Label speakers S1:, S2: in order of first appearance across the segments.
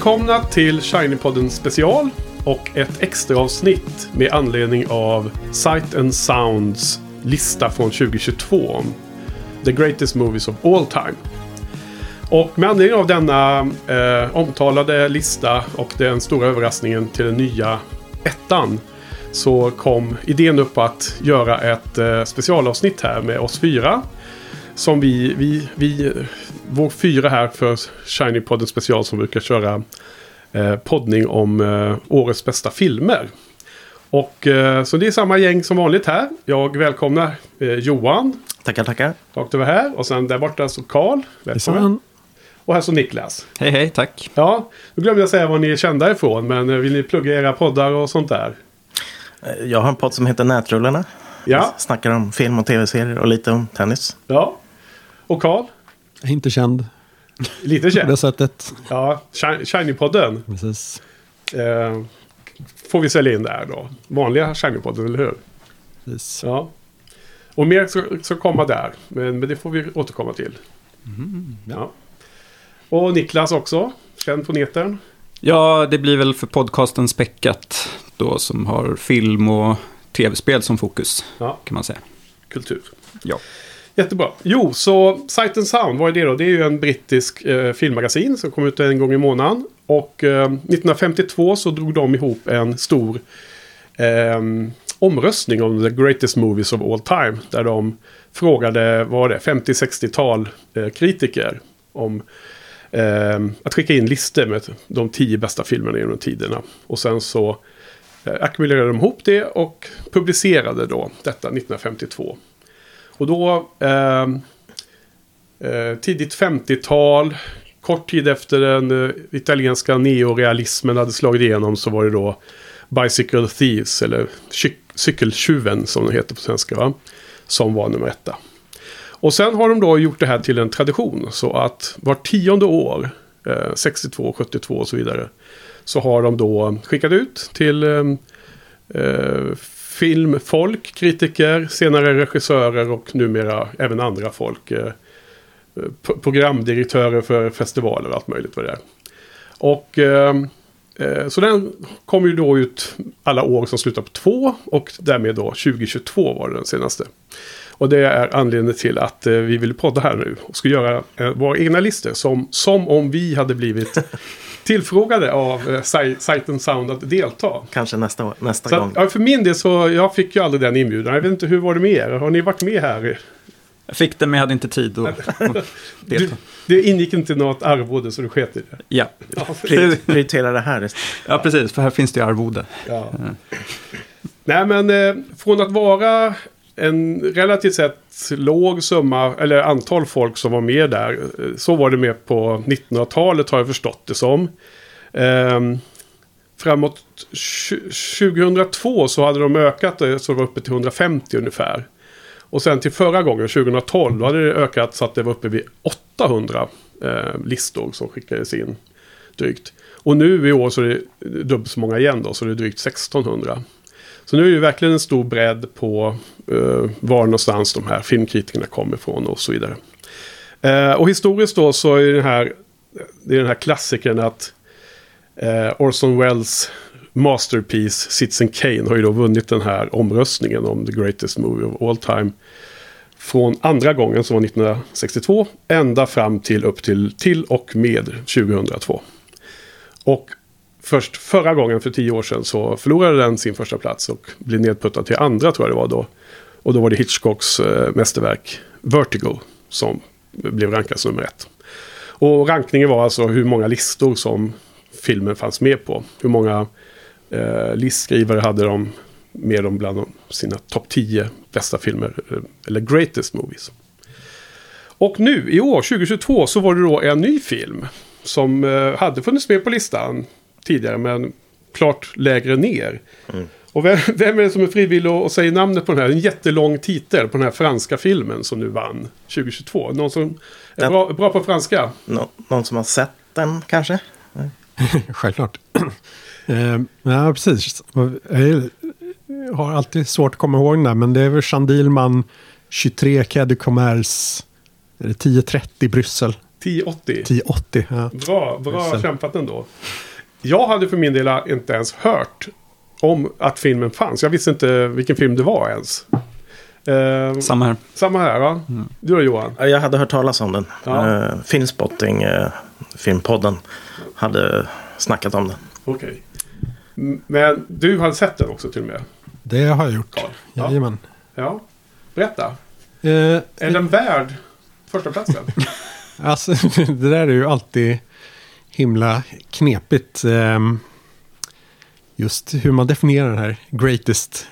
S1: Välkomna till Shiny-podden special och ett extra avsnitt med anledning av Sight and Sounds lista från 2022 om The Greatest Movies of All Time. Och med anledning av denna eh, omtalade lista och den stora överraskningen till den nya ettan så kom idén upp att göra ett eh, specialavsnitt här med oss fyra. Som vi, vi, vi vår fyra här för Shiny-podden special som brukar köra eh, poddning om eh, årets bästa filmer. Och eh, så det är samma gäng som vanligt här. Jag välkomnar eh, Johan.
S2: Tackar, tackar.
S1: Rakt över här. Och sen där borta så Karl. Välkommen. Och här så Niklas.
S3: Hej, hej, tack.
S1: Ja, nu glömde jag säga var ni är kända ifrån. Men eh, vill ni plugga era poddar och sånt där?
S2: Eh, Jag har en podd som heter Nätrullarna.
S1: Ja.
S2: Jag snackar om film och tv-serier och lite om tennis.
S1: Ja. Och Karl?
S4: Inte känd
S1: Lite
S4: på det
S1: känd.
S4: sättet.
S1: Ja, Shi- Shiny-podden.
S4: Precis.
S1: Eh, får vi sälja in där då. Vanliga Shiny-podden, eller hur?
S4: Precis.
S1: Ja. Och mer ska, ska komma där. Men, men det får vi återkomma till. ja. Och Niklas också. Känd på näten.
S3: Ja, det blir väl för podcasten Späckat då som har film och tv-spel som fokus,
S1: Ja,
S3: kan man säga.
S1: kultur.
S3: Ja.
S1: Jättebra. Jo, så Sight and Sound, vad är det då? Det är ju en brittisk eh, filmmagasin som kommer ut en gång i månaden. Och eh, 1952 så drog de ihop en stor eh, omröstning om the greatest movies of all time. Där de frågade, vad var det, 50-60-tal eh, kritiker om eh, att skicka in listor med de tio bästa filmerna genom tiderna. Och sen så eh, ackumulerade de ihop det och publicerade då detta 1952. Och då, eh, eh, tidigt 50-tal, kort tid efter den eh, italienska neorealismen hade slagit igenom så var det då Bicycle Thieves, eller Cykeltjuven som det heter på svenska, va? som var nummer etta. Och sen har de då gjort det här till en tradition, så att var tionde år, eh, 62, 72 och så vidare, så har de då skickat ut till eh, eh filmfolk, kritiker, senare regissörer och numera även andra folk. Eh, programdirektörer för festivaler och allt möjligt vad det är. Och eh, eh, så den kom ju då ut alla år som slutar på två och därmed då 2022 var det den senaste. Och det är anledningen till att eh, vi vill podda här nu och ska göra eh, våra egna listor som, som om vi hade blivit tillfrågade av eh, Sight and Sound att delta.
S2: Kanske nästa, nästa
S1: Så
S2: gång.
S1: att, ja, för min del så, jag fick ju aldrig den inbjudan. Jag vet inte, hur var det med er? Har ni varit med här?
S3: Jag fick det, men jag hade inte tid att att
S1: Du,
S3: delta.
S1: det ingick inte något arvode så du sket i det.
S3: Ja.
S2: Pri- Prioritera det här.
S3: ja, precis, för här finns det ju arvode.
S1: Ja. Nej, men eh, från att vara en relativt sett låg summa, eller antal folk som var med där. Så var det med på 1900-talet har jag förstått det som. Ehm, framåt 2002 så hade de ökat det så det var uppe till 150 ungefär. Och sen till förra gången, 2012, då hade det ökat så att det var uppe vid 800 eh, listor som skickades in drygt. Och nu i år så är det dubbelt så många igen då, så det är drygt 1600. Så nu är det verkligen en stor bredd på eh, var någonstans de här filmkritikerna kommer ifrån och så vidare. Eh, och historiskt då så är det här, det är den här klassikern att eh, Orson Welles masterpiece Citizen Kane har ju då vunnit den här omröstningen om the greatest movie of all time. Från andra gången som var 1962 ända fram till upp till, till och med 2002. Och först förra gången för tio år sedan så förlorade den sin första plats och blev nedputtad till andra tror jag det var då. Och då var det Hitchcocks eh, mästerverk Vertigo som blev rankad som nummer ett. Och rankningen var alltså hur många listor som filmen fanns med på. Hur många eh, listskrivare hade de med dem bland sina topp 10 bästa filmer, eh, eller greatest movies. Och nu i år, 2022, så var det då en ny film. Som eh, hade funnits med på listan tidigare, men klart lägre ner. Och vem, vem är det som är frivillig och säger namnet på den här? En jättelång titel på den här franska filmen som nu vann 2022. Någon som är
S2: Ja.
S1: bra, bra på franska?
S2: Nå- någon som har sett den kanske?
S4: Självklart. eh, ja, precis. Jag har alltid svårt att komma ihåg den där, men det är väl Jean Dielman 23 Quai du Commerce. Är det 10.30 Bryssel?
S1: 1080.
S4: 10.80. Ja.
S1: Bra, bra kämpat ändå. Jag hade för min del inte ens hört om att filmen fanns. Jag visste inte vilken film det var ens. Eh,
S3: Samma här.
S1: samma här, ja. Du då Johan?
S2: Ja, Jag hade hört talas om den.
S1: Ja.
S2: Eh, Filmspotting, eh, filmpodden, hade snackat om den.
S1: Okej. M- Men du hade sett den också till och med?
S4: Det har jag gjort.
S1: Carl? Ja.
S4: Jajamän.
S1: ja. Berätta.
S4: Eh,
S1: Är den värd första platsen?
S4: Alltså, det där är ju alltid himla knepigt. ehm, Just hur man definierar den här greatest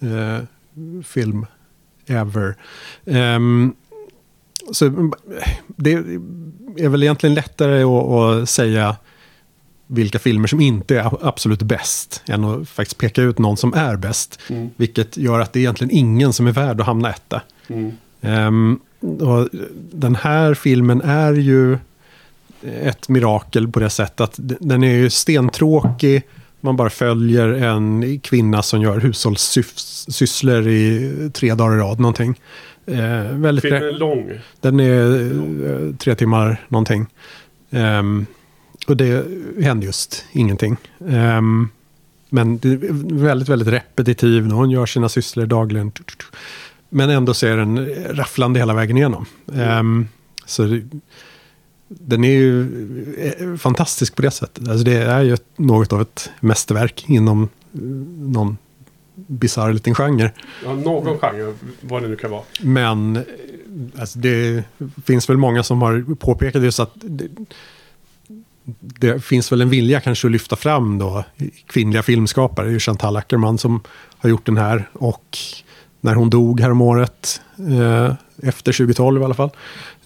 S4: eh, film ever. Ehm, Så mm, det är väl egentligen lättare att, säga vilka filmer som inte är absolut bäst än att faktiskt peka ut någon som är bäst.
S1: Mm.
S4: Vilket gör att det är egentligen ingen som är värd att hamna etta.
S1: Mm.
S4: Och den här filmen är ju ett mirakel på det sättet att den är ju stentråkig. Man bara följer en kvinna som gör hushållssysslor i tre dagar i rad någonting. Eh, väldigt
S1: Filmen är lång.
S4: den är eh, tre timmar någonting. Ehm, och det händer just ingenting. Ehm, men det är väldigt, väldigt repetitiv. Hon gör sina sysslor dagligen. Men ändå så är den rafflande hela vägen igenom. Ehm, så det, den är ju eh, fantastisk på det sättet. Alltså det är ju något av ett mästerverk inom eh, någon bisarr liten genre.
S1: Ja, någon genre, vad det nu kan vara.
S4: Men eh, alltså det finns väl många som har påpekat just att det, det finns väl en vilja kanske att lyfta fram då kvinnliga filmskapare. Det är ju Chantal Ackerman som har gjort den här. Och när hon dog häromåret, eh, efter 2012 i alla fall,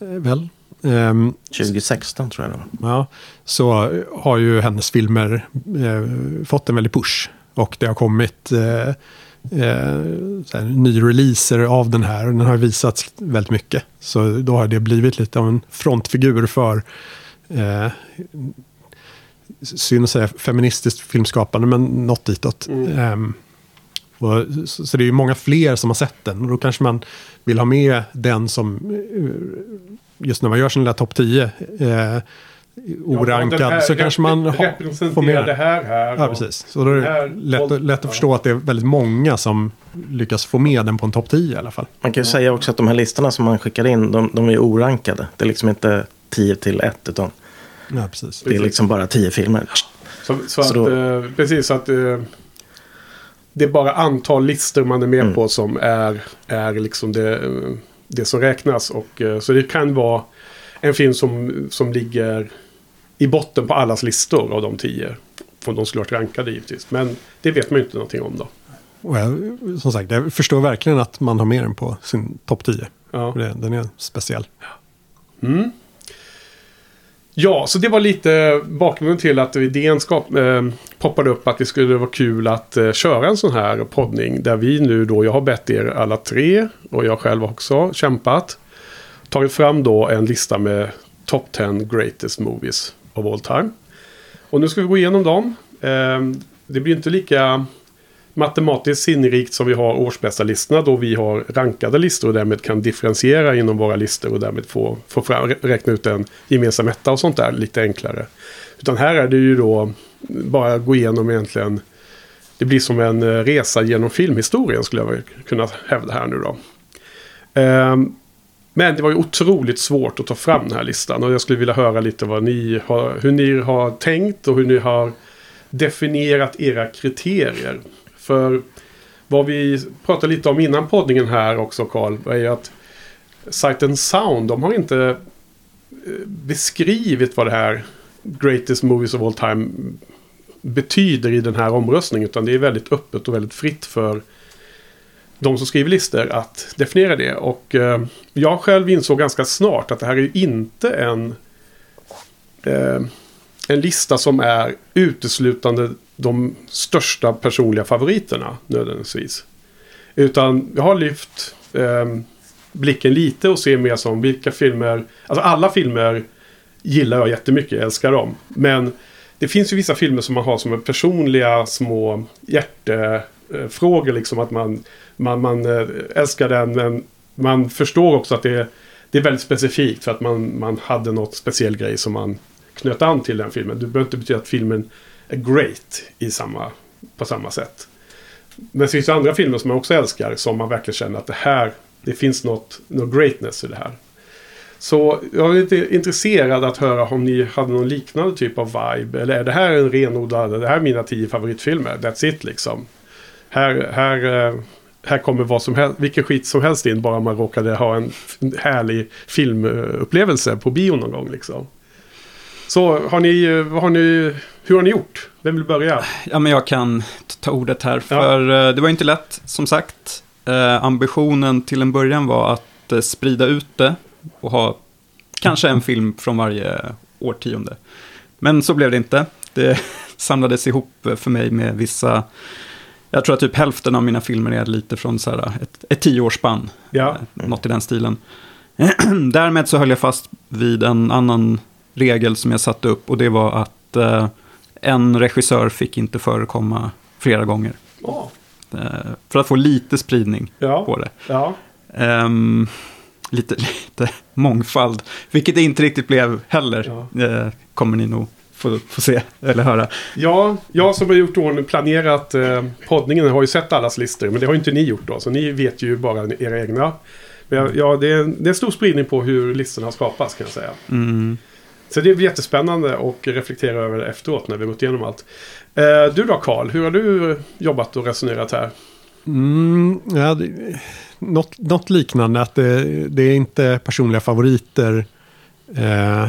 S4: eh, väl. Ehm,
S2: 2016 tror jag det var.
S4: Ja, så har ju hennes filmer eh, fått en väldig push. Och det har kommit eh, eh, nyreleaser av den här. Och den har visats väldigt mycket. Så då har det blivit lite av en frontfigur för eh, synd att säga feministiskt filmskapande, men något ditåt. Ehm, och, så, så det är ju många fler som har sett den. Och då kanske man vill ha med den som, eh, just när man gör sin lilla topp 10, eh, orankad,
S1: Ja,
S4: så kanske man får med
S1: det här här.
S4: Ja, precis. Så då är det
S1: här
S4: lätt, lätt att
S1: ja.
S4: förstå att det är väldigt många som lyckas få med den på en topp 10 i alla fall.
S2: Man kan ju säga också att de här listorna som man skickar in, de, de är orankade. Det är liksom inte 10 till 1, utan
S4: Ja, precis.
S2: det är liksom bara 10 filmer.
S1: Så, så,
S2: Så
S1: att,
S2: då-
S1: eh, precis så att eh, det är bara antal listor man är med
S2: Mm.
S1: på som är, är liksom det, eh, det som räknas. Och, eh, så det kan vara en film som, som ligger i botten på allas listor av de tio. Om de skulle varit rankade givetvis. Men det vet man ju inte någonting om då.
S4: Och jag, som sagt, jag förstår verkligen att man har med den på sin topp 10.
S1: Ja.
S4: Den är speciell.
S1: Mm. Ja, så det var lite bakgrunden till att idén skap, eh, poppade upp att det skulle vara kul att eh, köra en sån här poddning. Där vi nu då, jag har bett er alla tre och jag själv också kämpat. Tagit fram då en lista med top 10 greatest movies of all time. Och nu ska vi gå igenom dem. Eh, det blir inte lika matematiskt sinnrikt som vi har årsbästa listorna då vi har rankade listor och därmed kan differentiera inom våra listor och därmed få, få fram, räkna ut en gemensam etta och sånt där lite enklare. Utan här är det ju då bara gå igenom egentligen det blir som en eh, resa genom filmhistorien skulle jag kunna hävda här nu då. Ehm, men det var ju otroligt svårt att ta fram den här listan och jag skulle vilja höra lite vad ni har, hur ni har tänkt och hur ni har definierat era kriterier. För vad vi pratade lite om innan poddningen här också Karl, är ju att Sight and Sound, de har inte eh, beskrivit vad det här Greatest Movies of All Time betyder i den här omröstningen. Utan det är väldigt öppet och väldigt fritt för de som skriver listor att definiera det. Och eh, jag själv insåg ganska snart att det här är ju inte en, eh, en lista som är uteslutande de största personliga favoriterna nödvändigtvis. Utan jag har lyft eh, blicken lite och ser mer som vilka filmer, alltså alla filmer gillar jag jättemycket, jag älskar dem. Men det finns ju vissa filmer som man har som är personliga små hjärtefrågor. Liksom att man, man, man eh, älskar den men man förstår också att det, det är väldigt specifikt för att man, man hade något speciell grej som man knöt an till den filmen. Det behöver inte betyda att filmen great i samma, på samma sätt. Men det finns ju andra filmer som man också älskar som man verkligen känner att det här, det finns något, något greatness i det här. Så jag är lite intresserad att höra om ni hade någon liknande typ av vibe. Eller är det här en renodlad, det här är mina tio favoritfilmer, that's it liksom. Här, här, eh, här kommer vad som helst, vilken skit som helst in bara man råkade ha en härlig filmupplevelse på bio någon gång liksom. Så har ni, eh, vad har ni, hur har ni gjort? Vem vill börja?
S3: Ja, men jag kan ta ordet här. För ja. det var inte lätt, som sagt. Eh, ambitionen till en början var att eh, sprida ut det och ha kanske en film från varje årtionde. Men så blev det inte. Det samlades ihop för mig med vissa... Jag tror att typ hälften av mina filmer är lite från så här ett, ett tioårsspann.
S1: Ja.
S3: Något i den stilen. Därmed så höll jag fast vid en annan regel som jag satte upp och det var att eh, en regissör fick inte förekomma flera gånger.
S1: Oh.
S3: Eh, för att få lite spridning
S1: ja.
S3: på det.
S1: Ja.
S3: Um, lite, lite mångfald, vilket det inte riktigt blev heller. Ja. Eh, kommer ni nog få, få se eller höra.
S1: Ja, jag som har gjort ordning, planerat eh, poddningen har ju sett allas listor. Men det har ju inte ni gjort då. Så ni vet ju bara era egna. Men ja, det är, det är en stor spridning på hur listorna skapas kan jag säga.
S3: Mm.
S1: Så det är jättespännande att reflektera över det efteråt när vi gått igenom allt. Eh, du då Karl, hur har du jobbat och resonerat här?
S4: Mm, ja, det, något, något, liknande, att det, det, är inte personliga favoriter eh,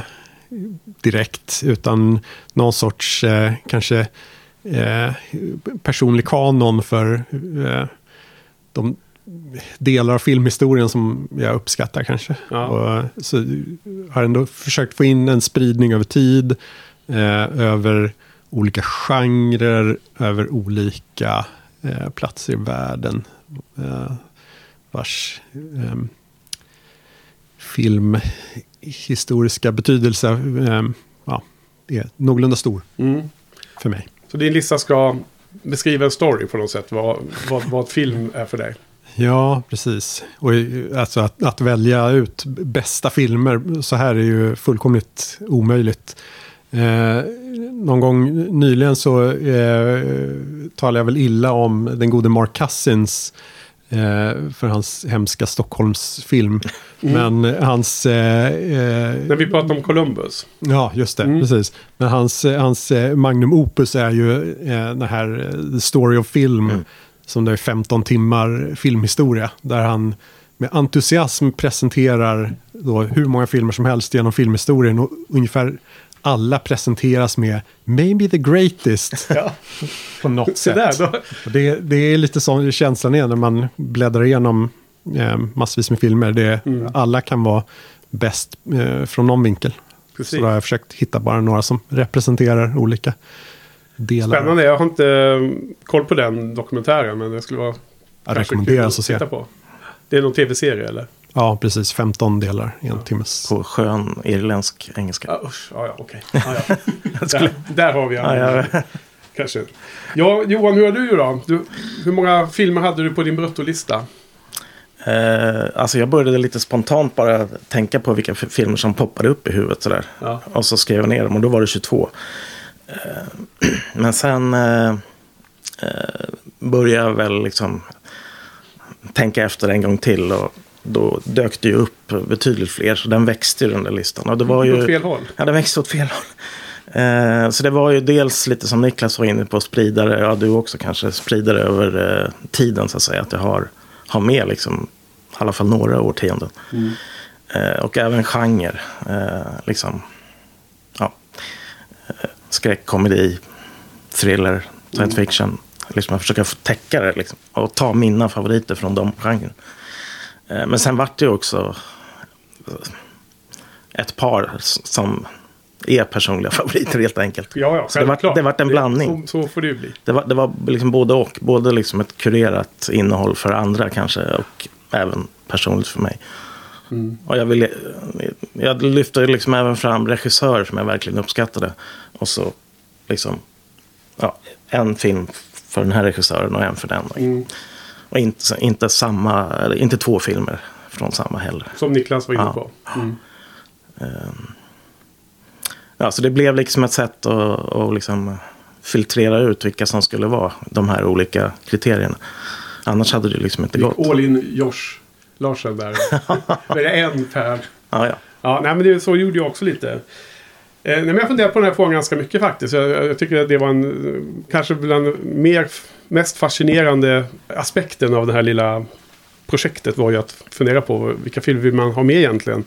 S4: direkt, utan någon sorts eh, kanske eh, personlig kanon för eh, de delar av filmhistorien som jag uppskattar kanske.
S1: Ja.
S4: Och, så har ändå försökt få in en spridning över tid, eh, över olika genrer, över olika eh, platser i världen. Eh, vars eh, filmhistoriska betydelse eh, ja, är någorlunda stor
S1: mm.
S4: för mig.
S1: Så din lista ska beskriva en story på något sätt, vad, vad, vad film är för dig?
S4: Ja, precis. Och alltså att, att, välja ut bästa filmer så här är ju fullkomligt omöjligt. Eh, någon gång nyligen så eh, talade jag väl illa om den gode Mark Cousins eh, för hans hemska Stockholmsfilm. Mm. Men hans... Eh, eh,
S1: När vi pratar om Columbus.
S4: Ja, just det. Mm. Precis. Men hans, hans eh, magnum opus är ju den här The Story of Film. Mm som det är 15 timmar filmhistoria. Där han med entusiasm presenterar då hur många filmer som helst genom filmhistorien. Och ungefär alla presenteras med maybe the greatest.
S1: Ja.
S4: På något sätt. Det, det, är lite så känslan är när man bläddrar igenom eh, massvis med filmer. Det, mm. Alla kan vara bäst eh, från någon vinkel. Precis. Så då har jag försökt hitta bara några som representerar olika delar.
S1: Spännande, jag har inte eh, koll på den dokumentären men det skulle vara
S4: jag rekommenderas att se.
S1: på. Det är någon tv-serie eller?
S4: Ja, precis. 15 delar i en ja. timmes.
S2: På skön irländsk engelska.
S1: Ja, usch. Ja, ja, okej. Ja, ja. där, där, har vi ja, ja. Kanske. Ja, Johan, hur har du då? Du, hur många filmer hade du på din bruttolista?
S2: Eh, alltså jag började lite spontant bara tänka på vilka filmer som poppade upp i huvudet sådär.
S1: Ja.
S2: Och så skrev jag ner dem och då var det 22. Eh, men sen eh, eh, började jag väl liksom tänka efter en gång till. Och då dök det ju upp betydligt fler. Så den växte ju den där listan. Och det var ju,
S1: åt fel håll?
S2: Ja, den växte åt fel håll. Så det var ju dels lite som Niklas var inne på, spridare, ja du också kanske, spridare över tiden så att säga. Att jag har, har med liksom, i alla fall några årtionden.
S1: Mm.
S2: Och även genre. liksom, ja skräck, komedi, thriller, science mm. fiction. liksom, att försöka få täcka det liksom, och ta mina favoriter från de genren. Eh, men sen vart det också eh, ett par som är personliga favoriter helt enkelt.
S1: Ja, ja,
S2: Så det vart- det vart en blandning.
S1: Så, så får det ju bli.
S2: Det var, det var liksom både och. Både liksom ett kurerat innehåll för andra kanske och även personligt för mig. Och jag, ville, jag lyfte liksom även fram regissörer som jag verkligen uppskattade. Och så liksom ja, en film för den här regissören och en för den. Och inte, inte, samma, inte två filmer från samma heller.
S1: Som Niklas var inne
S2: Ja.
S1: på. Mm.
S2: Ja, så det blev liksom ett sätt att, att liksom filtrera ut vilka som skulle vara de här olika kriterierna. Annars hade det liksom inte gått.
S1: All in Josh Larsen där. det är en per.
S2: Ja, ja.
S1: Ja, nej, men det, så gjorde jag också lite. Eh, nej, men jag funderar på den här frågan ganska mycket faktiskt. Jag, jag tycker att det var en, eh, kanske bland mer, mest fascinerande aspekten av det här lilla projektet var ju att fundera på vilka filmer vill man ha med egentligen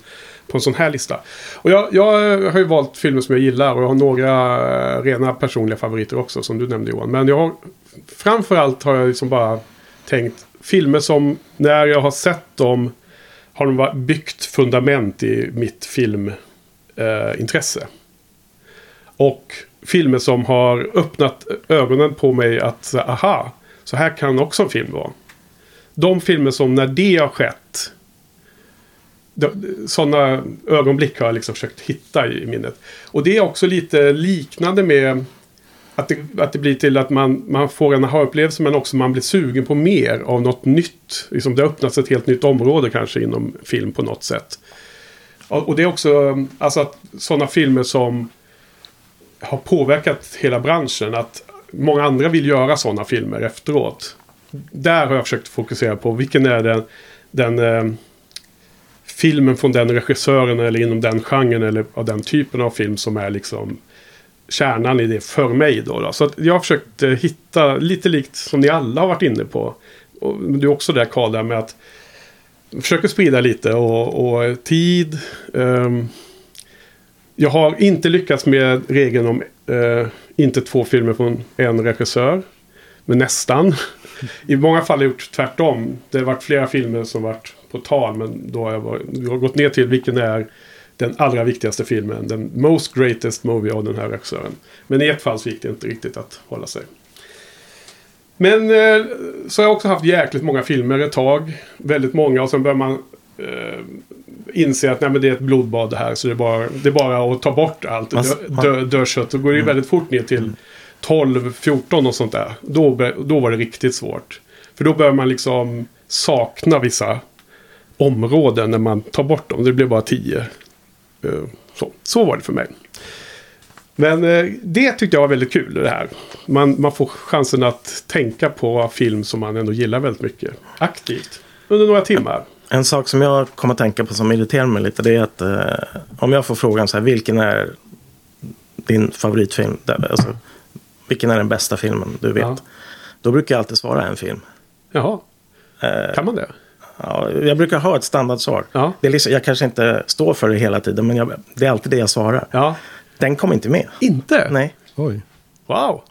S1: på en sån här lista. Och jag, jag har ju valt filmer som jag gillar och jag har några eh, rena personliga favoriter också som du nämnde Johan. Men jag har, framförallt har jag liksom bara tänkt filmer som när jag har sett dem har de byggt fundament i mitt filmintresse. Eh, och filmer som har öppnat ögonen på mig att aha, så här kan också en film vara. De filmer som när det har skett sådana ögonblick har jag liksom försökt hitta i minnet. Och det är också lite liknande med att det, att det blir till att man, man får en aha-upplevelse men också man blir sugen på mer av något nytt. Liksom det har öppnats ett helt nytt område kanske inom film på något sätt. Och, och det är också alltså att sådana filmer som har påverkat hela branschen. Att många andra vill göra sådana filmer efteråt. Där har jag försökt fokusera på vilken är den, den eh, filmen från den regissören eller inom den genren eller av den typen av film som är liksom kärnan i det för mig. Då, då. Så att jag har försökt eh, hitta lite likt som ni alla har varit inne på. Och du är också där Karl, där med att försöka sprida lite och, och tid. Um, jag har inte lyckats med regeln om uh, inte två filmer från en regissör. Men nästan. I många fall har jag gjort tvärtom. Det har varit flera filmer som varit på tal. Men då har jag, varit, jag har gått ner till vilken är den allra viktigaste filmen. Den most greatest movie av den här regissören. Men i ett fall så gick det inte riktigt att hålla sig. Men eh, så har jag också haft jäkligt många filmer ett tag. Väldigt många och sen börjar man eh, inse att nej, men det är ett blodbad det här. Så det är bara, det är bara att ta bort allt. Dö, dö, dödkött. Då går det ju väldigt fort ner till 12, 14 och sånt där. Då, då var det riktigt svårt. För då börjar man liksom sakna vissa områden när man tar bort dem. Det blir bara 10. Eh, Så, så var det för mig. Men eh, det tyckte jag var väldigt kul det här. Man, man får chansen att tänka på film som man ändå gillar väldigt mycket. Aktivt. Under några timmar.
S2: En sak som jag kommer att tänka på som irriterar mig lite det är att eh, om jag får frågan så här, vilken är din favoritfilm? Alltså, vilken är den bästa filmen du vet?
S1: Ja.
S2: Då brukar jag alltid svara en film.
S1: Jaha,
S2: Eh,
S1: kan man det?
S2: Ja, jag brukar ha ett standardsvar.
S1: Ja.
S2: Det är liksom, jag kanske inte står för det hela tiden, men jag, det är alltid det jag svarar.
S1: Ja.
S2: Den kom inte med.
S1: Inte?
S2: Nej.
S4: Oj,
S1: Wow.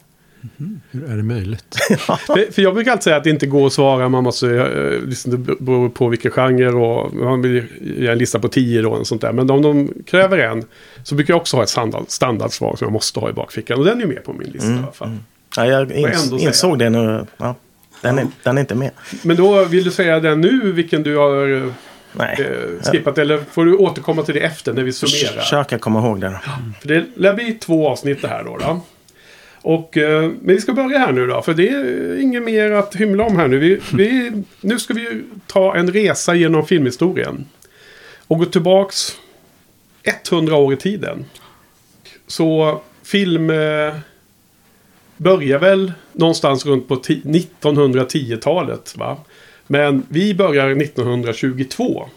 S4: hur är det möjligt?
S1: För, för jag brukar alltid säga att det inte går att svara. Man måste, eh, liksom, det beror på vilken genre och man vill göra en lista på tio då. Och sånt där. Men om de kräver en så brukar jag också ha ett standard, standardsvar som jag måste ha i bakfickan. Och den är ju med på min lista i alla fall.
S2: Ja, jag ins, insåg det nu. Ja, den, är, den är inte med.
S1: Men då vill du säga den nu, vilken du har eh,
S2: Nej.
S1: skippat? Eller får du återkomma till det efter när vi summerar?
S2: Försöka komma ihåg den.
S1: För det lär bli två avsnitt det här då. då. Och, eh, men vi ska börja här nu då. För det är inget mer att hymla om här nu. Vi, vi, nu ska vi ta en resa genom filmhistorien. Och gå tillbaks 100 år i tiden. Så film eh, börjar väl någonstans runt på 1910-talet. Va? Men vi börjar 1922.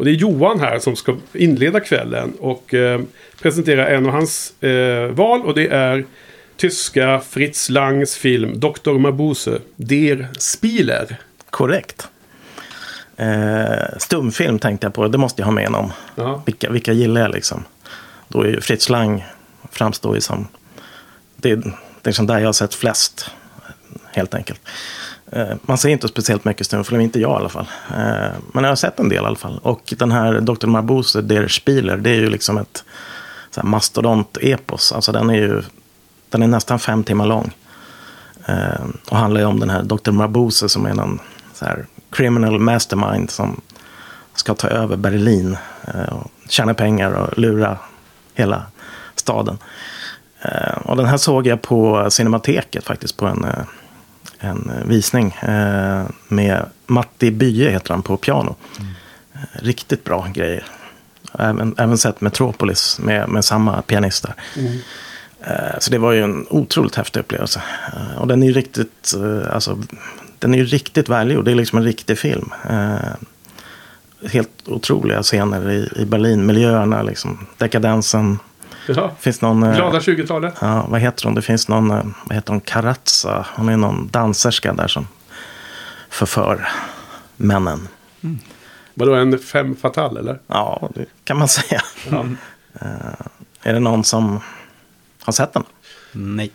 S1: Och det är Johan här som ska inleda kvällen och eh, presentera en av hans eh, val. Och det är tyska Fritz Langs film Dr. Mabuse, Der Spieler.
S2: Korrekt. Eh, stumfilm tänkte jag på, det måste jag ha med någon.
S1: Ja.
S2: Vilka, vilka gillar jag liksom? Då är ju Fritz Lang framstår ju som... Det, det är liksom där jag har sett flest, helt enkelt. Eh, man ser inte speciellt mycket stumfilm, inte jag i alla fall. Eh, men jag har sett en del i alla fall. Och den här Dr. Marbuse, Der Spieler, det är ju liksom ett mastodont-epos. Alltså den är ju den är nästan fem timmar lång. Eh, och handlar ju om den här Dr. Marbuse som är någon så här criminal mastermind som ska ta över Berlin. Och tjäna pengar och lura hela staden. Och den här såg jag på Cinemateket faktiskt på en, en visning. Eh, med Matti Bye heter han på piano. Eh, Riktigt bra grejer. Även, även sett Metropolis med, med samma pianist där. Eh, Så det var ju en otroligt häftig upplevelse. Eh, Och den är ju riktigt, eh, alltså, den är ju riktigt välgjord. Det är liksom en riktig film. Eh, Helt otroliga scener i, i Berlin. Miljöerna, liksom, dekadensen.
S1: Ja.
S2: Finns någon... eh,
S1: Glada 20-talet.
S2: Ja, vad heter hon? Det finns någon, eh, vad heter hon, Karatsa. Hon är någon danserska där som förför männen.
S1: Vadå en fem fatal eller?
S2: Ja, det kan man säga.
S1: Ja.
S2: Är det någon som har sett den?
S3: Nej.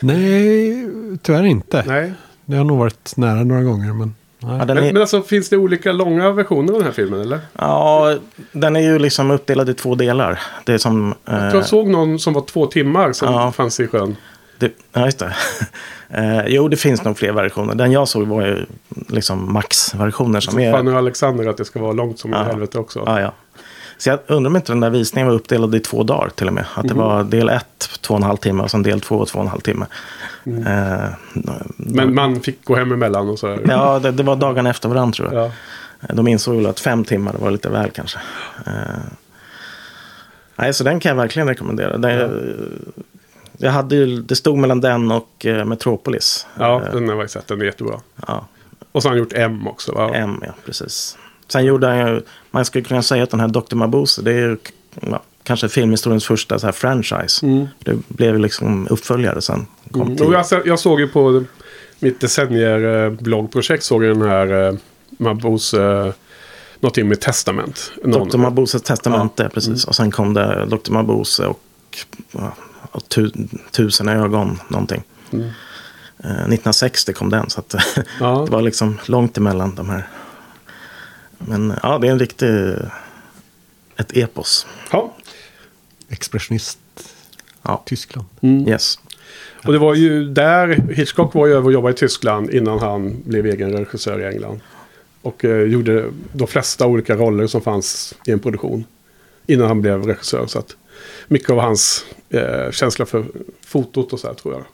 S4: Nej, tyvärr inte.
S1: Nej.
S4: Det har nog varit nära några gånger, men.
S2: Ja, den
S1: Men,
S2: är,
S1: men alltså finns det olika långa versioner av den här filmen eller?
S2: ja, den är ju liksom uppdelad i två delar. Det är som... eh,
S1: Jag såg någon som var två timmar som
S2: Ja.
S1: fanns i sjön.
S2: det, ja, just det. Eh, jo, det finns nog fler versioner. Den jag såg var ju liksom maxversioner som
S1: Så
S2: är...
S1: fann nu Alexander att det ska vara långt som i
S2: Ja.
S1: helvete också.
S2: Ja, ja. Så jag undrar om inte den där visningen var uppdelad i två dagar till och med. Att det
S1: Mhm.
S2: var del ett, två och en halv timme och sen del två, två och en halv timme.
S1: Mm.
S2: Eh,
S1: Men man fick gå hem emellan och så. här.
S2: ja, det, det var dagarna efter varandra tror jag.
S1: Ja.
S2: De insåg väl att fem timmar var lite väl kanske. Eh, nej, så den kan jag verkligen rekommendera. Den, jag hade ju, det stod mellan den och eh, Metropolis.
S1: ja,
S2: Eh,
S1: den har jag sett. Den är jättebra.
S2: ja.
S1: Och så har han gjort M också. Va?
S2: M, ja, precis. Sen gjorde han ju, man skulle kunna säga att den här Dr. Mabuse, det är ja, kanske filmhistoriens första så här franchise. Det blev ju liksom uppföljare sen.
S1: Mm. jag, jag såg ju på mitt decennier-bloggprojekt såg jag den här eh, Mabos, eh, någonting med testament. Någon-
S2: Dr. Mabuses testamente, precis. Och sen kom det Dr. Mabuse och, ja, och tu, Tusen ögon, någonting.
S1: Mm.
S2: Eh, 1960 kom den, så att,
S1: Ja.
S2: det var liksom långt emellan de här. Men ja, det är en riktig, ett epos.
S1: Ja.
S4: Expressionist
S2: Ja,
S4: Tyskland.
S2: yes.
S1: Och det var ju där Hitchcock var ju över och jobbade i Tyskland innan han blev egen regissör i England. Och eh, gjorde de flesta olika roller som fanns i en produktion. Innan han blev regissör. Så att mycket av hans eh, känsla för fotot och så här tror jag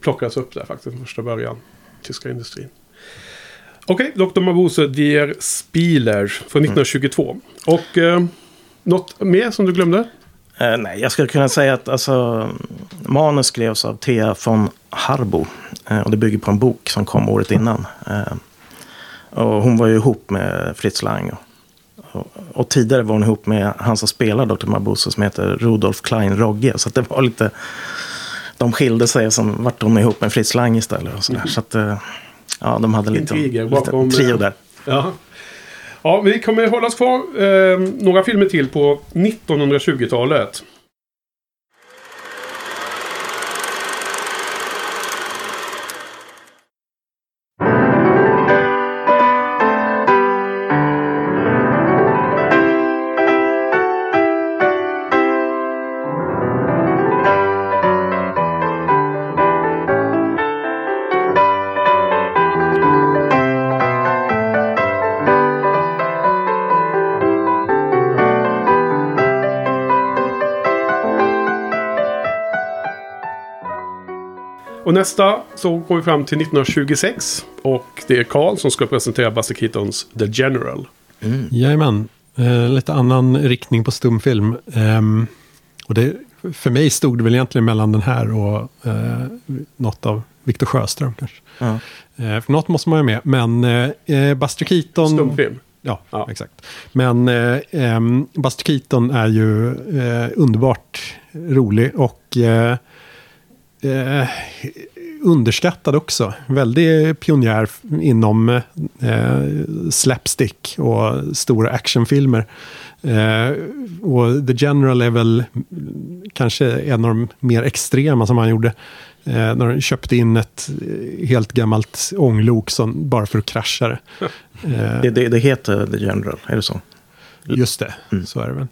S1: plockades upp där faktiskt från första början. Tyska industrin. Okej, Dr. Mabuse Der Spieler från 1922. Och eh, något mer som du glömde?
S2: Eh, nej, jag skulle kunna säga att alltså, manus skrevs av Thea von Harbo. Eh, och det bygger på en bok som kom året innan. Eh, och hon var ju ihop med Fritz Lang. Och, och, och tidigare var hon ihop med han som spelar Dr. Mabuse som heter Rudolf Klein Rogge. Så det var lite... De skilde sig, som vart hon ihop med Fritz Lang istället. Och sådär. Så att, eh, ja, de hade lite,
S1: Intriger
S2: lite
S1: bakom,
S2: trio
S1: eh,
S2: där.
S1: Ja. Ja, vi kommer hålla oss kvar eh, några filmer till på 1920-talet. Och nästa så går vi fram till 1926. Och det är Carl som ska presentera Buster Keatons The General.
S4: Jajamän. Eh, lite annan riktning på stumfilm. Ehm, och det, för mig stod det väl egentligen mellan den här och eh, något av Victor Sjöström kanske.
S2: Ja.
S4: Eh, för något måste man ju med. Men eh, eh, Buster Keaton...
S1: Stumfilm.
S4: Ja,
S1: Ja.
S4: exakt. Men eh, ehm, Buster Keaton är ju eh, underbart rolig och eh, underskattad också. Väldigt pionjär inom eh, slapstick och stora actionfilmer. Eh, och The General är väl mm, kanske en av de mer extrema som han gjorde. Eh, när de köpte in ett eh, helt gammalt ånglok som, bara för att krascha det.
S2: Det, det, det heter The General, är det så?
S4: Just det, så är det väl.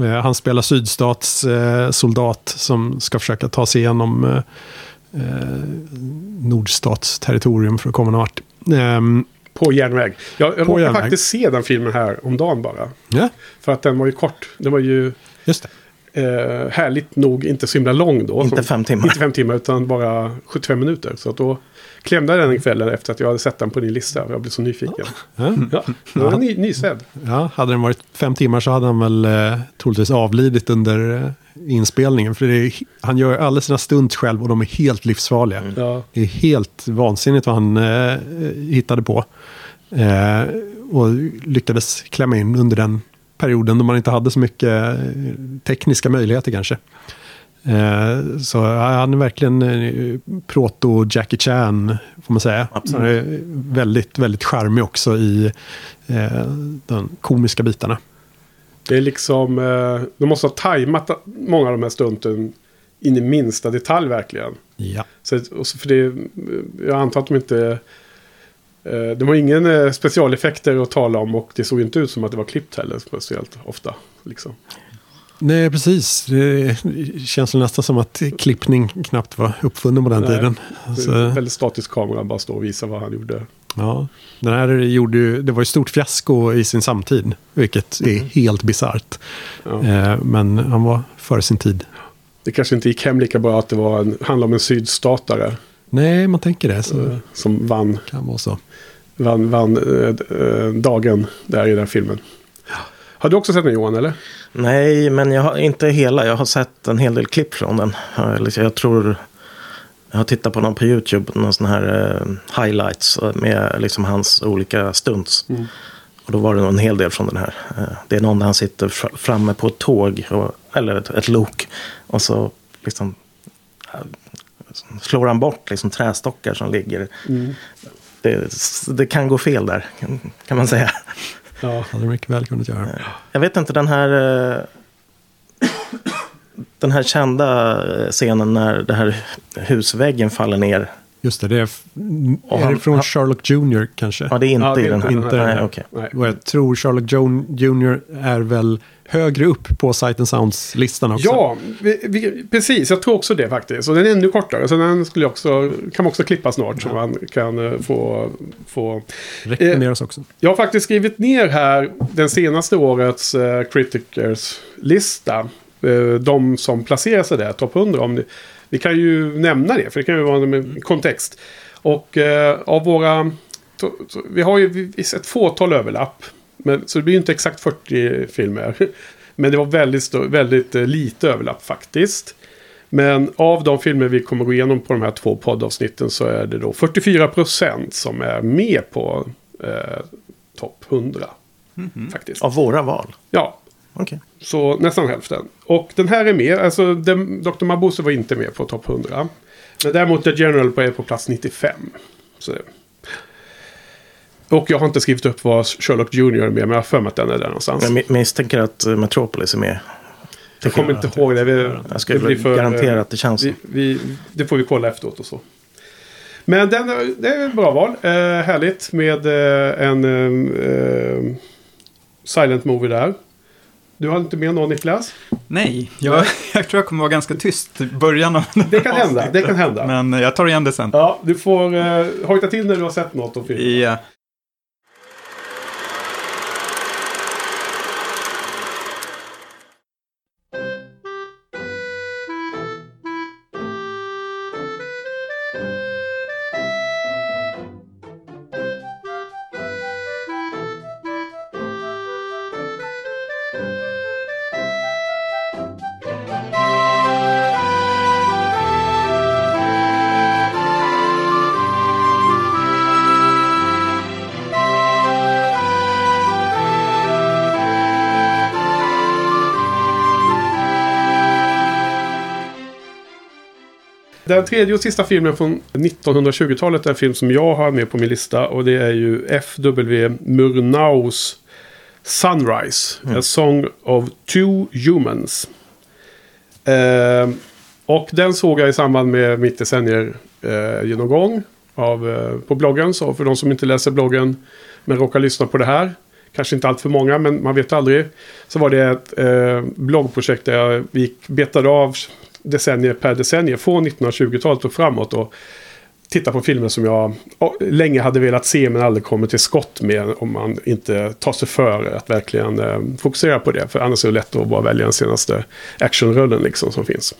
S4: Eh, han spelar sydstats eh, soldat som ska försöka ta sig igenom eh, eh, nordstats territorium för att komma någon vart. Ehm,
S1: På järnväg. Jag, jag
S4: På
S1: råkade
S4: järnväg.
S1: faktiskt se den filmen här om dagen bara.
S4: ja,
S1: För att den var ju kort. Den var ju
S4: just det.
S1: eh, härligt nog inte så himla lång då.
S2: Inte
S1: Som-
S2: fem timmar.
S1: Inte fem timmar utan bara 75 minuter. Så att då klämde den en kväll efter att jag hade sett den på din lista. Jag blev så nyfiken.
S4: Ja.
S1: Ja, den var ny, nysedd.
S4: Ja, hade den varit fem timmar så hade han väl eh, troligtvis avlidit under eh, inspelningen. För det är, han gör alla sina stunts själv och de är helt livsfarliga.
S1: Ja.
S4: Det är helt vansinnigt vad han eh, hittade på. Eh, och lyckades klämma in under den perioden då man inte hade så mycket eh, tekniska möjligheter kanske. Eh, så han är verkligen eh, proto-Jackie Chan, får man säga.
S2: Absolut.
S4: Han är väldigt, väldigt charmig också i eh, de komiska bitarna.
S1: Det är liksom, de måste ha tajmat många av de här stunten in i minsta detalj verkligen.
S4: Ja.
S1: Så, för det, jag antar att de inte... De har ingen specialeffekter att tala om och det såg inte ut som att det var klippt heller speciellt ofta. Liksom.
S4: Nej, precis. Det känns nästan som att klippning knappt var uppfunnen på den
S1: Nej.
S4: tiden.
S1: Så...
S4: Så,
S1: Väldigt statisk kamera, bara stå och visa vad han gjorde.
S4: ja, den här gjorde ju, det var ju stort fiasko i sin samtid, vilket är helt bisarrt.
S1: Ja.
S4: Eh, men han var före sin tid.
S1: Det kanske inte gick hem lika bra att det var en, handlade om en sydstatare
S4: Nej, man tänker det. Så
S1: eh, som vann,
S4: kan vara så.
S1: vann, vann eh, eh, dagen där i den filmen. Har du också sett den Johan, eller?
S2: Nej, men jag har inte hela. Jag har sett en hel del klipp från den. Jag, liksom- jag tror... Jag har tittat på någon på YouTube, någon sån här eh, highlights med liksom hans olika stunts. Och då var det nog en hel del från den här. Eh, det är någon där han sitter fr- framme på ett tåg, och, eller ett, ett lok. Och så liksom eh, slår han bort liksom trästockar som ligger. Det, det kan gå fel där, kan man säga.
S1: Ja.
S4: Hade de mycket väl kunnat göra.
S2: Jag vet inte, den här... eh, Den här kända eh, scenen när det här husväggen faller ner.
S4: Just det, det är,
S2: Och
S4: är
S2: han-
S4: det från
S2: han-
S4: Sherlock Jr. kanske?
S2: Ja, det är inte
S1: Ja, det är
S2: i den här.
S1: inte
S4: den här.
S2: Nej.
S1: Nej.
S4: Och jag tror Sherlock Jr. är väl högre upp på Sight and Sounds-listan också.
S1: Ja, vi, vi, precis. Jag tror också det faktiskt. Och den är ännu kortare. Så den skulle också, kan också klippa snart. Så man kan eh, få, få...
S4: Rekommenderas också.
S1: Jag har faktiskt skrivit ner här den senaste årets eh, Criticers lista. Eh, de som placerar sig där, topp 100. Om det, vi kan ju nämna det, för det kan ju vara en kontext. Och eh, av våra... To, to, vi har ju ett fåtal överlapp. Men, så det blir ju inte exakt 40 filmer. Men det var väldigt, väldigt eh, lite överlapp faktiskt. Men av de filmer vi kommer gå igenom på de här två poddavsnitten så är det då 44% som är med på eh, topp 100. Faktiskt.
S2: Av våra val.
S1: Ja,
S2: Okej.
S1: så nästan hälften. Och den här är med, alltså den, Dr. Mabuse var inte med på topp 100. Men däremot The General är på plats 95. Så. Och jag har inte skrivit upp vad Sherlock Jr. är med, men jag har för mig att den är där någonstans.
S2: Jag mi- misstänker att eh, Metropolis är med.
S1: jag kommer inte ihåg det. Vi,
S2: Jag
S1: det
S2: skulle
S1: blir för,
S2: garantera att det känns
S1: vi, vi, Det får vi kolla efteråt och så. Men den, är- det är ett bra val. Eh, härligt med eh, en eh, eh, silent movie där. Du har inte med någon Niklas?
S3: Nej, jag, jag tror jag kommer vara ganska tyst i början av
S1: Det kan hända, det kan hända.
S3: Men jag tar igen det sen.
S1: Ja, du får eh, hojta till när du har sett något om filmen.
S3: Ja.
S1: Den tredje och sista filmen från 1920-talet är en film som jag har med på min lista. Och det är ju F.W. Murnaus Sunrise. A Song of Two Humans. Eh, och den såg jag i samband med mitt decennier eh, eh, på bloggen. Så för de som inte läser bloggen men råkar lyssna på det här. Kanske inte allt för många men man vet aldrig. Så var det ett eh, bloggprojekt där jag gick, betade av decennier per decennier från 1920-talet och framåt. Och titta på filmer som jag länge hade velat se men aldrig kommit till skott med. Om man inte tar sig för att verkligen eh, fokusera på det. För annars är det lätt att bara välja den senaste actionrullen liksom som finns.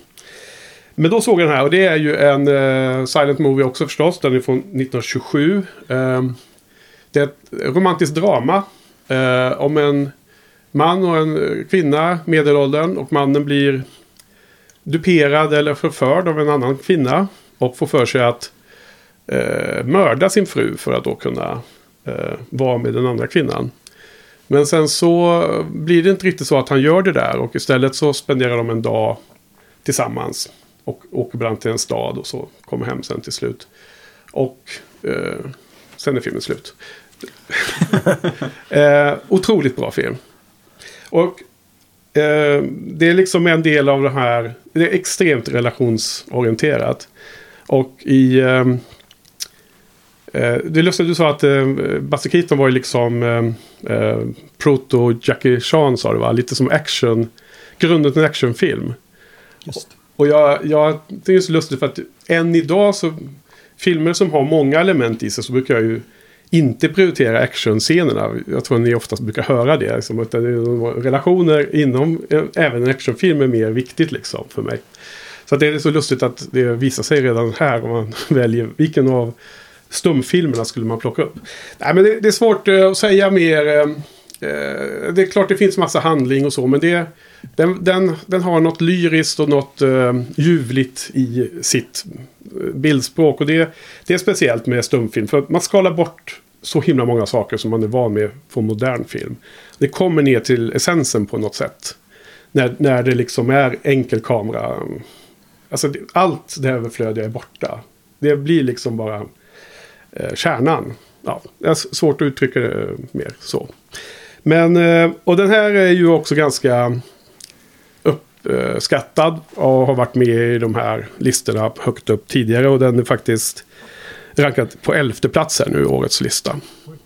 S1: Men då såg jag den här och det är ju en uh, silent movie också förstås. Den är från 1927. Uh, ehm, det är ett romantiskt drama uh, om en man och en kvinna, medelåldern. Och mannen blir duperad eller förförd av en annan kvinna. Och får för sig att eh, mörda sin fru för att då kunna eh, vara med den andra kvinnan. Men sen så blir det inte riktigt så att han gör det där. Och istället så spenderar de en dag tillsammans. Och åker bland till en stad och så kommer hem sen till slut. Och eh, sen är filmen slut. eh, otroligt bra film. Och det är liksom en del av det här. Det är extremt relationsorienterat. Och i... Eh, eh det är lustigt att du sa att eh, Buster Keaton var ju liksom eh, eh, proto Jackie Chan sa det va? Lite som action. Grunden till en actionfilm. Just. Och jag, jag det är så lustigt för att än idag så filmer som har många element i sig så brukar jag ju inte prioritera actionscenerna. Jag tror ni oftast brukar höra det. Liksom, relationer inom eh, även en actionfilm är mer viktigt liksom för mig. Så det är så lustigt att det visar sig redan här om man väljer vilken av stumfilmerna skulle man plocka upp. Nej men det, det är svårt eh, att säga mer. Eh, det är klart det finns massa handling och så men det den, den, den har något lyriskt och något ljuvligt i sitt bildspråk. Och det, det är speciellt med stumfilm. För man skalar bort så himla många saker som man är van med från modern film. Det kommer ner till essensen på något sätt. När, när det liksom är enkel kamera. Alltså allt det överflödiga är borta. Det blir liksom bara eh, kärnan. Ja, det är svårt att uttrycka det eh, mer så. Men, eh, och den här är ju också ganska uppskattad och har varit med i de här listorna högt upp tidigare. Och den är faktiskt rankad på elfte plats här nu i årets lista.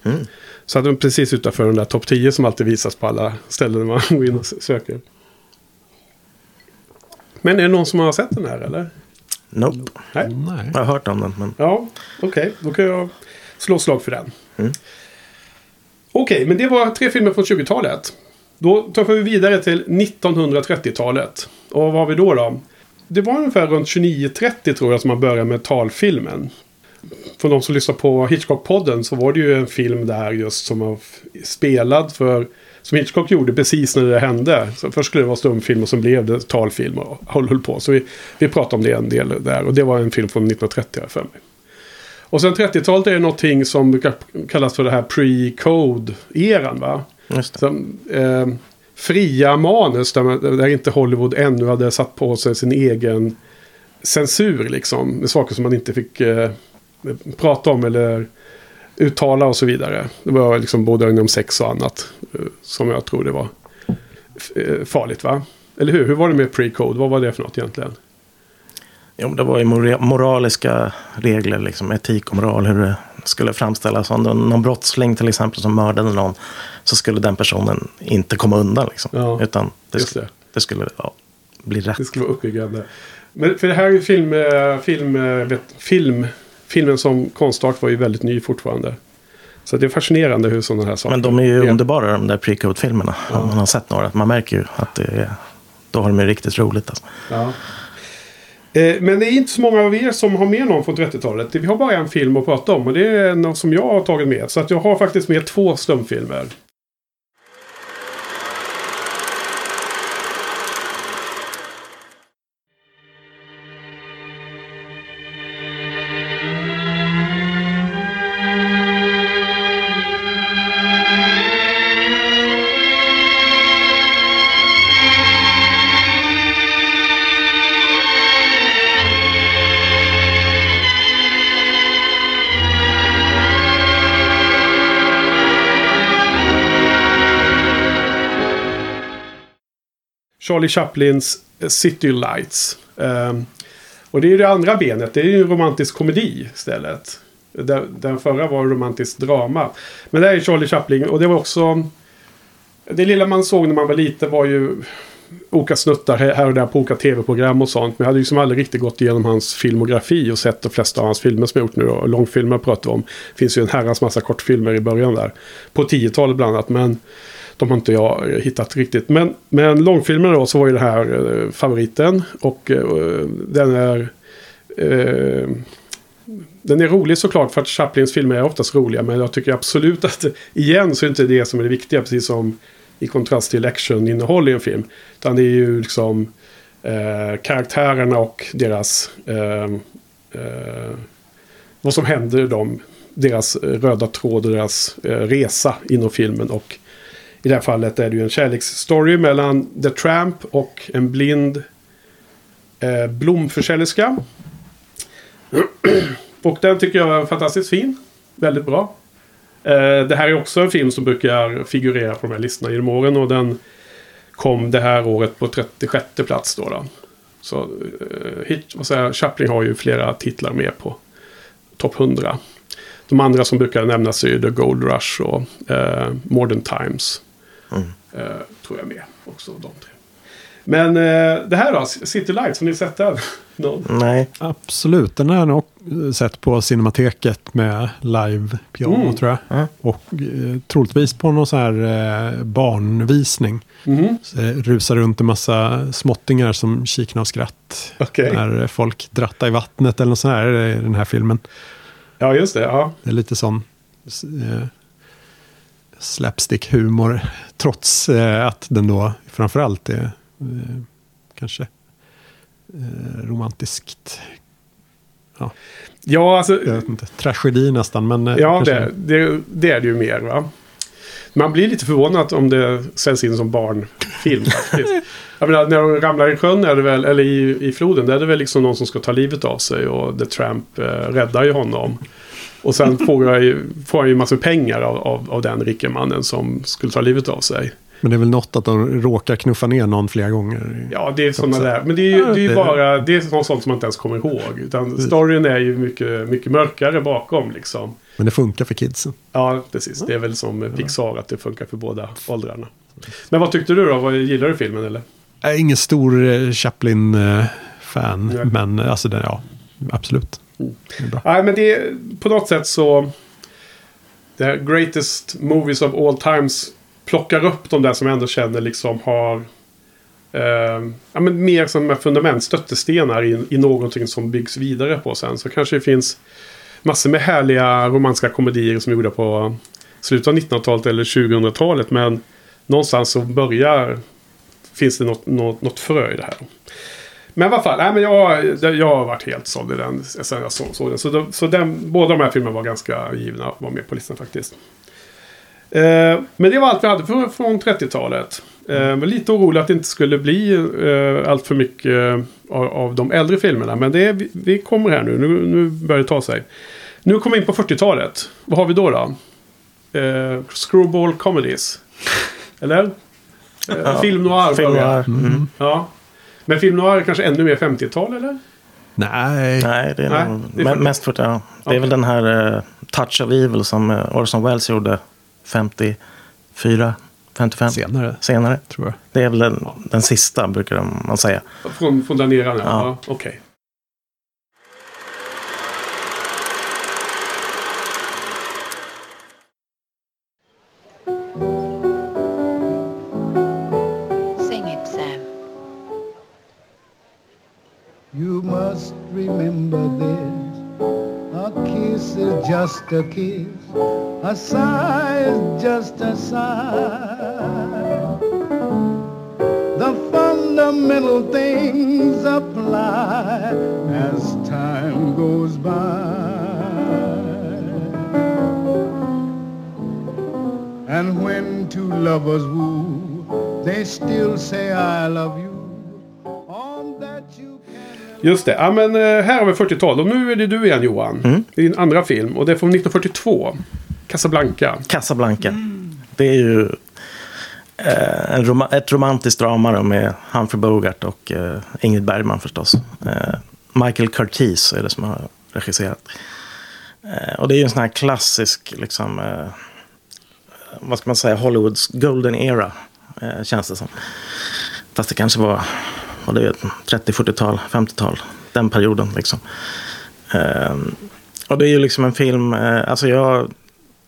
S1: Mm. Så att den precis utanför den där topp 10 som alltid visas på alla ställen man går in och söker. Men är det någon som har sett den här eller?
S2: Nope.
S1: Nej.
S2: Nej. Jag har hört om den. Men...
S1: Ja, okej. Okay. Då kan jag slå slag för den. Mm. Okej, okay, men det var tre filmer från 20-talet. Då tar vi vidare till 1930-talet. Och vad har vi då då? Det var ungefär runt 29-30 tror jag som man började med talfilmen. För de som lyssnar på Hitchcock-podden så var det ju en film där just som var spelad för som Hitchcock gjorde precis när det hände. Så först skulle det vara stumfilm och så blev det talfilm och höll på. Så vi, vi pratade om det en del där. Och det var en film från 1930 för mig. Och sen 30-talet är det någonting som brukar kallas för det här pre-code-eran va?
S2: Så,
S1: eh, fria manus där, där inte Hollywood ännu hade satt på sig sin egen censur liksom. Med saker som man inte fick eh, prata om eller uttala och så vidare. Det var liksom både inom sex och annat. Eh, som jag tror det var eh, farligt va? Eller hur? Hur var det med pre-code? Vad var det för något egentligen?
S2: Jo, det var ju moraliska regler, liksom etik och moral, hur det skulle framställas. Om någon brottsling till exempel som mördade någon så skulle den personen inte komma undan. Liksom. Ja, Utan det, sk det. det skulle ja, bli rätt.
S1: Det skulle vara uppbyggande. Men för det här är ju film, eh, film, vet, film, filmen som konstart var ju väldigt ny fortfarande. Så det är fascinerande hur sådana här saker...
S2: Men de är ju underbara de där pre-code-filmerna. Ja. Om man har sett några. Man märker ju att det är, då har de ju riktigt roligt. Alltså.
S1: Ja. Eh, men det är inte så många av er som har med någon från 30-talet. Vi har bara en film att prata om och det är en som jag har tagit med. Så att jag har faktiskt med två stumfilmer. Charlie Chaplins City Lights. Ehm, och det är ju det andra benet. Det är ju en romantisk komedi istället. Den, den förra var romantiskt drama. Men det här är Charlie Chaplin och det var också... Det lilla man såg när man var liten var ju olika snuttar här och där på olika tv-program och sånt. Men jag hade liksom aldrig riktigt gått igenom hans filmografi och sett de flesta av hans filmer som jag gjort nu. Och långfilmer pratar vi om. Det finns ju en herrans massa kortfilmer i början där. På 10-talet bland annat. Men de har inte jag hittat riktigt. Men, men långfilmerna då så var ju det här eh, favoriten. Och eh, den är... Eh, den är rolig såklart för att Chaplins filmer är oftast roliga. Men jag tycker absolut att igen så är det inte det som är det viktiga. Precis som i kontrast till actioninnehåll i en film. Utan det är ju liksom eh, karaktärerna och deras... Eh, eh, vad som händer dem. Deras eh, röda tråd och deras eh, resa inom filmen. Och i det här fallet är det ju en kärleksstory mellan The Tramp och en blind eh, blomförsäljerska. och den tycker jag är fantastiskt fin. Väldigt bra. Eh, det här är också en film som brukar figurera på de här listorna genom åren. Och den kom det här året på 36 plats. Då, då. Så eh, hit, vad säger, Chaplin har ju flera titlar med på topp 100. De andra som brukar nämnas är The Gold Rush och eh, Modern Times. Mm. Eh, tror jag med också. De tre. Men eh, det här då, City Lights, har ni sett den?
S2: no. Nej.
S4: Absolut, den har jag nog sett på Cinemateket med live-piano mm. tror jag. Mm. Och eh, troligtvis på någon sån här eh, barnvisning. Mm. Så rusar runt en massa småttingar som kiknar av skratt. Okay. När folk drattar i vattnet eller något sånt här i den här filmen.
S1: Ja, just det. Ja.
S4: Det är lite sån eh, slapstick-humor. Trots eh, att den då framförallt är eh, kanske eh, romantiskt. Ja,
S1: ja alltså.
S4: Jag vet inte, tragedi nästan. Men
S1: ja, det, det, det, är det ju mer. Va? Man blir lite förvånad om det säljs in som barnfilm faktiskt. Jag menar, när de ramlar i sjön är det väl, eller i, i floden, det är det väl liksom någon som ska ta livet av sig och The Tramp eh, räddar ju honom. Och sen får, jag, får han ju massor pengar av, av, av den rike mannen som skulle ta livet av sig.
S4: Men det är väl något att de råkar knuffa ner någon flera gånger.
S1: Ja, det är sådana där. Men det är ju, det är ju bara det är sånt som man inte ens kommer ihåg. Utan storyn är ju mycket, mycket mörkare bakom liksom.
S4: Men det funkar för kidsen.
S1: Ja, precis. Det är väl som Pixar att det funkar för båda åldrarna. Men vad tyckte du då? Vad, gillar du filmen eller?
S4: Jag är ingen stor eh, Chaplin-fan. Eh, men eh, alltså, den, ja, absolut.
S1: Mm. Nej, men det är på något sätt så... The greatest movies of all times plockar upp de där som jag ändå känner liksom har eh, ja, men mer som fundament, stöttestenar i, i någonting som byggs vidare på sen. Så kanske det finns massor med härliga romantiska komedier som är gjorda på slutet av 1900-talet eller 2000-talet. Men någonstans så börjar, finns det något, något, något frö i det här. Men i alla fall, nej, men jag, jag har varit helt såld i den sen jag såg, såg den. Så, så den, båda de här filmerna var ganska givna att vara med på listan faktiskt. Eh, men det var allt vi hade för, från 30-talet. Eh, lite orolig att det inte skulle bli eh, allt för mycket eh, av, av, de äldre filmerna. Men det, vi, vi kommer här nu. nu. Nu börjar det ta sig. Nu kommer vi in på 40-talet. Vad har vi då? då? Eh, screwball comedies. Eller? Eh, film noir.
S2: Film noir.
S1: Mm. Ja. Men film noir är kanske ännu mer 50-tal eller?
S4: Nej.
S2: Nej, det är, Nej, det är mest 40 ja. Det är okay. väl den här uh, Touch of Evil som uh, Orson Welles gjorde 54, 55.
S4: Senare.
S2: Senare. Tror jag. Det är väl den, ja. den sista brukar man säga.
S1: Från, från där nere? Ja. ja. Okej. Okay.
S5: Just a kiss. A sigh is just a sigh. The fundamental things apply as time goes by. And when two lovers woo, they still say I love you.
S1: Just det. Ja, men eh, här har vi 40-tal. Och nu är det du igen Johan. Mm. Din andra film. Och det är från 1942. Casablanca.
S2: Casablanca. Mm. Det är ju Eh, en roma ett romantiskt drama då med Humphrey Bogart och eh, Ingrid Bergman förstås. Eh, Michael Curtiz är det som har regisserat. Eh, och det är ju en sån här klassisk, liksom, eh, vad ska man säga, Hollywoods golden era, känns det som. Fast det kanske var, vad det vet, 30, 40-tal, 50-tal, den perioden liksom. Eh, och det är ju liksom en film, eh, alltså jag,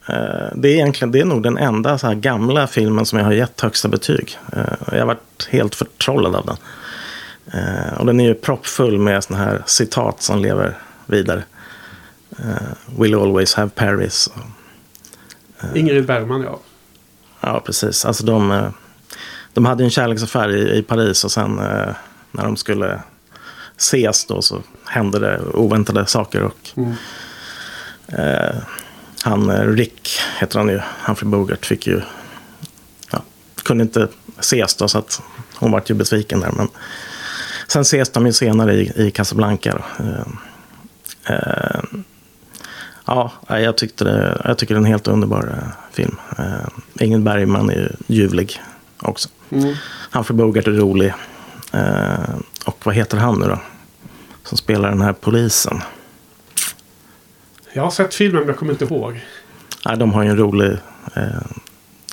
S2: eh, det är egentligen, det är nog den enda så här gamla filmen som jag har gett högsta betyg. Eh, jag har varit helt förtrollad av den. Och den är ju proppfull med såna här citat som lever vidare. Will always have Paris. Och,
S1: Ingrid Bergman, ja.
S2: Ja, precis. Alltså de, de hade en kärleksaffär i, i Paris och sen när de skulle ses då så hände det oväntade saker. Och,
S1: Mm.
S2: eh, han, eh, Rick heter han ju, Humphrey Bogart, fick ju, ja, kunde inte ses då så att hon vart ju besviken där. Men sen ses de ju senare i, i Casablanca. Då. Eh, eh, Ja, jag, tyckte det, jag tycker det är en helt underbar eh, film. Eh, Ingrid Bergman är ju ljuvlig också.
S1: Mm.
S2: Humphrey Bogart är rolig. Eh, och vad heter han nu då? Som spelar den här polisen.
S1: Jag har sett filmen men jag kommer inte ihåg.
S2: Nej, de har ju en rolig eh,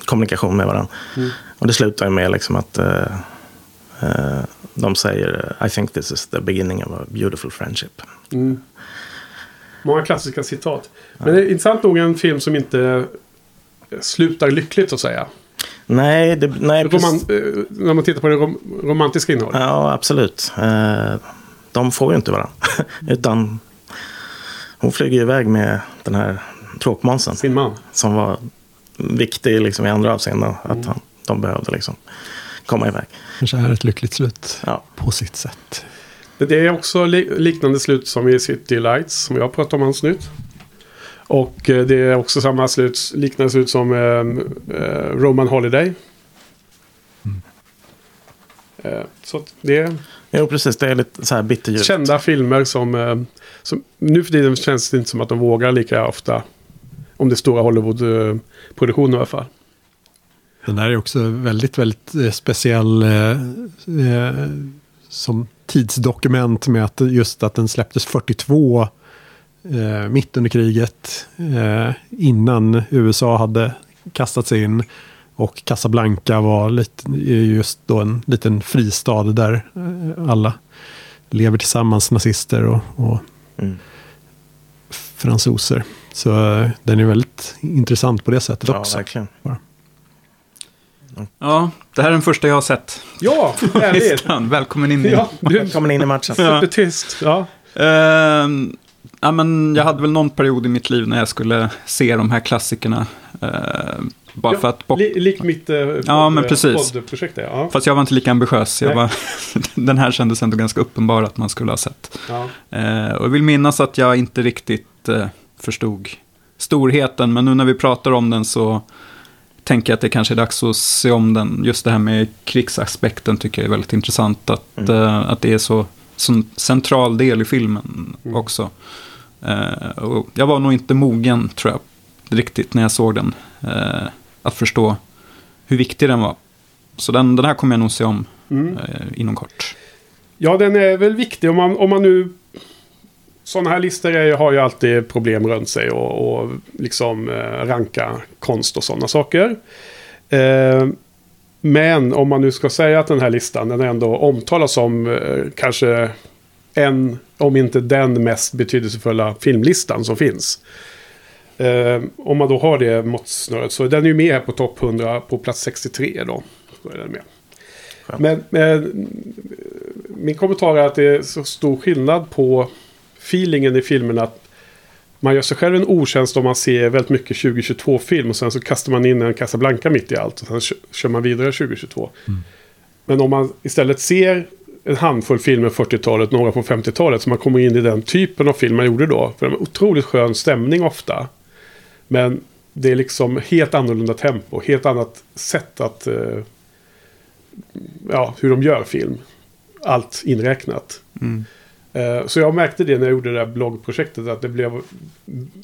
S2: kommunikation med varandra.
S1: Mm.
S2: Och det slutar ju med liksom att eh, eh, de säger I think this is the beginning of a beautiful friendship.
S1: Mm. Många klassiska citat. Men det är intressant nog en film som inte slutar lyckligt så att säga.
S2: Nej, det, nej
S1: Roman, eh, när man tittar på det rom, romantiska innehållet.
S2: Ja, absolut. Eh, de får ju inte varandra. Utan hon flyger iväg med den här tråkmånsen.
S1: Sin man.
S2: Som var viktig liksom, i andra avseenden. Att han, de behövde liksom komma iväg.
S4: Kanske är ett lyckligt slut
S2: Ja.
S4: på sitt sätt.
S1: Det är också li liknande slut som i City Lights som jag pratade om alldeles nytt. Och eh, det är också samma slut, liknande slut som eh, eh, Roman Holiday. Eh, så det är
S2: Jo, precis. Det är lite så här bitterljuvt.
S1: kända filmer som, som... Nu för tiden känns det inte som att de vågar lika ofta. Om det är stora Hollywood-produktioner i alla fall.
S4: Den där är också väldigt, väldigt speciell eh, som tidsdokument med att just att den släpptes 42 eh, mitt under kriget eh, innan USA hade kastat sig in. Och Casablanca var lite, just då en liten fristad där eh, alla lever tillsammans, nazister och, och
S2: Mm.
S4: fransoser. Så eh, den är väldigt intressant på det sättet
S2: Ja,
S4: också.
S2: verkligen.
S3: Ja, det här är den första jag har sett.
S1: Ja, härligt!
S3: Välkommen in i...
S1: ja, du
S2: Kommer in i matchen.
S1: supertyst. Ja.
S3: Ehm, ja, men jag hade väl någon period i mitt liv när jag skulle se de här klassikerna. Ehm, bara
S1: Ja,
S3: för att...
S1: Li, likt mitt eh,
S3: Ja, men precis.
S1: poddprojekt. Ja.
S3: Fast jag var inte lika ambitiös. Jag var, den här kändes ändå ganska uppenbar att man skulle ha sett.
S1: Ja.
S3: Eh, och jag vill minnas att jag inte riktigt eh, förstod storheten. Men nu när vi pratar om den så tänker jag att det kanske är dags att se om den. Just det här med krigsaspekten tycker jag är väldigt intressant. Att,
S2: Mm.
S3: eh, att det är så, en central del i filmen
S1: Mm.
S3: också. Eh, jag var nog inte mogen, tror jag, riktigt när jag såg den. Eh, att förstå hur viktig den var. Så den, den här kommer jag nog se om
S1: Mm.
S3: eh, inom kort.
S1: Ja, den är väl viktig om man, om man nu... Sådana här listor är, har ju alltid problem runt sig och, och liksom ranka konst och sådana saker. Eh, men om man nu ska säga att den här listan den ändå omtalas som eh, kanske en, om inte den mest betydelsefulla filmlistan som finns. Eh, om man då har det måttsnöret så den är ju med här på topp 100 på plats 63 då. Så är den med. Men, men min kommentar är att det är så stor skillnad på feelingen i filmen att man gör sig själv en otjänst om man ser väldigt mycket 2022-film och sen så kastar man in en Casablanca mitt i allt och sen kö- kör man vidare 2022. Men om man istället ser en handfull filmer 40-talet, några från 50-talet, så man kommer in i den typen av film man gjorde då. För de har otroligt skön stämning ofta. Men det är liksom helt annorlunda tempo, helt annat sätt att... Eh, ja, hur de gör film. Allt inräknat.
S3: Mm.
S1: Eh, Så jag märkte det när jag gjorde det där bloggprojektet att det blev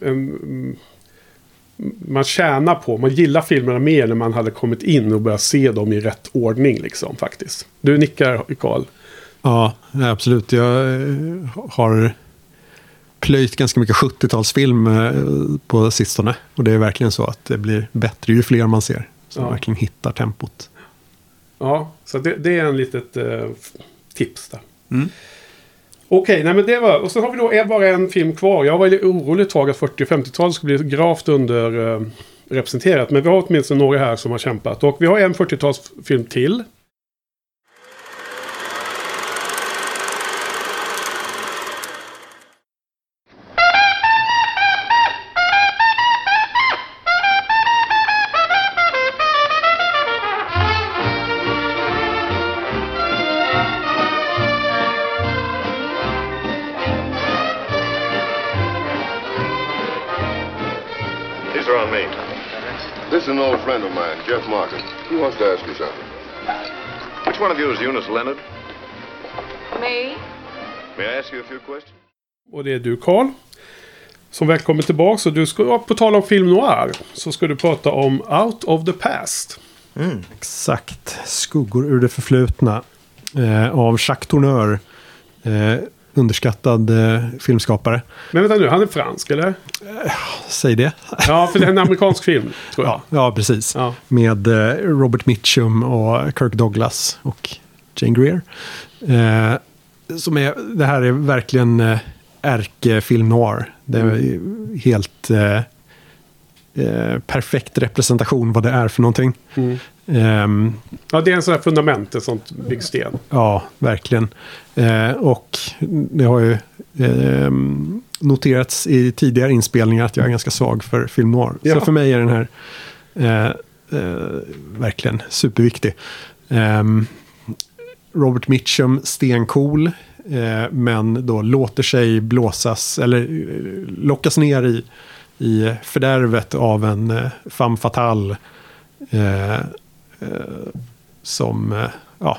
S1: en, man tjänar på, man gillar filmerna mer när man hade kommit in och börjat se dem i rätt ordning liksom faktiskt. Du nickar Karl.
S4: Ja, absolut. Jag eh, har plöjt ganska mycket 70-talsfilm eh, på sistone. Och det är verkligen så att det blir bättre ju fler man ser. Så
S1: Ja.
S4: man verkligen hittar tempot.
S1: Ja, så det, det är en litet eh, tips där.
S3: Mm.
S1: Okej, nej men det var... Och så har vi då bara en film kvar. Jag var lite orolig ett tag att 40 och 50-talet skulle bli gravt under... Eh, representerat. Men vi har åtminstone några här som har kämpat. Och vi har en 40-talsfilm till.
S6: Eunice Leonard?
S7: Me?
S6: May I ask you a few questions?
S1: Och det är du Karl. Som välkommen tillbaka. Och du ska, på tal om film noir. Så ska du prata om Out of the Past.
S4: Exakt. Skuggor ur det förflutna. Eh, av Jacques Tourneur. Eh, underskattad eh, filmskapare.
S1: Men vänta nu, han är fransk eller?
S4: Säg det.
S1: Ja, för det är en amerikansk film. Tror jag.
S4: Ja, ja precis.
S1: Ja.
S4: Med eh, Robert Mitchum och Kirk Douglas och Jane Greer. Eh, som är, det här är verkligen eh, ärkefilm noir. Det är
S1: Mm.
S4: helt eh, eh, perfekt representation vad det är för någonting.
S1: Mm.
S4: Ehm,
S1: Ja, det är en sån här fundament, ett sånt byggsten.
S4: Ja, verkligen. Eh, och det har ju eh, noterats i tidigare inspelningar att jag är ganska svag för film noir.
S1: Ja.
S4: Så för mig är den här eh, eh, verkligen superviktig. Ehm, Robert Mitchum, stencool. Eh, men då låter sig blåsas eller eh, lockas ner i, i fördärvet av en eh, femme fatale. Eh, eh, som, eh, ja,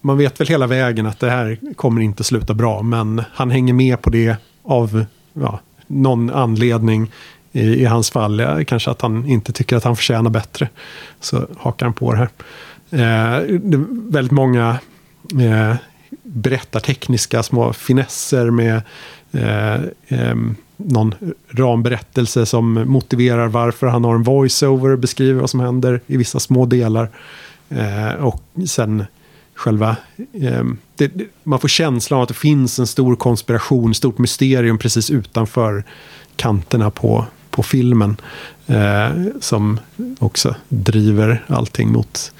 S4: man vet väl hela vägen att det här kommer inte sluta bra. Men han hänger med på det av ja, någon anledning. I, I hans fall eh, kanske att han inte tycker att han förtjänar bättre. Så hakar han på det här. Eh, väldigt många eh, berättartekniska små finesser med eh, någon ramberättelse som motiverar varför han har en voiceover och beskriver vad som händer i vissa små delar. Eh, och sen själva... Eh, det, man får känslan av att det finns en stor konspiration, stort mysterium precis utanför kanterna på, på filmen. Eh, som också driver allting mot,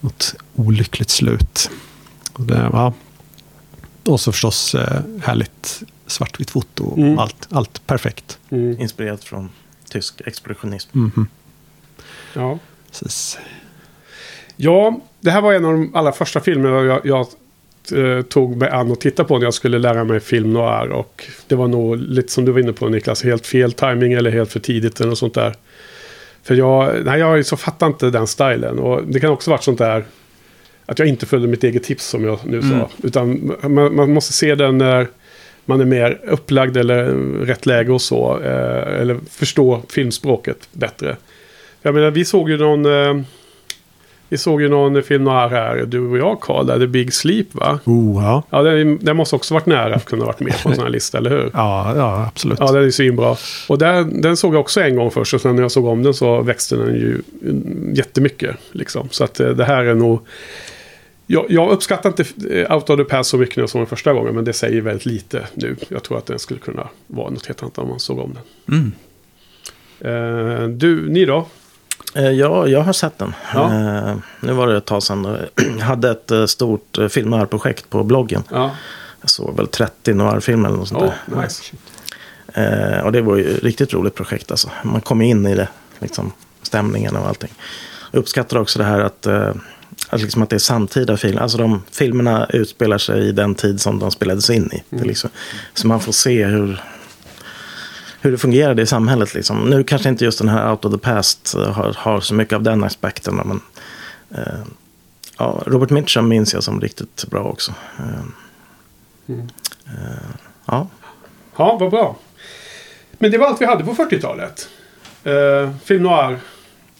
S4: mot olyckligt slut. Och, det, ja. och så förstås eh, härligt svartvitt foto.
S1: Mm.
S4: Allt, allt perfekt.
S1: Mm.
S2: Inspirerat från tysk explosionism.
S4: Mhm.
S1: Ja.
S4: Precis.
S1: ja, det här var en av de allra första filmerna jag, jag eh, tog mig an och tittade på när jag skulle lära mig film noir. Och det var nog lite som du var inne på Niklas, helt fel timing eller helt för tidigt eller något sånt där. För jag, nej, jag så fattar inte den stilen. Och det kan också varit sånt där att jag inte följde mitt eget tips som jag nu sa. Utan man, man måste se den när man är mer upplagd eller rätt läge och så. Eh, eller förstå filmspråket bättre. Jag menar, vi såg ju någon... Eh, vi såg ju någon film noir här, du och jag Karl, där The Big Sleep va?
S4: Oh, ja.
S1: Ja, den, den måste också varit nära att kunna varit med på en sån här lista, eller hur?
S4: Ja, ja, absolut.
S1: Ja, den är svinbra. Och där, den såg jag också en gång först och sen när jag såg om den så växte den ju mm, jättemycket. Liksom. Så att eh, det här är nog... Jag, jag uppskattar inte eh, Out of the Past så mycket när jag såg den första gången, men det säger väldigt lite nu. Jag tror att den skulle kunna vara något helt annat om man såg om den.
S3: Mm.
S1: Eh, du, ni då?
S2: Eh, Ja, jag har sett den.
S1: Ja.
S2: Eh, Nu var det ett tag sedan. Jag hade ett eh, stort film-noir-projekt på bloggen.
S1: Ja,
S2: Jag såg väl 30 noir-filmer eller något sånt
S1: oh,
S2: där.
S1: nice.
S2: Och det var ju ett riktigt roligt projekt alltså. Man kom in i det, liksom stämningen och allting. Jag uppskattar också det här att, att, liksom att det är samtida filmer. Alltså de filmerna utspelar sig i den tid som de spelades in i. Är liksom, så man får se hur, hur det fungerade i samhället. Liksom. Nu kanske inte just den här Out of the Past eh, har, har så mycket av den aspekten. Men eh, ja, Robert Mitchum minns jag som riktigt bra också. Eh, eh, ja.
S1: Ja, vad bra. Men det var allt vi hade på 40-talet. Eh, film noir.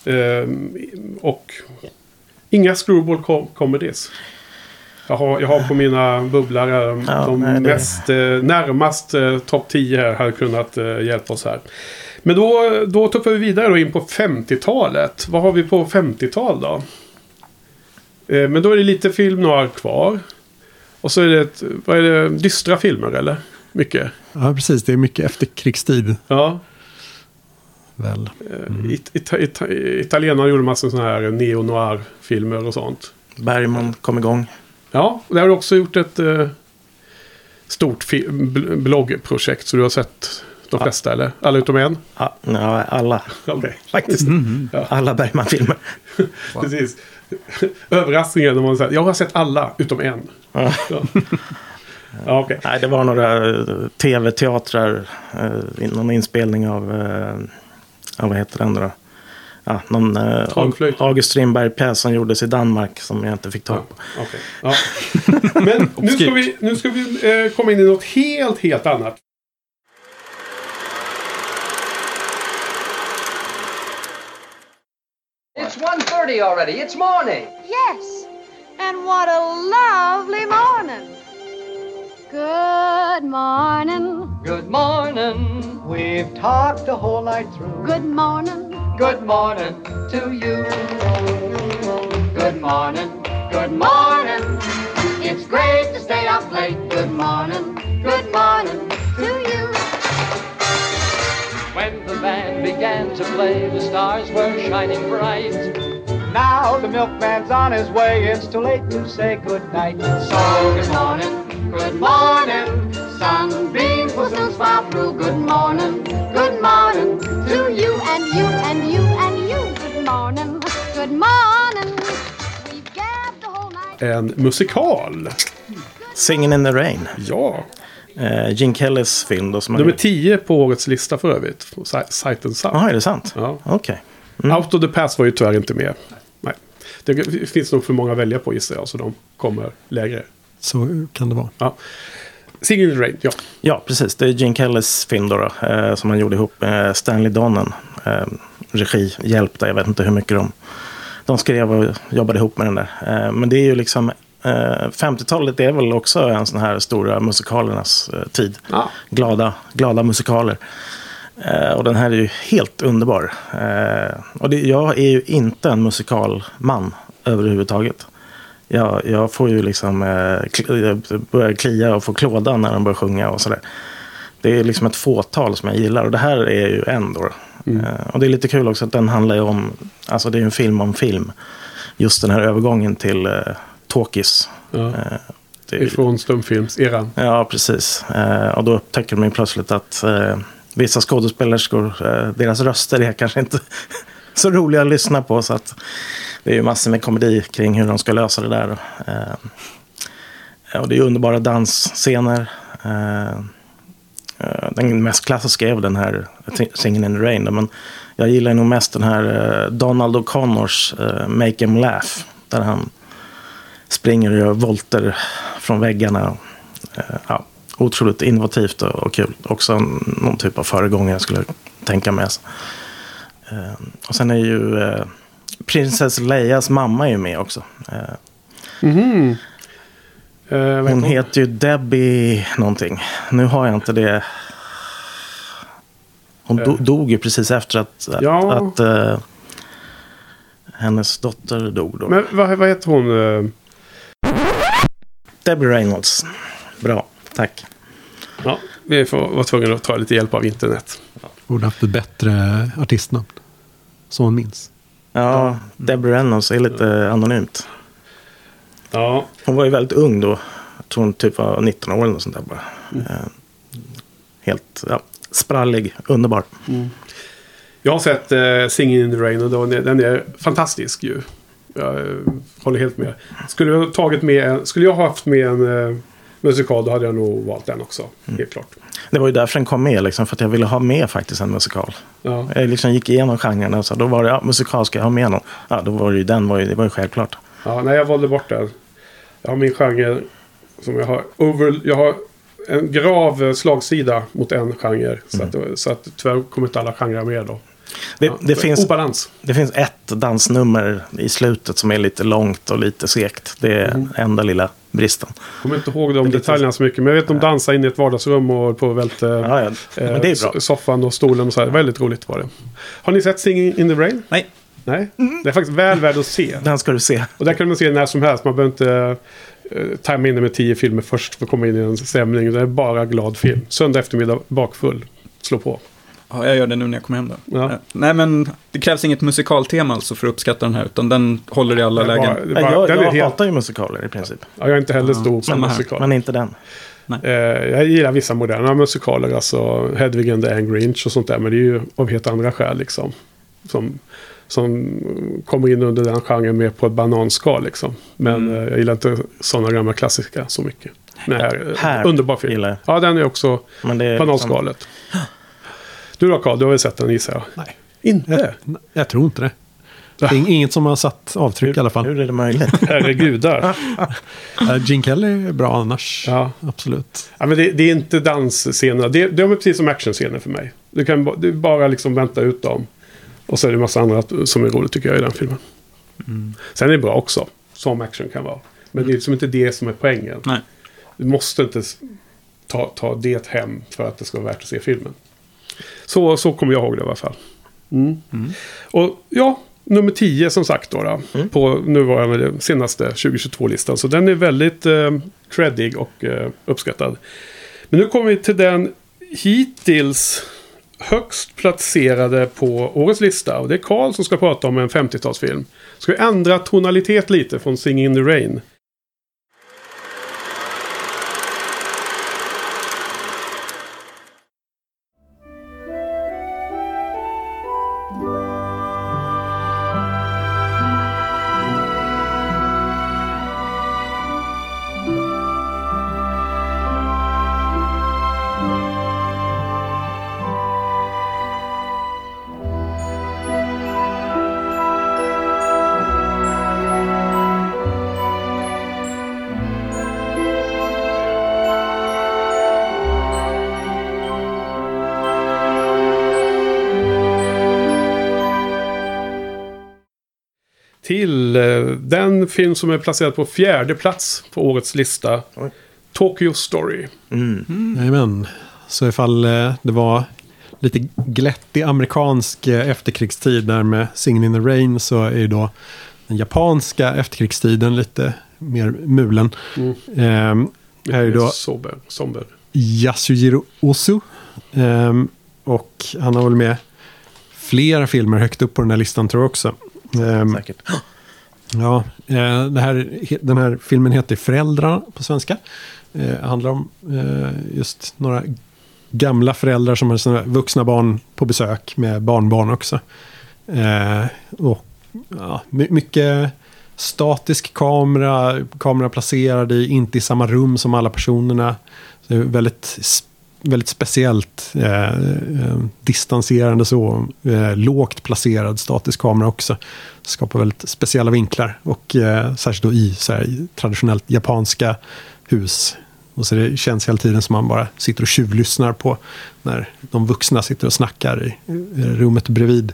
S1: Eh, och inga screwball com comedies. Jag har, jag har på mina bubblare
S2: Ja,
S1: de
S2: nej, det-
S1: mest eh, närmast eh, topp 10 här hade kunnat eh, hjälpa oss här. Men då, då tuffar vi vidare då in på 50-talet. Vad har vi på 50-tal då? Eh, men då är det lite film noir kvar. Och så är det, ett, vad är det, dystra filmer eller? Mycket.
S4: Ja, precis. Det är mycket efterkrigstid.
S1: Ja.
S4: Väl.
S1: Mm. It, ita, ita, italienarna gjorde massor sådana här neo-noir-filmer och sånt.
S2: Bergman kom igång.
S1: Ja, där har du också gjort ett eh, stort bloggprojekt. Så du har sett de flesta, eller? Alla utom en?
S2: Ja, ja, alla
S1: Okej.
S2: faktiskt. Alla Bergman-filmer.
S1: Precis. Överraskningen när man säger jag har sett alla utom en.
S2: Ja.
S1: Ja, ja okej.
S2: Nej, det var några eh, tv-teatrar. eh, någon inspelning av, eh, ja, vad heter den då? Ja, någon eh. August Strindberg-pjäs som gjordes i Danmark som jag inte fick tag på.
S1: Okej. Ja. Men nu ska vi, nu ska vi eh, komma in i något helt, helt annat.
S8: It's 1.30 already. It's morning.
S7: Yes. And what a lovely morning. Good morning.
S8: Good morning. We've talked the whole night through.
S7: Good morning.
S8: Good morning to you. Good morning. Good morning. It's great to stay up late. Good morning. Good morning to you. When the band began to play, the stars were shining bright. Now the milkman's on his way. It's too late to say good night. So good morning. Good morning. Sunbeams will soon smile through. Good morning. Good morning
S7: To you and you and you and you. Good morning. Good morning. We've gabbed the whole night.
S1: En musikal.
S2: Singin' in the Rain.
S1: Ja.
S2: Eh, Gene Kellys film då. Som
S1: Nummer 10 på årets lista för övrigt. på Si- Sight and Sound.
S2: Jaha, är det sant?
S1: Ja.
S2: Okej.
S1: Out of the Past var ju tyvärr inte med. Nej. Det finns nog för många att välja på gissar jag. Så de kommer lägre.
S4: Så kan det vara.
S1: Ja. The Rain, ja.
S2: Ja, precis. Det är Gene Kellys film då, då eh, som han gjorde ihop med Stanley Donen. Eh, regi, hjälp där, jag vet inte hur mycket de, de skrev och jobbade ihop med den där. Eh, men det är ju liksom, eh, 50-talet är väl också en sån här stora musikalernas eh, tid.
S1: Ja.
S2: Glada, glada musikaler. Eh, och den här är ju helt underbar. Eh, och det, jag är ju inte en musikalman överhuvudtaget. Jag, jag får ju liksom eh, börjar klia och få klåda när de börjar sjunga och sådär. Det är liksom ett fåtal som jag gillar och det här är ju en då. Eh, och det är lite kul också att den handlar ju om, alltså det är ju en film om film. Just den här övergången till eh, talkies.
S1: Ja.
S2: Eh, det
S1: Ifrån stumfilmseran.
S2: Ja, precis. Eh, och då upptäcker de ju plötsligt att eh, vissa skådespelerskor, deras röster är kanske inte så roliga att lyssna på. Så att det är ju massor med komedi kring hur de ska lösa det där. Eh, och det är underbara dansscener. Eh, eh, den mest klassiska är väl den här Singin' in the Rain. Men jag gillar nog mest den här eh, Donald O'Connors eh, Make 'em Laugh. Där han springer och gör volter från väggarna. Ja, otroligt innovativt och, kul. Också någon typ av föregångare skulle jag tänka mig. Eh, Och sen är ju eh, Princess Leias mamma är ju med också. Eh,
S1: Eh, vad
S2: Hon
S1: heter
S2: ju Debbie någonting. Nu har jag inte det. Hon do, dog ju precis efter att, att,
S1: Ja.
S2: att eh, hennes dotter dog. Då.
S1: Men vad, vad heter hon?
S2: Debbie Reynolds. Bra, tack.
S1: Ja, vi får vara tvungna att ta lite hjälp av internet.
S4: Borde haft ett bättre artistnamn. Som man minns.
S2: Ja, Debbie Reynolds är lite anonymt.
S1: Ja,
S2: Hon var ju väldigt ung då. Jag tror hon typ var 19 år eller något sånt där bara. Eh, Helt ja, sprallig, underbar.
S1: jag har sett eh, Singing in the Rain och då, den är fantastisk ju. Jag eh, håller helt med. Skulle jag, ha tagit med, skulle jag ha haft med en eh, musikal då hade jag nog valt den också. Helt klart.
S2: Det var ju därför den kom med, liksom, för att jag ville ha med faktiskt en musikal.
S1: Ja.
S2: Jag liksom gick igenom genrerna och så då var det, ja, musikal ska jag ha med någon. Ja, då var det ju den, var ju, det var ju självklart.
S1: Ja, nej, jag valde bort den. Jag har min genre som jag har over... Jag har en grav slagsida mot en genre. Så, att, så att tyvärr kommer inte alla genrer med då.
S2: Det,
S1: Ja,
S2: det, finns,
S1: Obalans.
S2: det finns ett dansnummer i slutet som är lite långt och lite segt. Det är
S1: Mm.
S2: enda lilla bristen.
S1: kommer inte ihåg de
S2: lite-
S1: detaljerna så mycket. Men jag vet att de dansar in i ett vardagsrum och på välte
S2: Ja, ja. Men det är bra.
S1: eh, soffan och stolen och så här. Väldigt roligt var det. Har ni sett Singing in the Rain?
S3: Nej.
S1: Nej? Det är faktiskt väl värd att se.
S2: Den ska du se.
S1: Och där kan man se när som helst. Man behöver inte uh, tajma in det med tio filmer först för att komma in i en stämning. Det är bara glad film. Söndag eftermiddag, bakfull. Slå på.
S3: Ja, jag gör det nu när jag kommer hem då.
S1: Ja.
S3: Eh, Nej, men det krävs inget musikaltema alltså för att uppskatta den här, utan den håller i alla
S1: bara-
S3: lägen.
S1: bara-
S2: jag
S1: den
S2: jag
S1: helt-
S2: hatar ju musikaler i princip.
S1: Ja, jag är inte heller stor på
S3: samma här.
S1: musikal.
S2: Men inte den.
S1: Eh, jag gillar vissa moderna musikaler, alltså Hedvig and the Angry Inch och sånt där. Men det är ju av helt andra skäl liksom. Som, som kommer in under den genren mer på ett bananskal liksom. Men eh, jag gillar inte sådana gamla klassiska så mycket. Men här, eh,
S2: Här
S1: underbar film. Ja, den är också
S2: är
S1: bananskalet. Du då Carl, du har väl sett den gissar jag?
S4: Nej.
S1: Inte?
S4: Jag, jag tror inte det. Det är inget som har satt avtryck i alla fall.
S2: Hur är det möjligt?
S1: Herregudar.
S4: Uh, Gene Kelly är bra annars.
S1: Ja.
S4: Absolut.
S1: Ja, men det, det är inte dansscener. Det, de är precis som actionscener för mig. Du kan du bara liksom vänta ut dem. Och så är det en massa annat som är roligt tycker jag i den filmen. Sen är det bra också. Som action kan vara. Men det är liksom inte det som är poängen.
S3: Nej.
S1: Du måste inte ta, ta det hem för att det ska vara värt att se filmen. Så, så kommer jag ihåg det i alla fall. Mm. Och ja, nummer 10 som sagt då. då På nuvarande senaste 2022-listan. Så den är väldigt eh, creddig och eh, uppskattad. Men nu kommer vi till den hittills högst placerade på årets lista. Och det är Karl som ska prata om en 50-talsfilm. Ska vi ändra tonalitet lite från Singing in the Rain. Den film som är placerad på fjärde plats på årets lista.
S2: Oj.
S1: Tokyo Story.
S4: Jajamän. Så ifall eh, det var lite glättig amerikansk eh, efterkrigstid där med Singin' in the Rain så är ju då den japanska efterkrigstiden lite mer mulen.
S1: Mm.
S4: Ehm, här är ju då
S1: Sober. Somber.
S4: Yasujiro Ozu. Ehm, och han har väl med flera filmer högt upp på den här listan tror jag också. Ehm,
S2: Säkert.
S4: Ja, eh, det här, den här filmen heter Föräldrar på svenska. Eh, det handlar om eh, just några gamla föräldrar som har sina vuxna barn på besök med barnbarn också. Och ja, mycket statisk kamera, kamera placerad i, inte i samma rum som alla personerna. Så det är väldigt, väldigt speciellt eh, eh, distanserande så. Eh, lågt placerad statisk kamera också. Skapar väldigt speciella vinklar. Och eh, särskilt då i så här, traditionellt japanska hus. Och så det känns hela tiden som man bara sitter och tjuvlyssnar på när de vuxna sitter och snackar i, eh, rummet bredvid.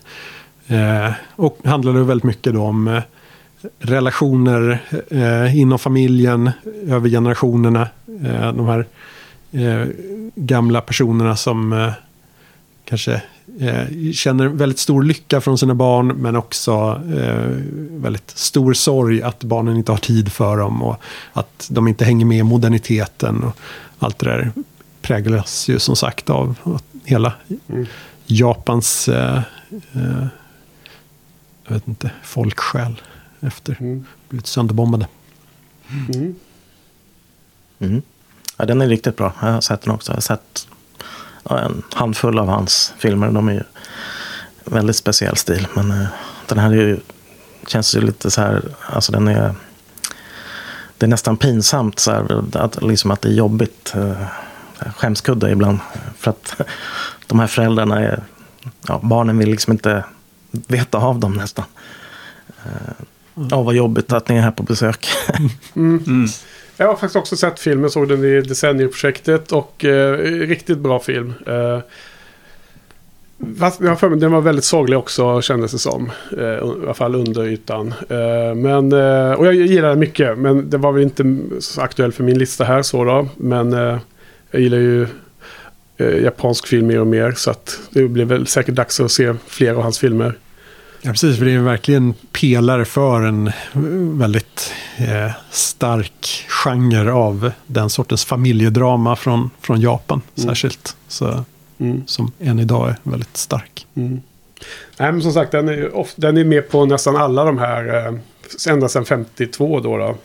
S4: Eh, och handlar det väldigt mycket då om eh, relationer eh, inom familjen, över generationerna. Eh, de här eh, gamla personerna som eh, kanske eh, känner väldigt stor lycka från sina barn men också eh, väldigt stor sorg att barnen inte har tid för dem och att de inte hänger med i moderniteten och allt det där präglas ju som sagt av att hela Japans eh, jag vet inte, folksjäl efter
S1: Mm.
S4: blivit sönderbombade.
S1: Mm.
S2: Mm. Ja, den är riktigt bra. Jag har sett den också. Jag har sett en handfull av hans filmer. De är ju väldigt speciell stil. Men eh, den här är ju, känns ju lite så här, alltså den är, det är nästan pinsamt så här, att, liksom att det är jobbigt. Eh, skämskudde ibland. För att de här föräldrarna är, ja, barnen vill liksom inte veta av dem nästan. Eh, Ja, vad jobbigt att ni är här på besök.
S1: Jag har faktiskt också sett filmen, såg den i Decennieprojektet och eh, riktigt bra film. Eh, fast jag har för mig, den var väldigt sorglig också kändes det som. Eh, I alla fall under ytan. Eh, men, eh, och jag gillar den mycket, men det var väl inte så aktuell för min lista här så då. Men eh, jag gillar ju eh, japansk film mer och mer. Så att det blir väl säkert dags att se fler av hans filmer.
S4: Ja, precis. För det är verkligen pelare för en väldigt eh, stark genre av den sortens familjedrama från, från Japan särskilt. Så,
S1: Mm.
S4: Som än idag är väldigt stark.
S1: Nej, men som sagt, den är, of- den är med på nästan alla de här, eh, ända sedan 52 då. då.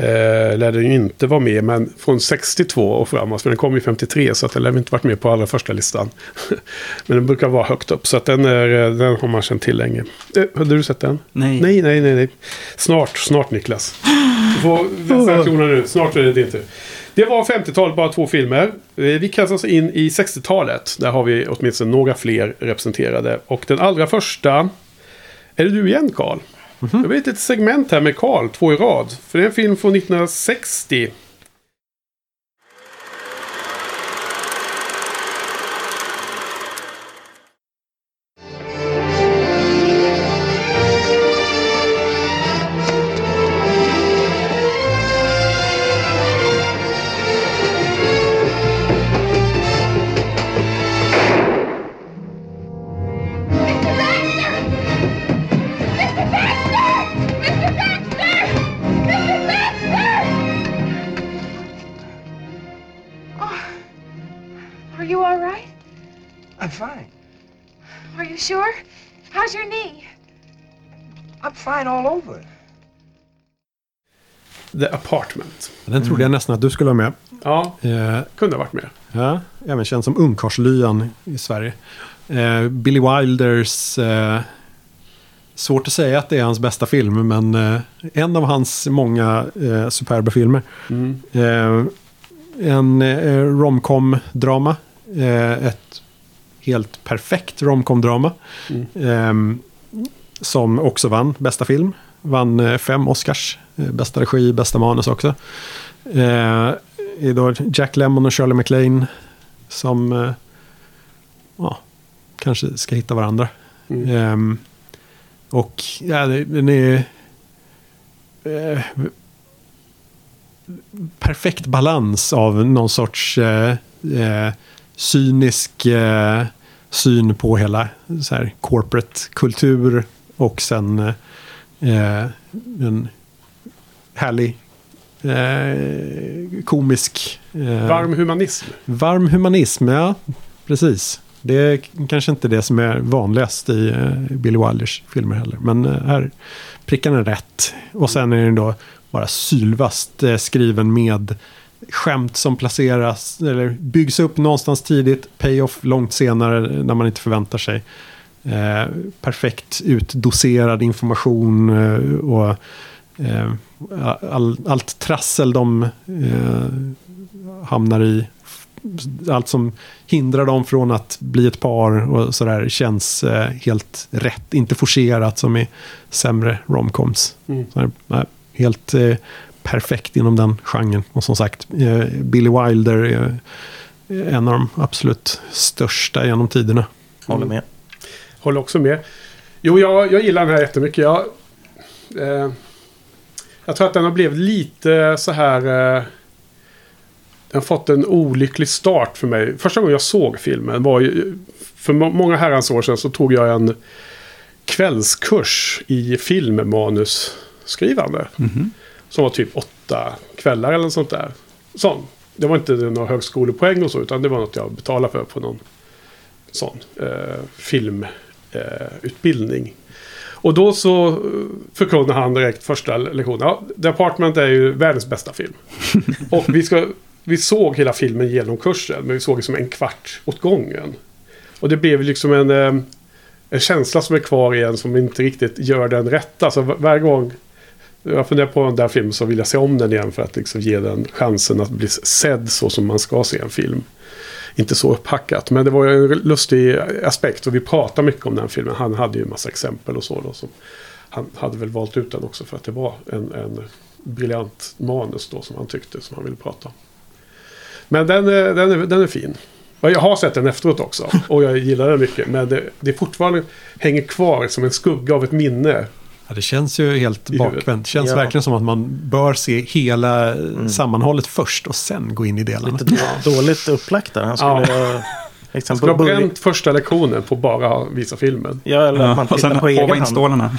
S1: Eh, lär den ju inte vara med, men från 62 och framåt, för den kom ju 53, så att den lär inte varit med på allra första listan. men den brukar vara högt upp, så att den, är, eh, den har man känt till länge. Eh, hade du sett den?
S3: Nej.
S1: Nej, nej, nej, nej. Snart, snart Niklas. Du får vässa reaktionerna nu, snart är det din tur. Det var 50-talet, bara två filmer. Eh, Vi kastar oss in i 60-talet. Där har vi åtminstone några fler representerade. Och den allra första... Är det du igen, Karl? Mhm. Det blir ett litet segment här med Karl, två i rad. För det är en film från 1960. The Apartment.
S4: Den trodde jag nästan att du skulle ha med.
S1: Ja,
S4: Eh,
S1: kunde ha varit med.
S4: Ja, även känd som ungkarlslyan i Sverige. Eh, Billy Wilders, eh, svårt att säga att det är hans bästa film, men eh, en av hans många eh, superba filmer.
S1: Mm.
S4: Eh, en eh, romcom-drama, eh, ett helt perfekt romcom-drama. Eh, som också vann bästa film. Vann eh, fem Oscars. Eh, bästa regi, bästa manus också. Eh, är då Jack Lemmon och Shirley MacLaine som eh, ja, kanske ska hitta varandra.
S1: Mm.
S4: Ehm, och ja, det- den är eh, perfekt balans av någon sorts cynisk syn på hela så här, corporate kultur och sen en härlig eh, komisk eh,
S1: Varm humanism.
S4: Varm humanism, ja. Precis. Det är kanske inte det som är vanligast i eh, Billy Wilders filmer heller. Men eh, här prickar den rätt. Och sen är den då bara sylvast eh, skriven med skämt som placeras eller byggs upp någonstans tidigt, payoff långt senare när man inte förväntar sig. Eh, perfekt utdoserad information eh, och eh, all, allt trassel de eh, hamnar i. Allt som hindrar dem från att bli ett par och sådär känns eh, helt rätt. Inte forcerat som i sämre romcoms.
S1: Mm.
S4: Nej, helt eh, perfekt inom den genren. Och som sagt, eh, Billy Wilder är en av de absolut största genom tiderna.
S2: Håller med.
S1: Håller också med. Jo, jag, jag gillar den här jättemycket. Jag, eh, jag tror att den har blivit lite så här... Eh, den har fått en olycklig start för mig. Första gången jag såg filmen var ju... För må- många herrans år sedan så tog jag en kvällskurs i filmmanusskrivande. Som var typ åtta kvällar eller något sånt där. Sån. Det var inte några högskolepoäng och så, utan det var något jag betalade för på någon sån eh, filmutbildning. Och då så eh, förkunnade han direkt första lektionen. Ja, The Apartment är ju världens bästa film. och vi, ska, vi såg hela filmen genom kursen. Men vi såg liksom en kvart åt gången. Och det blev liksom en, eh, en känsla som är kvar igen som inte riktigt gör den rätta. Så var- varje gång jag funderar på den där filmen så vill jag se om den igen för att liksom ge den chansen att bli sedd så som man ska se en film. Inte så upphackat, men det var ju en lustig aspekt och vi pratade mycket om den filmen. Han hade ju en massa exempel och så då som han hade väl valt ut den också för att det var en, en briljant manus då som han tyckte som han ville prata om. Men den, är- den, är, den är fin. Jag har sett den efteråt också och jag gillar den mycket. Men det, det fortfarande hänger kvar som en skugga av ett minne.
S4: Ja, det känns ju helt bakvänt. Det känns
S2: Ja.
S4: verkligen som att man bör se hela sammanhållet först och sen gå in i delarna.
S2: Lite dåligt upplagt där. Han skulle ha liksom
S1: Han skulle ha bränt första lektionen på bara visa filmen.
S2: Ja, eller att man
S3: och sen
S2: tittar på egen hand.
S3: stålarna.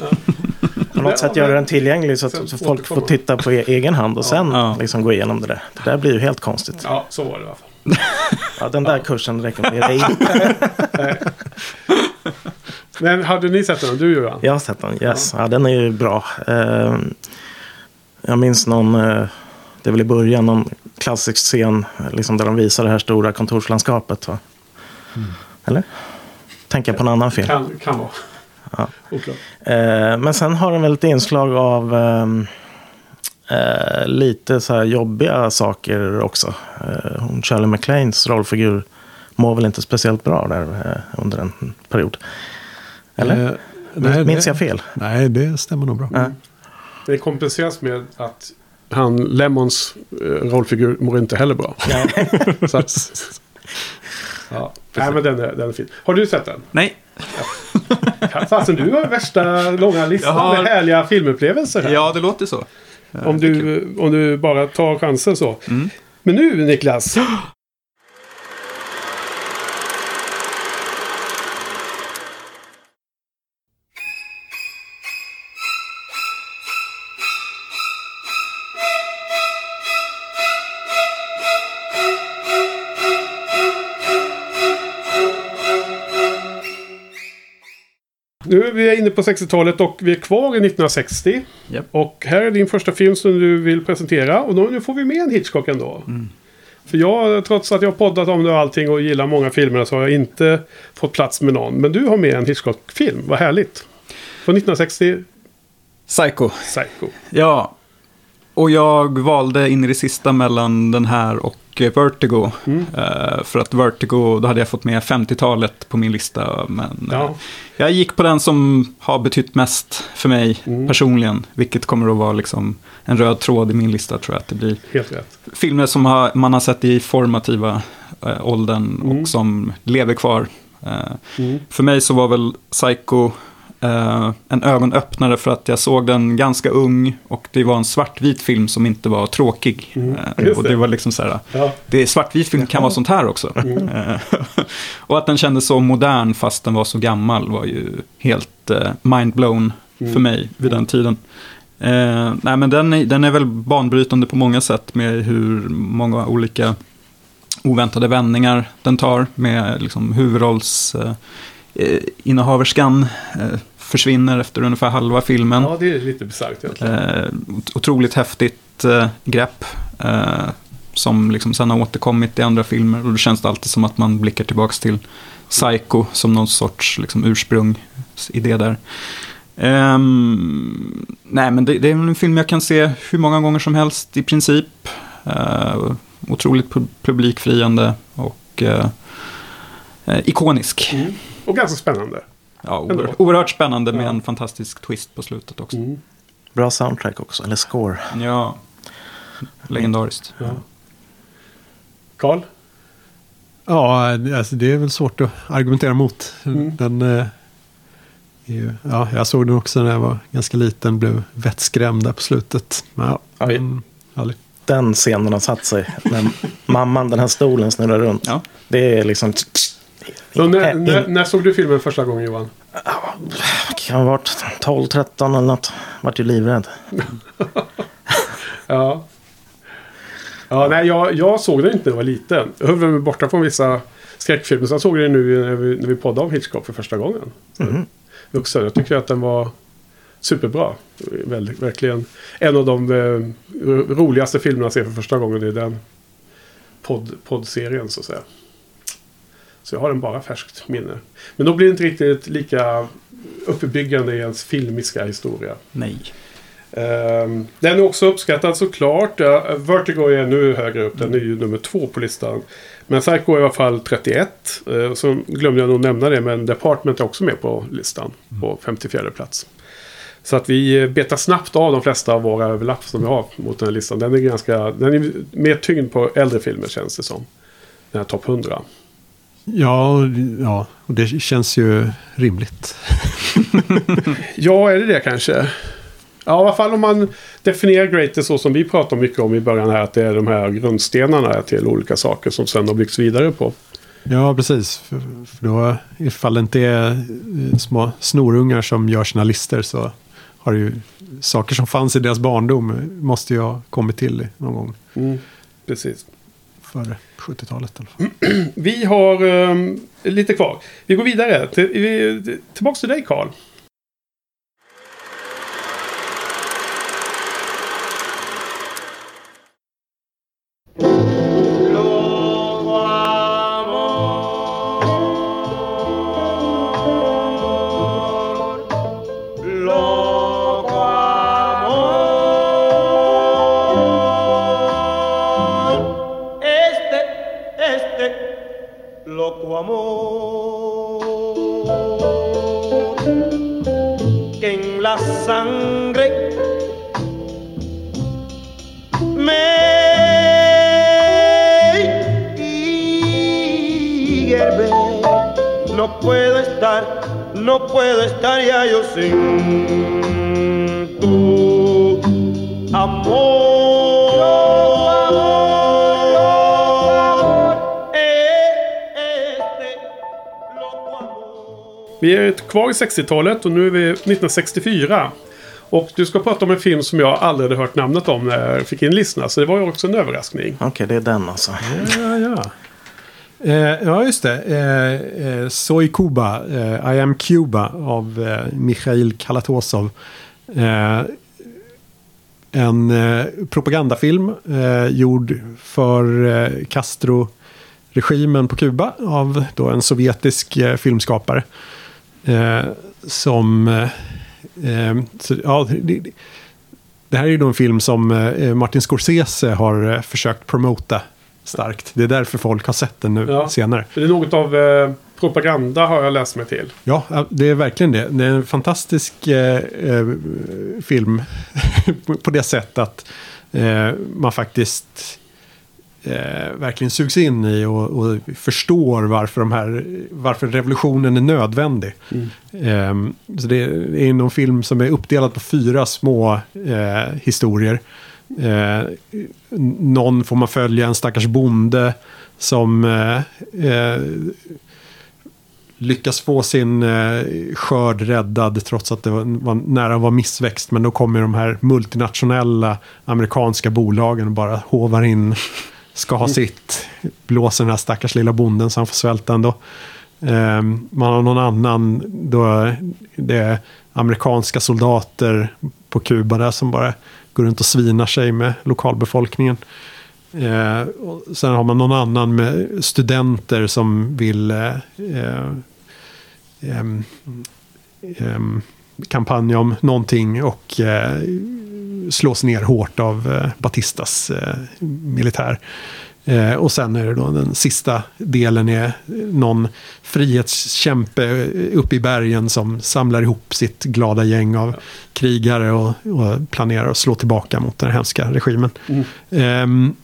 S2: På något sätt göra den tillgänglig så att så folk får titta på e- egen hand och sen
S3: Ja.
S2: liksom gå igenom det där. Det där blir ju helt konstigt.
S1: Ja, så var det i alla fall.
S2: Ja, den där kursen rekommenderar jag inte.
S1: Men hade ni sett den? Du Johan?
S2: Jag har sett den, yes. Ja, den är ju bra. Eh, jag minns någon, eh, det är väl i början, någon klassisk scen eh, liksom där de visar det här stora kontorslandskapet. Va? Eller? Tänker jag på en annan film.
S1: Kan, kan vara.
S2: Ja.
S1: Oklart.
S2: Eh, men sen har den väl ett inslag av ehm, eh, lite så här jobbiga saker också. Eh, hon Shirley MacLaines rollfigur mår väl inte speciellt bra där eh, under en period. Eller?
S4: Eh, nej,
S2: Minns
S4: det-
S2: jag fel?
S4: Nej, det stämmer nog bra.
S2: Ja.
S1: Det kompenseras med att han, Lemons eh, rollfigur mår inte heller bra. Så att, ja. Nej, men den är, den är fin. Har du sett den?
S3: Nej,
S1: Fasen, du har värsta långa listan
S3: har-
S1: med härliga filmupplevelser här.
S3: ja det låter så.
S1: om, du, om du bara tar chansen så.
S3: Mm.
S1: Men nu Niklas. Nu är vi inne på 60-talet och vi är kvar i 1960.
S3: Japp.
S1: Och här är din första film som du vill presentera. Och då, nu får vi med en Hitchcock ändå. För jag, trots att jag har poddat om det och allting och gillar många filmer så har jag inte fått plats med någon. Men du har med en Hitchcock-film, vad härligt. Från 1960,
S3: Psycho.
S1: Psycho.
S3: Ja. Och jag valde in i det sista mellan den här och eh, Vertigo.
S1: Mm.
S3: Eh, för att Vertigo, då hade jag fått med 50-talet på min lista. Men eh,
S1: Ja.
S3: jag gick på den som har betytt mest för mig
S1: Mm.
S3: personligen. Vilket kommer att vara liksom en röd tråd i min lista tror jag att det blir.
S1: Helt rätt.
S3: Filmer som har, man har sett i formativa eh, åldern
S1: Mm.
S3: och som lever kvar.
S1: Mm.
S3: för mig så var väl Psycho eh, en ögonöppnare för att jag såg den ganska ung och det var en svartvit film som inte var tråkig.
S1: Mm,
S3: Eh, och
S1: det.
S3: var liksom så här,
S1: Ja.
S3: det är svartvit film kan vara sånt här också.
S1: Mm.
S3: Eh, och att den kändes så modern fast den var så gammal var ju helt eh, mindblown
S1: Mm.
S3: för mig vid den tiden. Eh, nej men den är, den är väl banbrytande på många sätt med hur många olika oväntade vändningar den tar med liksom huvudrolls eh, eh, innehaverskan eh, försvinner efter ungefär halva filmen.
S1: ja, det är lite bisarrt egentligen.
S3: Eh, ot- otroligt häftigt eh, grepp. Eh, som liksom sen har återkommit i andra filmer. Och då känns det alltid som att man blickar tillbaka till Psycho som någon sorts liksom, ursprungsidé där. Ehm, nej, men det, det är en film jag kan se hur många gånger som helst i princip. Eh, otroligt pu- publikfriande och eh, eh, ikonisk.
S1: Mm. Och ganska spännande.
S3: Ja,
S1: Ändå.
S3: oerhört, oerhört spännande med
S1: Ja.
S3: en fantastisk twist på slutet också.
S1: Mm.
S2: Bra soundtrack också, eller score.
S3: Ja, legendariskt.
S1: Ja. Carl?
S4: Ja, alltså det är väl svårt att argumentera mot.
S1: Mm.
S4: Den, eh, är ju, ja, jag såg den också när jag var ganska liten, blev vettskrämd där på slutet. Men, ja, mm.
S2: Den scenen har satt sig. När mamman, den här stolen snurrar runt.
S3: Ja.
S2: Det är liksom...
S1: Så när, när, när såg du filmen första gången Johan?
S2: kan ha varit 12, 13 eller något. Vart ju livrädd.
S1: Ja. Ja, nej, jag, jag såg den inte när jag var liten. Jag höll mig borta från vissa skräckfilmer. Så jag såg den nu när vi, när vi poddade om Hitchcock för första gången.
S2: Mhm.
S1: Vuxen. Jag tycker att den var superbra. Väldigt, verkligen en av de eh, ro- roligaste filmerna jag ser för första gången i den podd, poddserien så att säga. Så jag har den bara färskt minne. Men då blir det inte riktigt lika uppbyggande i ens filmiska historia.
S3: Nej.
S1: Ehm, den är också uppskattad såklart. Uh, Vertigo är ännu högre upp. Den är ju nummer två på listan. Men Psycho är i alla fall 31. Uh, så glömde jag nog nämna det. Men Department är också med på listan. På 54 plats. Så att vi betar snabbt av de flesta av våra överlapp som vi har mot den här listan. Den är ganska, den är mer tyngd på äldre filmer känns det som. Den här topp 100.
S4: Ja, ja, och det känns ju rimligt.
S1: Ja, är det det kanske? Ja, i alla fall om man definierar greatest så som vi pratade mycket om i början här. Att det är de här grundstenarna till olika saker som sen har byggts vidare på.
S4: Ja, precis. För, för då, ifall det inte är eh, små snorungar som gör sina listor så har det ju saker som fanns i deras barndom måste ju ha kommit till någon gång
S1: Precis
S4: för 70-talet.
S1: Vi har um, lite kvar. Vi går vidare. Till, vi, tillbaka till dig Karl. Kvar i 60-talet och nu är vi 1964. Och du ska prata om en film som jag aldrig hade hört namnet om när jag fick in listorna. Så det var ju också en överraskning.
S2: Okej, det är den alltså.
S4: Ja, ja. Eh, ja, just det. Eh, eh, Soy Cuba, eh, I am Cuba av eh, Mikhail Kalatozov. Eh, en eh, propagandafilm eh, gjord för eh, Castro-regimen på Kuba av då en sovjetisk eh, filmskapare. Eh, som... Eh, eh, så, ja, det, det- här är ju då en film som eh, Martin Scorsese har eh, försökt promota starkt. Det är därför folk har sett den nu
S1: Ja.
S4: senare.
S1: Det är något av eh, propaganda har jag läst mig till.
S4: Ja, det är verkligen det. Det är en fantastisk eh, eh, film på det sättet att eh, man faktiskt eh, verkligen sugs in i och, och förstår varför, de här, varför revolutionen är nödvändig. Eh, så det är någon film som är uppdelad på fyra små eh, historier. Eh, någon får man följa, en stackars bonde som eh, eh, lyckas få sin eh, skörd räddad trots att det var, var nära vara missväxt. Men då kommer de här multinationella amerikanska bolagen och bara hovar in, ska ha sitt, blåser den här stackars lilla bonden så han får svälta ändå. Ehm, man har någon annan, då det är amerikanska soldater på Kuba där som bara går runt och svinar sig med lokalbefolkningen. Eh, och sen har man någon annan med studenter som vill eh, eh, eh kampanja om någonting och eh, slås ner hårt av eh, Batistas eh, militär. Eh, och sen är det då den sista delen är någon frihetskämpe uppe i bergen som samlar ihop sitt glada gäng av krigare och, och planerar att slå tillbaka mot den hemska regimen. Ehm,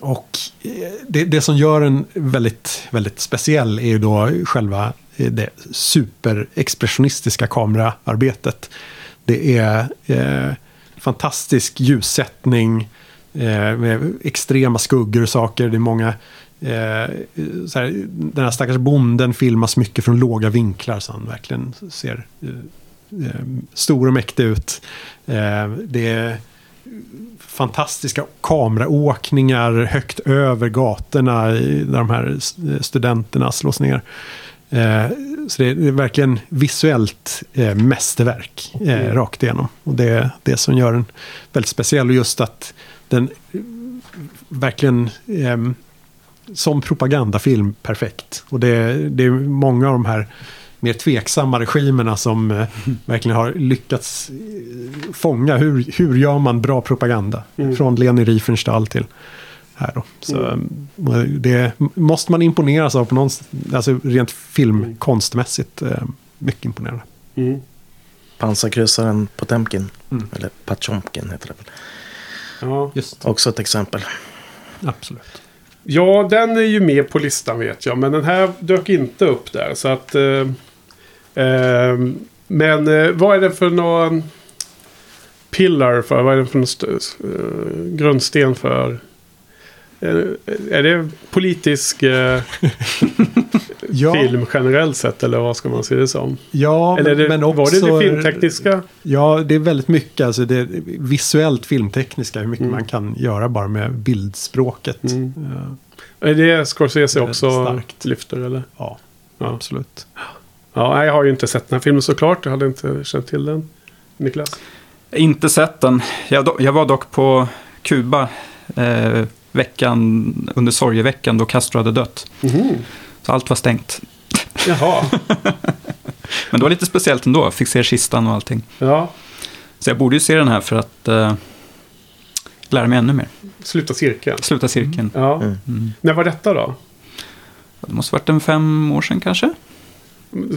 S4: och eh, det, det som gör den väldigt, väldigt speciell är ju då själva det superexpressionistiska kameraarbetet. Det är eh, fantastisk ljussättning eh, med extrema skuggor och saker. Det är många Eh, så här, den här stackars bonden filmas mycket från låga vinklar så han verkligen ser eh, eh stor och mäktig ut. Eh, det är fantastiska kameraåkningar högt över gatorna där de här studenterna slås ner. Eh, så det är, verkligen visuellt eh, mästerverk eh, rakt igenom. Och det är det som gör den väldigt speciell. Och just att den eh, verkligen ehm, som propagandafilm perfekt. Och det, det är många av de här mer tveksamma regimerna som eh, verkligen har lyckats eh, fånga hur, hur gör man bra propaganda. Från Leni Riefenstahl till här då. Så eh, det måste man imponeras av på någon, alltså rent filmkonstmässigt. Eh, mycket imponerande.
S1: Mm.
S2: pansarkryssaren Potemkin.
S4: Mm.
S2: Eller Patjomkin heter det väl.
S1: Ja.
S4: Just
S2: Också ett exempel.
S4: Absolut.
S1: ja, den är ju med på listan vet jag. Men den här dök inte upp där. Så att... Eh, eh, men eh, vad är det för någon pillar för? Vad är det för någon st- eh, grundsten för? Eh, är det politisk eh,
S4: Ja,
S1: film generellt sett? Eller vad ska man se det som?
S4: ja
S1: eller det,
S4: men också...
S1: var det det filmtekniska?
S4: Ja, det är väldigt mycket. Alltså det är visuellt filmtekniska. Hur mycket
S1: Mm.
S4: man kan göra bara med bildspråket.
S1: Mm.
S4: Ja,
S1: Är det Scorsese också
S4: starkt.
S1: lyfter eller?
S4: ja,
S1: Ja.
S4: absolut.
S1: Ja, jag har ju inte sett den här filmen såklart. Jag hade inte känt till den. Niklas?
S3: Inte sett den. Jag, jag var dock på Kuba eh, veckan, under sorgeveckan då Castro hade dött. Så allt var stängt.
S1: Jaha.
S3: Men det var lite speciellt ändå. Fick se kistan och allting.
S1: Ja,
S3: Så jag borde ju se den här för att eh, lära mig ännu mer.
S1: sluta cirkeln.
S3: Sluta cirkeln.
S1: Ja.
S2: Mm.
S3: Mm.
S1: När var detta då?
S3: Det måste varit en fem år sedan kanske.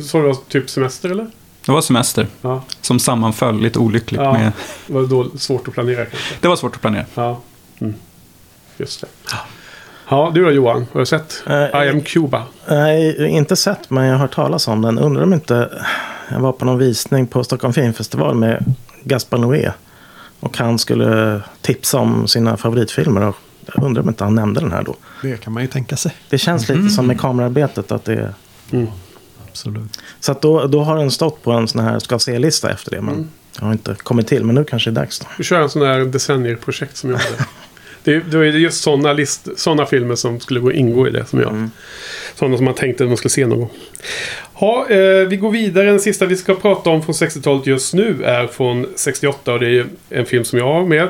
S1: Så det var typ semester eller?
S3: Det var semester
S1: Ja.
S3: som sammanföll lite olyckligt
S1: Ja.
S3: med...
S1: Var det då svårt att planera kanske?
S3: Det var svårt att planera.
S1: Ja. Mm. Just det. Ja, du då Johan? Har du sett
S2: Eh,
S1: I am Cuba?
S2: Nej, inte sett, men jag har hört talas om den. Undrar om inte... Jag var på någon visning på Stockholm Filmfestival med Gaspar Noé. Och han skulle tipsa om sina favoritfilmer. Och jag undrar om inte han nämnde den här då.
S4: Det kan man ju tänka sig.
S2: Det känns lite som med kamerarbetet att det är...
S4: Absolut.
S2: Så att då, då har den stått på en sån här ska se-lista efter det. Men jag har inte kommit till. Men nu kanske det är dags då.
S1: Vi kör en sån där decennier-projekt som jag hade. Det, är- då är det just sådana såna filmer som skulle gå ingå i det som jag. Sådana som man tänkte att man skulle se någon gång. Ja, eh, vi går vidare. Den sista vi ska prata om från 60-talet just nu är från 68 och det är en film som jag har med.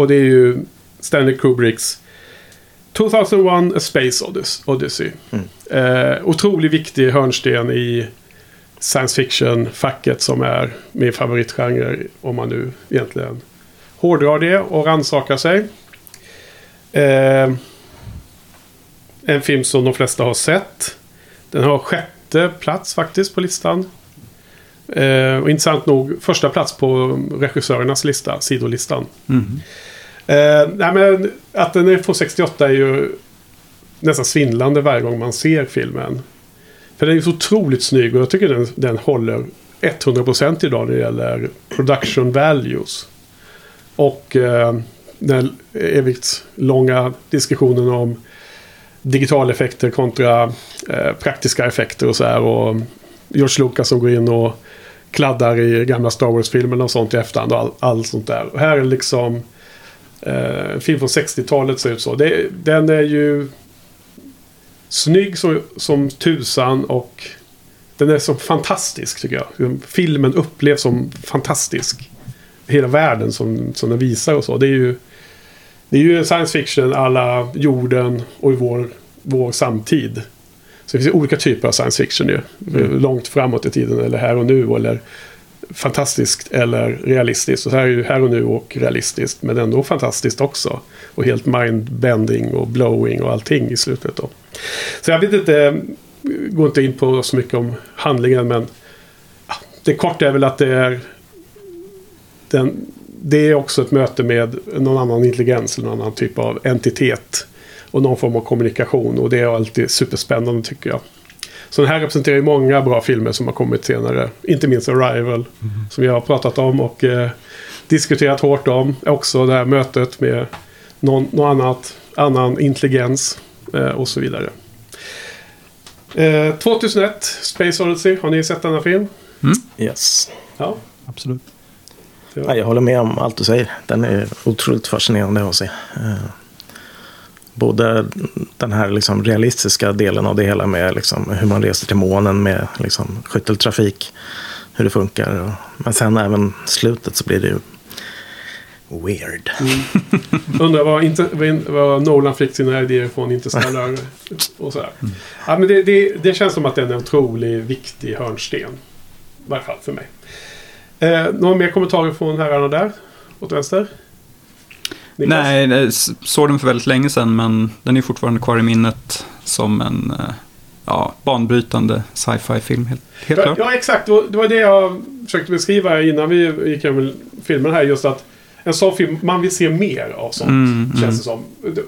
S1: Och det är ju Stanley Kubricks 2001 A Space Odyssey. Odyssey. Eh, otroligt viktig hörnsten i science fiction-facket som är min favoritgenre. Om man nu egentligen hårdrar det och rannsakar sig. Eh, en film som de flesta har sett. Den har sjätte plats faktiskt på listan. Eh, och intressant nog första plats på regissörernas lista, sidolistan.
S3: Mm.
S1: Eh, nej, men att den är från 68 är ju nästan svindlande varje gång man ser filmen. För den är så otroligt snygg och jag tycker den, den håller 100% idag när det gäller production values. Och eh, den evigt långa diskussionen om digitaleffekter kontra eh, praktiska effekter och så här. Och George Lucas som går in och kladdar i gamla Star Wars-filmerna och sånt i efterhand och all, allt sånt där. Och här är liksom eh, en film från 60-talet ser ut så. Det, den är ju snygg som, som tusan och Den är så fantastisk tycker jag. Filmen upplevs som fantastisk. Hela världen som, som den visar och så. Det är ju, det är ju science fiction alla jorden och i vår, vår samtid. Så det finns ju olika typer av science fiction ju. Långt framåt i tiden eller här och nu. Eller fantastiskt eller realistiskt. Och så här är ju här och nu och realistiskt. Men ändå fantastiskt också. Och helt mindbending och blowing och allting i slutet då. Så jag vet inte, eh, går inte in på så mycket om handlingen men det korta är väl att det är den, det är också ett möte med någon annan intelligens eller någon annan typ av entitet. Och någon form av kommunikation och det är alltid superspännande tycker jag. Så den här representerar ju många bra filmer som har kommit senare. Inte minst Arrival. Som jag har pratat om och eh, diskuterat hårt om. Också det här mötet med någon, någon annat, annan intelligens eh, och så vidare. Eh, 2001, Space Odyssey. Har ni sett denna film?
S2: Yes.
S1: Ja.
S4: Absolut.
S2: Ja, jag håller med om allt du säger. Den är otroligt fascinerande att se. Både den här liksom realistiska delen av det hela med liksom hur man reser till månen med liksom skytteltrafik. Hur det funkar. Men sen även slutet så blir det ju weird.
S1: Undrar vad, inte, Nolan fick sina idéer från Interstellar och sådär. Ja, men det, det, det känns som att det är en otroligt viktig hörnsten. I varje fall för mig. Eh, några mer kommentarer från herrarna där? Åt vänster?
S3: Nej, jag såg den för väldigt länge sedan men den är fortfarande kvar i minnet som en eh, ja, banbrytande sci-fi-film. Helt, helt
S1: Ja,
S3: klart.
S1: ja, exakt. Det var- Det jag försökte beskriva innan vi gick över filmen här. Just att en sån film, man vill se mer av sånt.
S3: Mm,
S1: känns
S3: mm.
S1: det som.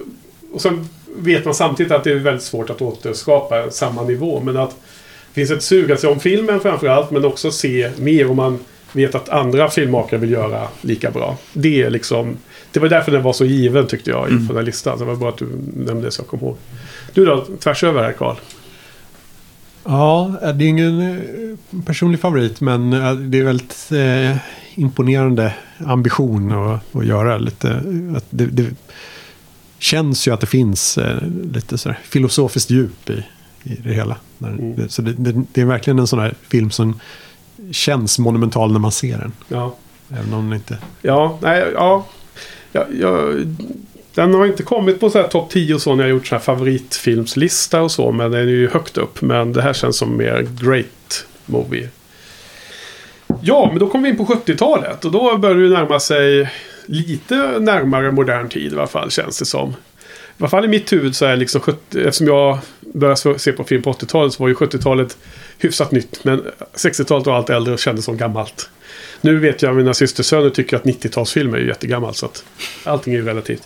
S1: Och sen vet man samtidigt att det är väldigt svårt att återskapa samma nivå. Men att det finns ett sug att se om filmen framförallt. Men också se mer om man vet att andra filmmakare vill göra lika bra. Det är liksom... Det var därför den var så given tyckte jag
S3: Mm.
S1: inför den här listan. Så det var bra att du nämnde det så jag kom ihåg. Du då, tvärs över här Karl.
S4: Ja, det är ingen eh, personlig favorit men eh, det är väldigt eh, imponerande ambition att, att göra lite. Att det, det känns ju att det finns eh, lite sådär filosofiskt djup i, i det hela.
S1: Mm.
S4: så det, det, det är verkligen en sån här film som känns monumental när man ser den.
S1: Ja.
S4: Även om den inte...
S1: Ja, nej, ja. ja, ja den har inte kommit på så här topp 10 och så när jag gjort så här favoritfilmslista och så. Men den är ju högt upp. Men det här känns som mer great movie. Ja, men då kommer vi in på 70-talet. Och då börjar det närma sig lite närmare modern tid i alla fall känns det som. I alla fall i mitt huvud så är liksom 70, eftersom jag började se på film på 80-talet så var ju 70-talet hyfsat nytt. Men 60-talet var allt äldre och kändes som gammalt. Nu vet jag att mina systersöner tycker att 90-talsfilmer är jättegammalt. Så att allting är ju relativt.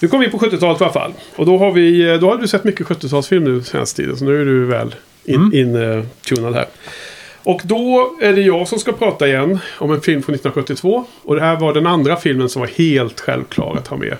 S1: Nu kommer vi in på 70-talet i alla fall. Och då har, vi, då har du sett mycket 70-talsfilm nu senaste tiden. Så nu är du väl in, in eh, tunad här. Och då är det jag som ska prata igen om en film från 1972. Och det här var den andra filmen som var helt självklar att ha med.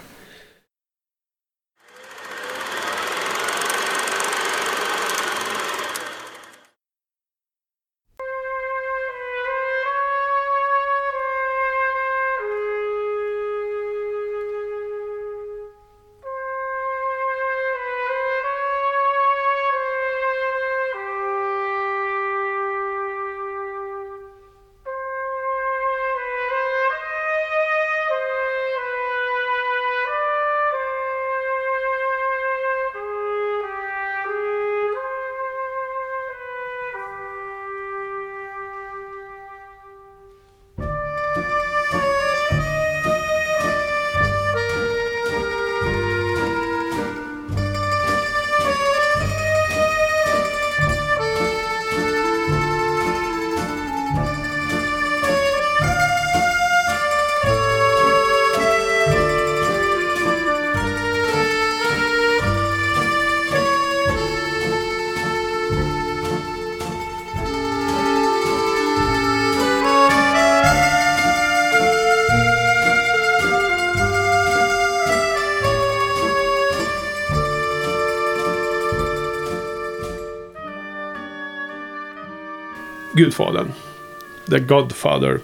S1: Gudfadern. The Godfather.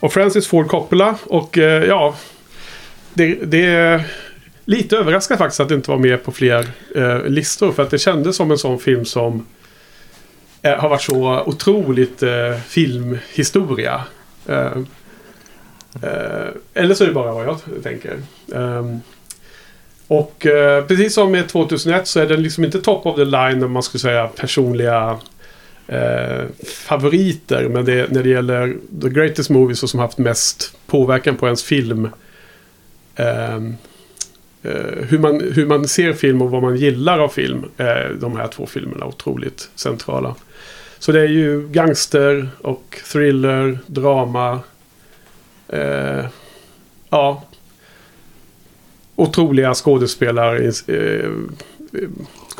S1: Och Francis Ford Coppola. Och eh, ja, det, det är lite överraskande faktiskt att det inte var med på fler eh, listor. För att det kändes som en sån film som eh, har varit så otroligt eh, filmhistoria. Eh, eh, eller så är det bara vad jag tänker. Ehm, och eh, precis som med 2001 så är den liksom inte top of the line om man skulle säga personliga eh, favoriter. Men det, när det gäller the greatest movies och som haft mest påverkan på ens film. Ehm, eh, hur, man, hur man ser film och vad man gillar av film. Eh, de här två filmerna otroligt centrala. Så det är ju gangster och thriller, drama. Eh, ja. Otroliga skådespelare. eh,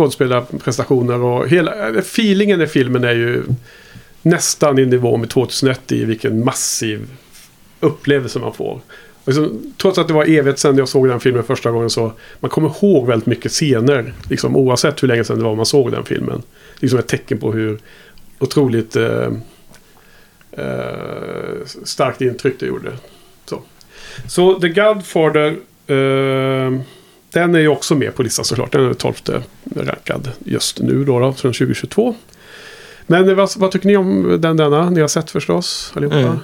S1: skådespelarprestationer och hela eh, feelingen i filmen är ju nästan i nivå med 2001 i vilken massiv upplevelse man får. Liksom, trots att det var evigt sedan jag såg den filmen första gången så man kommer ihåg väldigt mycket scener. Liksom, oavsett hur länge sedan det var man såg den filmen. Liksom ett tecken på hur otroligt eh, eh, starkt intryck det gjorde. Så, så The Godfather eh, den är ju också med på listan såklart. Den är 12 rankad just nu då, då från 2022. Men vad, vad tycker ni om den denna? Ni har sett förstås allihopa?
S2: Mm.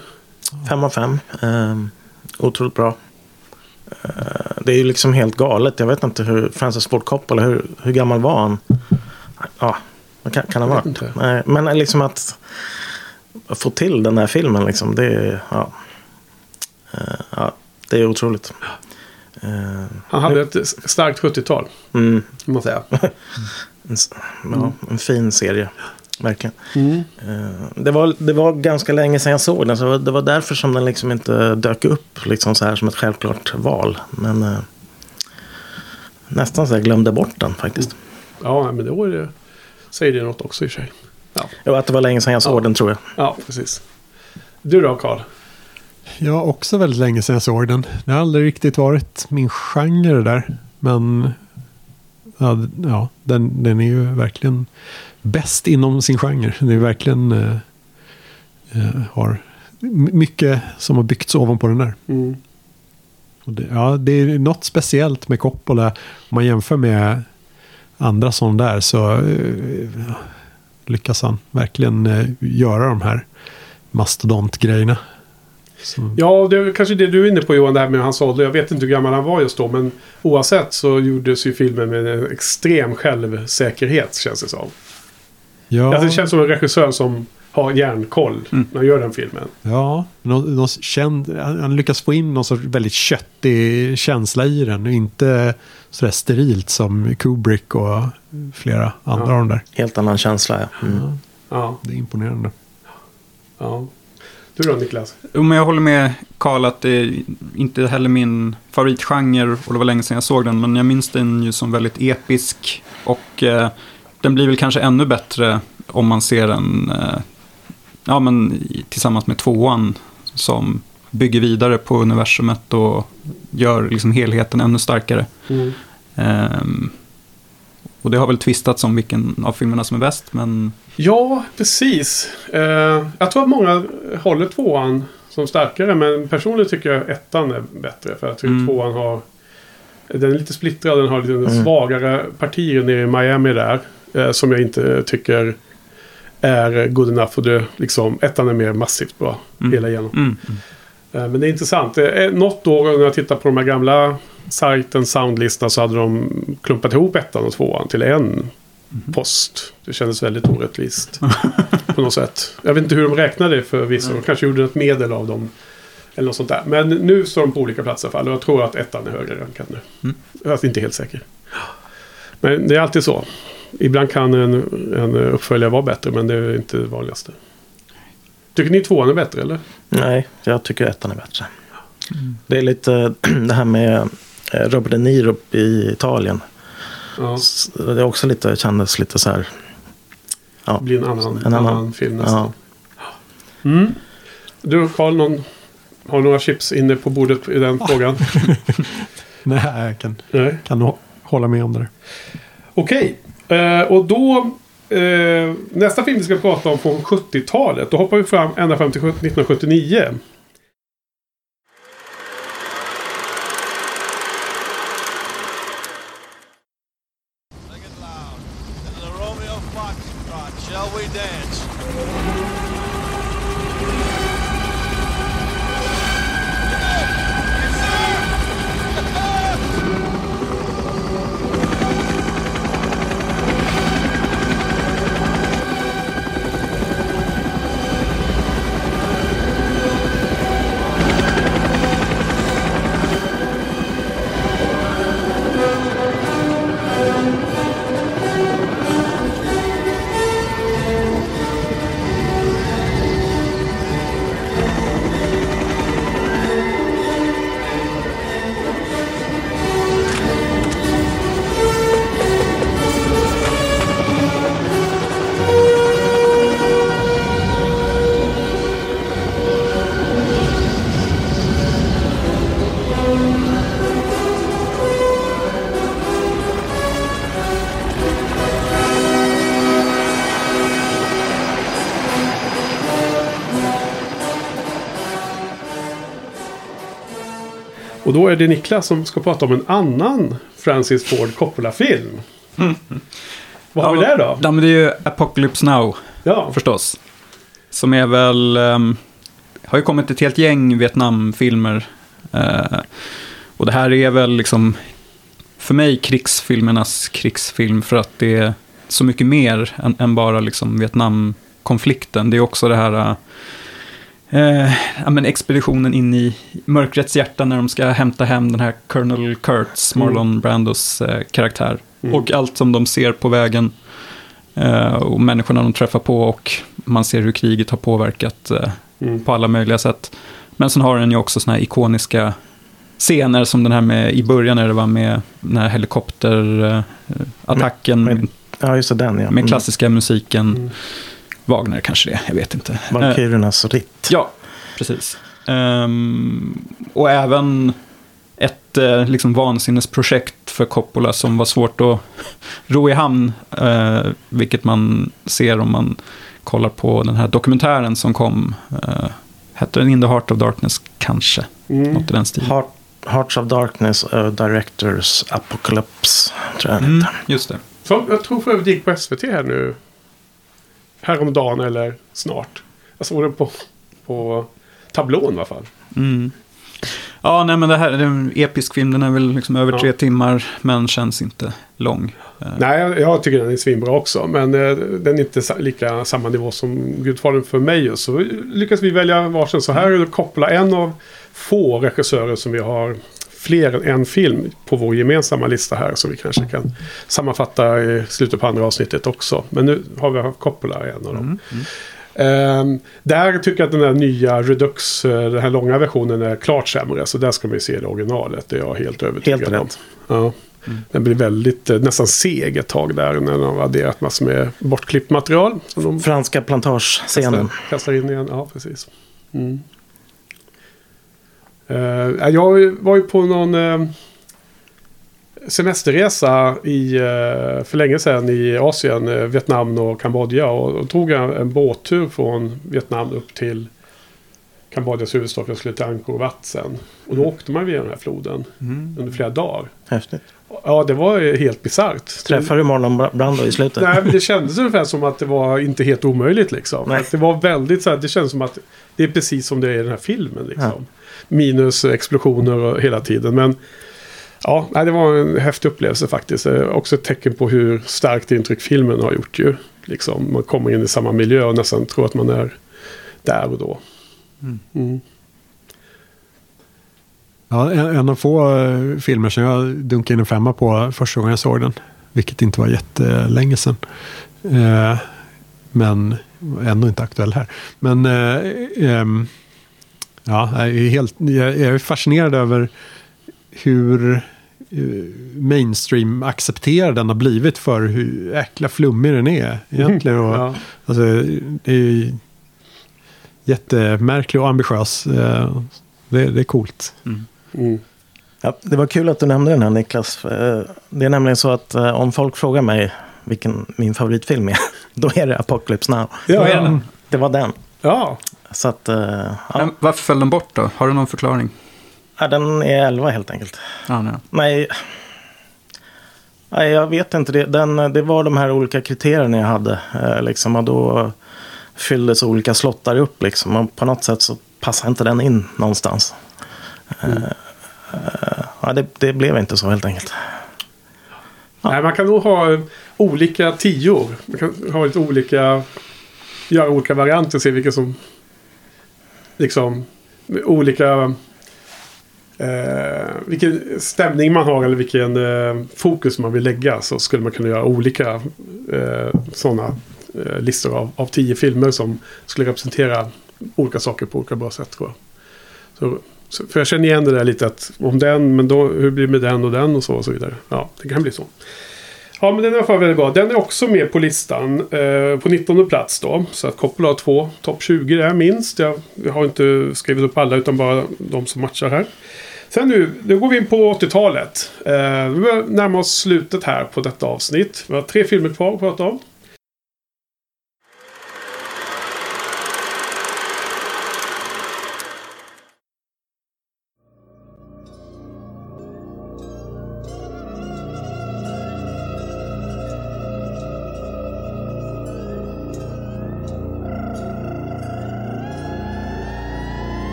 S2: Fem av fem. Um, otroligt bra. Uh, det är ju liksom helt galet. Jag vet inte hur Francis Ford Coppola, hur, hur gammal var han? Ja, vad kan, kan han vara? Nej, men liksom att få till den här filmen liksom. Det är, ja. Uh, ja, det är otroligt. Uh,
S1: Han hade ett starkt 70-tal.
S2: Mm.
S1: Man säga.
S2: En, ja, en fin serie. Verkligen. Eh, Det, var, det var ganska länge sedan jag såg den. Så det var därför som den liksom inte dök upp liksom så här som ett självklart val. Men eh, nästan så jag glömde bort den faktiskt.
S1: Ja, men då är det, säger det något också i sig. Ja,
S2: Jo, att det var länge sedan jag såg den tror jag.
S1: ja precis. Du då, Karl?
S4: Ja, också väldigt länge sedan jag såg den. Det har aldrig riktigt varit min genre det där. Men ja, ja den, den är ju verkligen bäst inom sin genre. Det är verkligen eh, eh, har mycket som har byggts ovanpå den där.
S1: Mm.
S4: Det, ja, det är något speciellt med Coppola. Om man jämför med andra sådana där så eh, lyckas han verkligen eh, göra de här mastodontgrejerna. Som-
S1: Ja, det är kanske det du är inne på Johan, det här med hans ålder. Jag vet inte hur gammal han var just då, men oavsett så gjordes ju filmen med en extrem självsäkerhet, känns det som.
S4: Ja,
S1: Alltså, det känns som en regissör som har järnkoll när han gör den filmen.
S4: ja någon, någon känd, han han lyckas få in någon sorts väldigt köttig känsla i den. Och inte sådär sterilt som Kubrick och flera andra
S1: Ja.
S4: av de där.
S2: Helt annan känsla. Ja. Mm.
S1: Ja,
S4: Det är imponerande.
S1: ja. Du då, Niklas?
S3: Jo, men jag håller med Karl att det är inte heller min favoritgenre och det var länge sedan jag såg den. Men jag minns den ju som väldigt episk. Och eh, den blir väl kanske ännu bättre om man ser den eh, ja, men, tillsammans med tvåan. Som bygger vidare på universumet och gör liksom helheten ännu starkare.
S1: Mm.
S3: Ehm, och det har väl tvistats om vilken av filmerna som är bäst. Men
S1: Ja, precis. Eh, jag tror att många håller tvåan som starkare, men personligen tycker jag ettan är bättre. För jag tror
S3: Mm.
S1: tvåan har... Den är lite splittrad, den har lite
S2: Mm.
S1: svagare partier nere i Miami där. Eh, som jag inte tycker är good enough. Och det, liksom, ettan är mer massivt bra
S3: Mm.
S1: hela igenom.
S3: mm,
S1: Eh, Men det är intressant. Något år när jag tittar på de här gamla sajten Soundlistorna så hade de klumpat ihop ettan och tvåan till en post. Det kändes väldigt orättvist. på något sätt. Jag vet inte hur de räknade det för vissa. De kanske gjorde ett medel av dem. Eller något sånt där. Men nu står de på olika platser i alla fall. Och jag tror att ettan är högre rankad nu.
S3: Mm.
S1: Jag är inte helt säker. Men det är alltid så. Ibland kan en, en uppföljare vara bättre. Men det är inte det vanligaste. Tycker ni tvåan är bättre eller?
S2: Nej, jag tycker ettan är bättre. Det är lite det här med eh, Robert De Niro i Italien.
S1: Ja.
S2: Det är också lite, kändes lite så här. Ja,
S1: Det blir en annan,
S2: En annan-
S1: annan film nästan.
S2: ja.
S1: Mm. Du Carl, någon, har några chips inne på bordet i den frågan?
S4: Nej, jag kan,
S1: Nej.
S4: kan hålla med om det.
S1: Okej, eh, och då eh, nästa film vi ska prata om från 70-talet. Då hoppar vi fram ända fram till 1979. Och då är det Niklas som ska prata om en annan Francis Ford Coppola-film. Vad har vi där då?
S3: Ja, men det är ju Apocalypse Now,
S1: Ja,
S3: förstås. Som är väl... ehm, har ju kommit ett helt gäng Vietnamfilmer. Eh, och det här är väl liksom... För mig krigsfilmernas krigsfilm. För att det är så mycket mer än, än bara liksom Vietnamkonflikten. Det är också det här... Eh, ja, men expeditionen in i mörkrets hjärta när de ska hämta hem den här Colonel Kurtz, Marlon Brandos eh, karaktär. Och allt som de ser på vägen. Eh, och människorna de träffar på och man ser hur kriget har påverkat eh,
S1: Mm.
S3: på alla möjliga sätt. Men sen har den ju också såna här ikoniska scener som den här med i början när det var med den här helikopterattacken
S2: Med-
S3: med,
S2: Ja, just det, den ja.
S3: med klassiska musiken. Wagner kanske det, jag vet inte.
S2: Valkyriernas ritt.
S3: Ja, precis. Ehm, och även ett eh, liksom vansinnesprojekt för Coppola som var svårt att ro i hamn. eh, vilket man ser om man kollar på den här dokumentären som kom. Uh, hette den In the Heart of Darkness kanske?
S1: Mm.
S3: Något i den stilen.
S2: Heart, Hearts of Darkness, uh, Directors Apocalypse, tror jag
S3: Mm, just det.
S1: Som jag tror för övrigt gick på SVT här nu. Häromdagen eller snart. Jag såg den på, på tablån i alla fall.
S3: Mm. Ja, nej men det här är en episk film. Den är väl liksom över
S1: Ja.
S3: tre timmar, men känns inte lång. Eh,
S1: Nej, jag, tycker den är svinbra också. Men eh, den är inte lika samma nivå som Gudfadern för mig. Så lyckas vi välja varsin. Så här är det koppla en av få regissörer som vi har fler än en film på vår gemensamma lista här. Så vi kanske kan sammanfatta i slutet på andra avsnittet också. Men nu har vi haft Coppola i en av dem. Ehm, där tycker jag att den här nya Redux, eh, den här långa versionen är klart sämre. Så där ska man ju se det originalet. Det är jag helt övertygad
S2: Helt
S1: om.
S2: rätt.
S1: Ja. Den blir väldigt, eh, nästan seg ett tag där när de har adderat massor med bortklippt material. Som
S2: Franska plantagescenen.
S1: kastar, kastar in igen. Ja, precis. Mm. Eh, jag var ju på någon eh, semesterresa i, eh, för länge sedan i Asien, Vietnam och Kambodja. Och, och tog en, en båttur från Vietnam upp till Kambodjas huvudstad. för Jag skulle till Angkor Wat sen. Och då åkte man via den här floden under flera dagar.
S2: Häftigt.
S1: Ja, det var helt bisarrt.
S2: Träffar du Marlon Bra- Brando i slutet?
S1: Nej, men det kändes ungefär som att det var inte helt omöjligt liksom.
S2: Nej.
S1: Att det var väldigt så här, det kändes som att det är precis som det är i den här filmen liksom.
S2: Ja.
S1: Minus explosioner hela tiden. Men ja, det var en häftig upplevelse faktiskt. Också ett tecken på hur starkt intryck filmen har gjort ju. Liksom, man kommer in i samma miljö och nästan tror att man är där och då. Mm.
S4: Ja, en, en av få eh, filmer som jag dunkade in en femma på första gången jag såg den. Vilket inte var jättelänge sedan. Eh, men ändå inte aktuell här. Men eh, ehm, ja, jag är, helt, jag är fascinerad över hur eh, mainstream accepterad den har blivit för hur äckla flummig den är egentligen. Och,
S1: Ja.
S4: alltså, det är ju jättemärklig och ambitiös. Eh, det, det är coolt.
S1: Mm.
S2: Ja, det var kul att du nämnde den här Niklas. Eh, Det är nämligen så att om folk frågar mig vilken min favoritfilm är, då är det Apocalypse Now.
S1: Ja?
S2: Det var den.
S1: ja.
S2: Så att, eh, ja,
S3: Men varför föll den bort då? Har du någon förklaring?
S2: ja, den är 11 helt enkelt.
S3: Ja, nej.
S2: Nej, nej jag vet inte. Det, den, det var de här olika kriterierna jag hade. Eh, liksom, och då fylldes olika slottar upp. Liksom, och på något sätt så passade inte den in någonstans. Eh, eh, ja, det, det blev inte så helt enkelt.
S1: Nej, man kan nog ha olika tior. Man kan ha lite olika... Göra olika varianter och se vilka som... Liksom... Olika... Eh, vilken stämning man har eller vilken eh, fokus man vill lägga. Så skulle man kunna göra olika eh, sådana eh, listor av, av tio filmer som skulle representera olika saker på olika bra sätt. Tror jag. Så, så, för jag känner igen det där lite att om den, men då, hur blir det med den och den och så och så vidare. Ja, det kan bli så. Ja, men den är i alla fall väldigt bra. Den är också med på listan. Eh, på 19 plats då. Så att Coppola har två topp 20 där minst. Jag, jag har inte skrivit upp alla utan bara de som matchar här. Sen nu, nu går vi in på 80-talet. Eh, vi börjar närma oss slutet här på detta avsnitt. Vi har tre filmer kvar att prata om.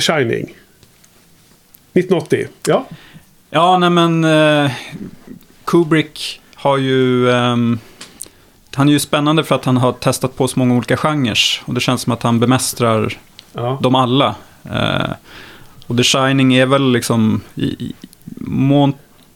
S1: The Shining. 1980. Ja.
S3: Ja, nej men eh, Kubrick har ju... ehm, han är ju spännande för att han har testat på så många olika genrer. Och det känns som att han bemästrar
S1: ja.
S3: dem alla. Eh, och The Shining är väl liksom i, i mån,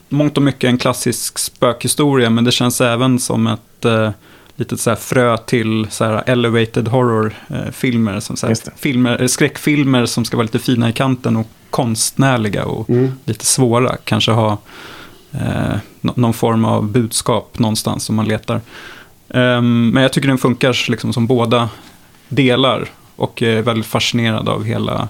S3: mångt och mycket en klassisk spökhistoria. Men det känns även som ett eh, litet så här frö till så här elevated horror-filmer. som så filmer, eh, skräckfilmer som ska vara lite fina i kanten och konstnärliga och
S1: Mm.
S3: lite svåra. Kanske ha eh, nå- någon form av budskap någonstans som man letar. Ehm, men jag tycker den funkar liksom som båda delar. Och är väldigt fascinerad av hela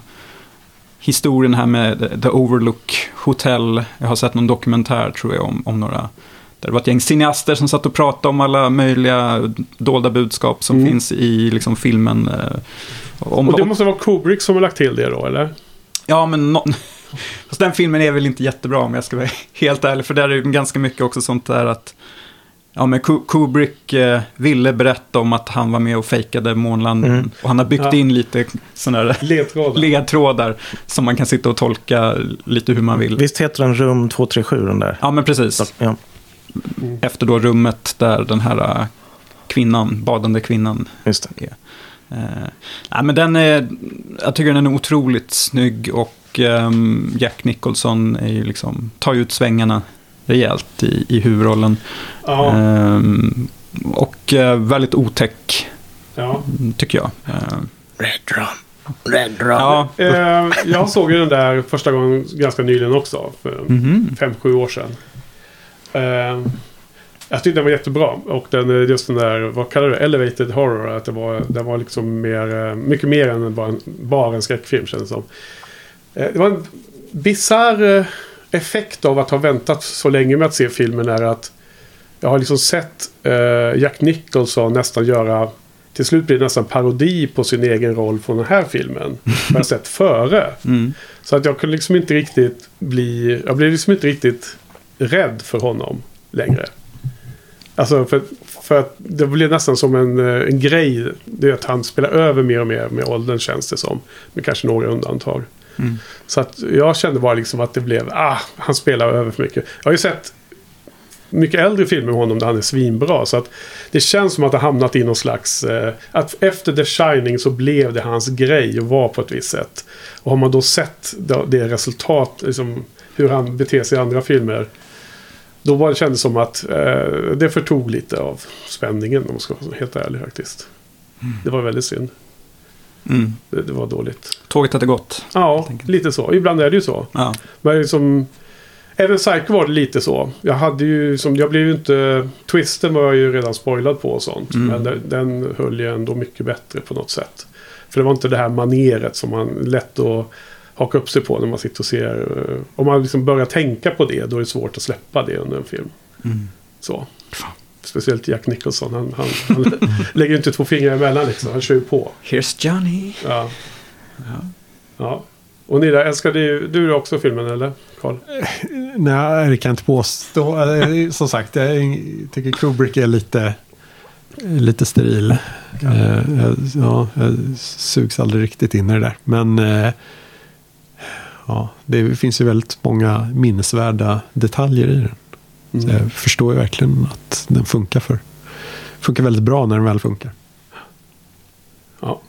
S3: historien här med The Overlook Hotel. Jag har sett någon dokumentär tror jag om, om några. Där det var ett gäng cineaster som satt och pratade om alla möjliga dolda budskap som
S1: Mm.
S3: finns i liksom, filmen. eh, Om,
S1: Och det måste vara Kubrick som har lagt till det då, eller?
S3: Ja, men nå- Fast den filmen är väl inte jättebra om jag ska vara helt ärlig. För där är det ganska mycket också sånt där att Ja, men Ku- Kubrick eh, ville berätta om att han var med och fejkade månlandningen.
S2: Mm.
S3: Och han har byggt
S1: Ja.
S3: in lite sådana där
S1: Ledtrådar.
S3: ledtrådar som man kan sitta och tolka lite hur man vill.
S2: Visst heter den Rum 237 den där?
S3: Ja, men precis.
S2: Ja.
S3: Efter då rummet där den här eh, kvinnan, badande kvinnan
S2: Just det.
S3: Eh, nej, men den är, jag tycker den är otroligt snygg och ehm, Jack Nicholson är ju liksom, tar ju ut svängarna rejält i, i huvudrollen.
S1: Ja,
S3: Ehm, och eh, väldigt otäck,
S1: ja.
S3: tycker jag. Ehm,
S2: Red Drum. Red Drum.
S3: ja,
S1: Eh, jag såg ju den där första gången ganska nyligen också. För
S3: mhm.
S1: fem, sju år sedan. Eh, jag tyckte den var jättebra. Och den, eh, just den där, vad kallar du det? Elevated horror. Att det var, den var liksom mer, eh, mycket mer än bara en, bara en skräckfilm kändes som. Eh, det var en bisarr eh, effekt av att ha väntat så länge med att se filmen är att jag har liksom sett eh, Jack Nicholson nästan göra till slut blir det nästan parodi på sin egen roll från den här filmen. Jag har sett före.
S3: Mm.
S1: Så att jag kunde liksom inte riktigt bli... Jag blev liksom inte riktigt rädd för honom längre. Alltså för, för att det blev nästan som en, eh, en grej. Det är att han spelar över mer och mer med åldern känns det som. Med kanske några undantag.
S3: Mm.
S1: Så att jag kände bara liksom att det blev... Ah, han spelar över för mycket. Jag har ju sett mycket äldre filmer med honom där han är svinbra. Så att det känns som att det hamnat i någon slags... Eh, att efter The Shining så blev det hans grej att vara på ett visst sätt. Och har man då sett det, det resultat, liksom, hur han beter sig i andra filmer. Då var det kändes som att eh, det förtog lite av spänningen om man ska vara helt ärlig faktiskt. Det var väldigt synd.
S3: Mm.
S1: Det, det var dåligt.
S3: Tåget hade gått.
S1: Ja, lite så. Ibland är det ju så.
S3: Ja.
S1: Men liksom, även Psycho var det lite så. Jag hade ju som, jag blev ju inte, twisten var jag ju redan spoilad på och sånt.
S3: Mm.
S1: Men den, den höll ju ändå mycket bättre på något sätt. För det var inte det här maneret som man lätt att haka upp sig på när man sitter och ser. eh, Om man liksom börjar tänka på det, då är det svårt att släppa det under en film.
S3: Mm.
S1: Så. Speciellt Jack Nicholson, han, han, han lägger ju inte två fingrar emellan liksom. Han kör ju på.
S3: Here's Johnny.
S1: Ja.
S3: Ja.
S1: ja. Och Nilla, älskar du, du också filmen eller? Karl?
S4: Nej, det kan jag inte påstå. Eh, Som sagt, jag tycker Kubrick är lite, lite steril. Eh, jag- Ja, jag sugs aldrig riktigt in i det där. Men eh, ja, det finns ju väldigt många minnesvärda detaljer i den. Så jag förstår ju verkligen att den funkar för. Funkar väldigt bra när den väl funkar.
S1: Ja.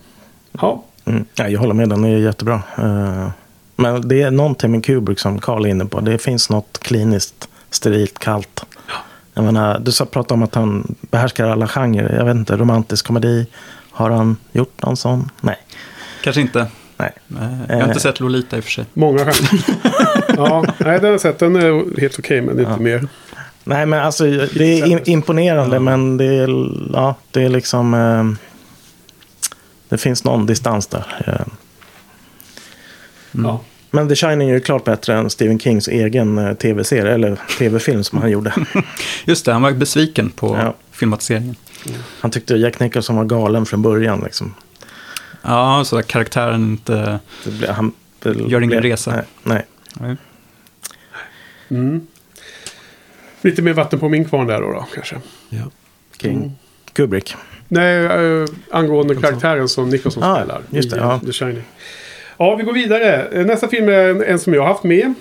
S1: Ja.
S2: Mm. Ja, jag håller med, den är jättebra. Eh, Men det är någonting med Kubrick som Carl är inne på. Det finns något kliniskt, sterilt, kallt Jag menar, du sa prata om att han behärskar alla genrer. Jag vet inte, romantisk komedi. Har han gjort någon sån? Nej.
S3: Kanske inte.
S2: Nej.
S3: Jag har inte
S2: Eh.
S3: sett Lolita i och för sig.
S1: Många skämt. ja, nej, den har jag sett. Den är helt okej, men inte mer.
S2: Nej, men alltså det är im- imponerande, men det är, ja, det är liksom... Eh, det finns någon distans där. Eh,
S1: Ja.
S2: Men The Shining är ju klart bättre än Stephen Kings egen eh, tv-serie, eller tv-film som han gjorde.
S3: Just det, han var besviken på
S2: Ja.
S3: filmatiseringen.
S2: Han tyckte Jack Nicholson var galen från början. Liksom.
S3: Ja, så där karaktären inte...
S2: Det blev, han, det
S3: Gör ingen resa.
S2: Nej, nej.
S3: Nej.
S1: Mm. Lite mer vatten på min kvarn där då, då kanske.
S4: Ja.
S2: King.
S1: Mm.
S2: Kubrick.
S1: Nej, äh, angående karaktären som Nicholson
S2: Ah,
S1: spelar.
S2: just det,
S1: i,
S2: ja.
S1: eh, The Shining. Ja, vi går vidare. Eh, Nästa film är en, en som jag har haft med.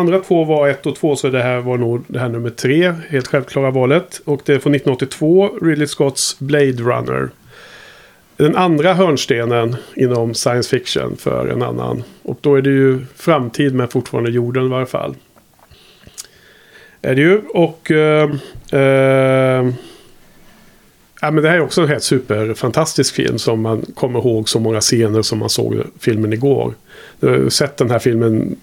S1: Andra två var ett och två så det här var nog det här nummer tre. Helt självklara valet. Och det är från 1982. Ridley Scotts Blade Runner. Den andra hörnstenen inom science fiction för en annan. Och då är det ju framtid men fortfarande jorden i varje fall. Är det ju. Och... Eh, eh, Ja, men det här är också en helt superfantastisk film som man kommer ihåg så många scener som man såg filmen igår. Jag har sett den här filmen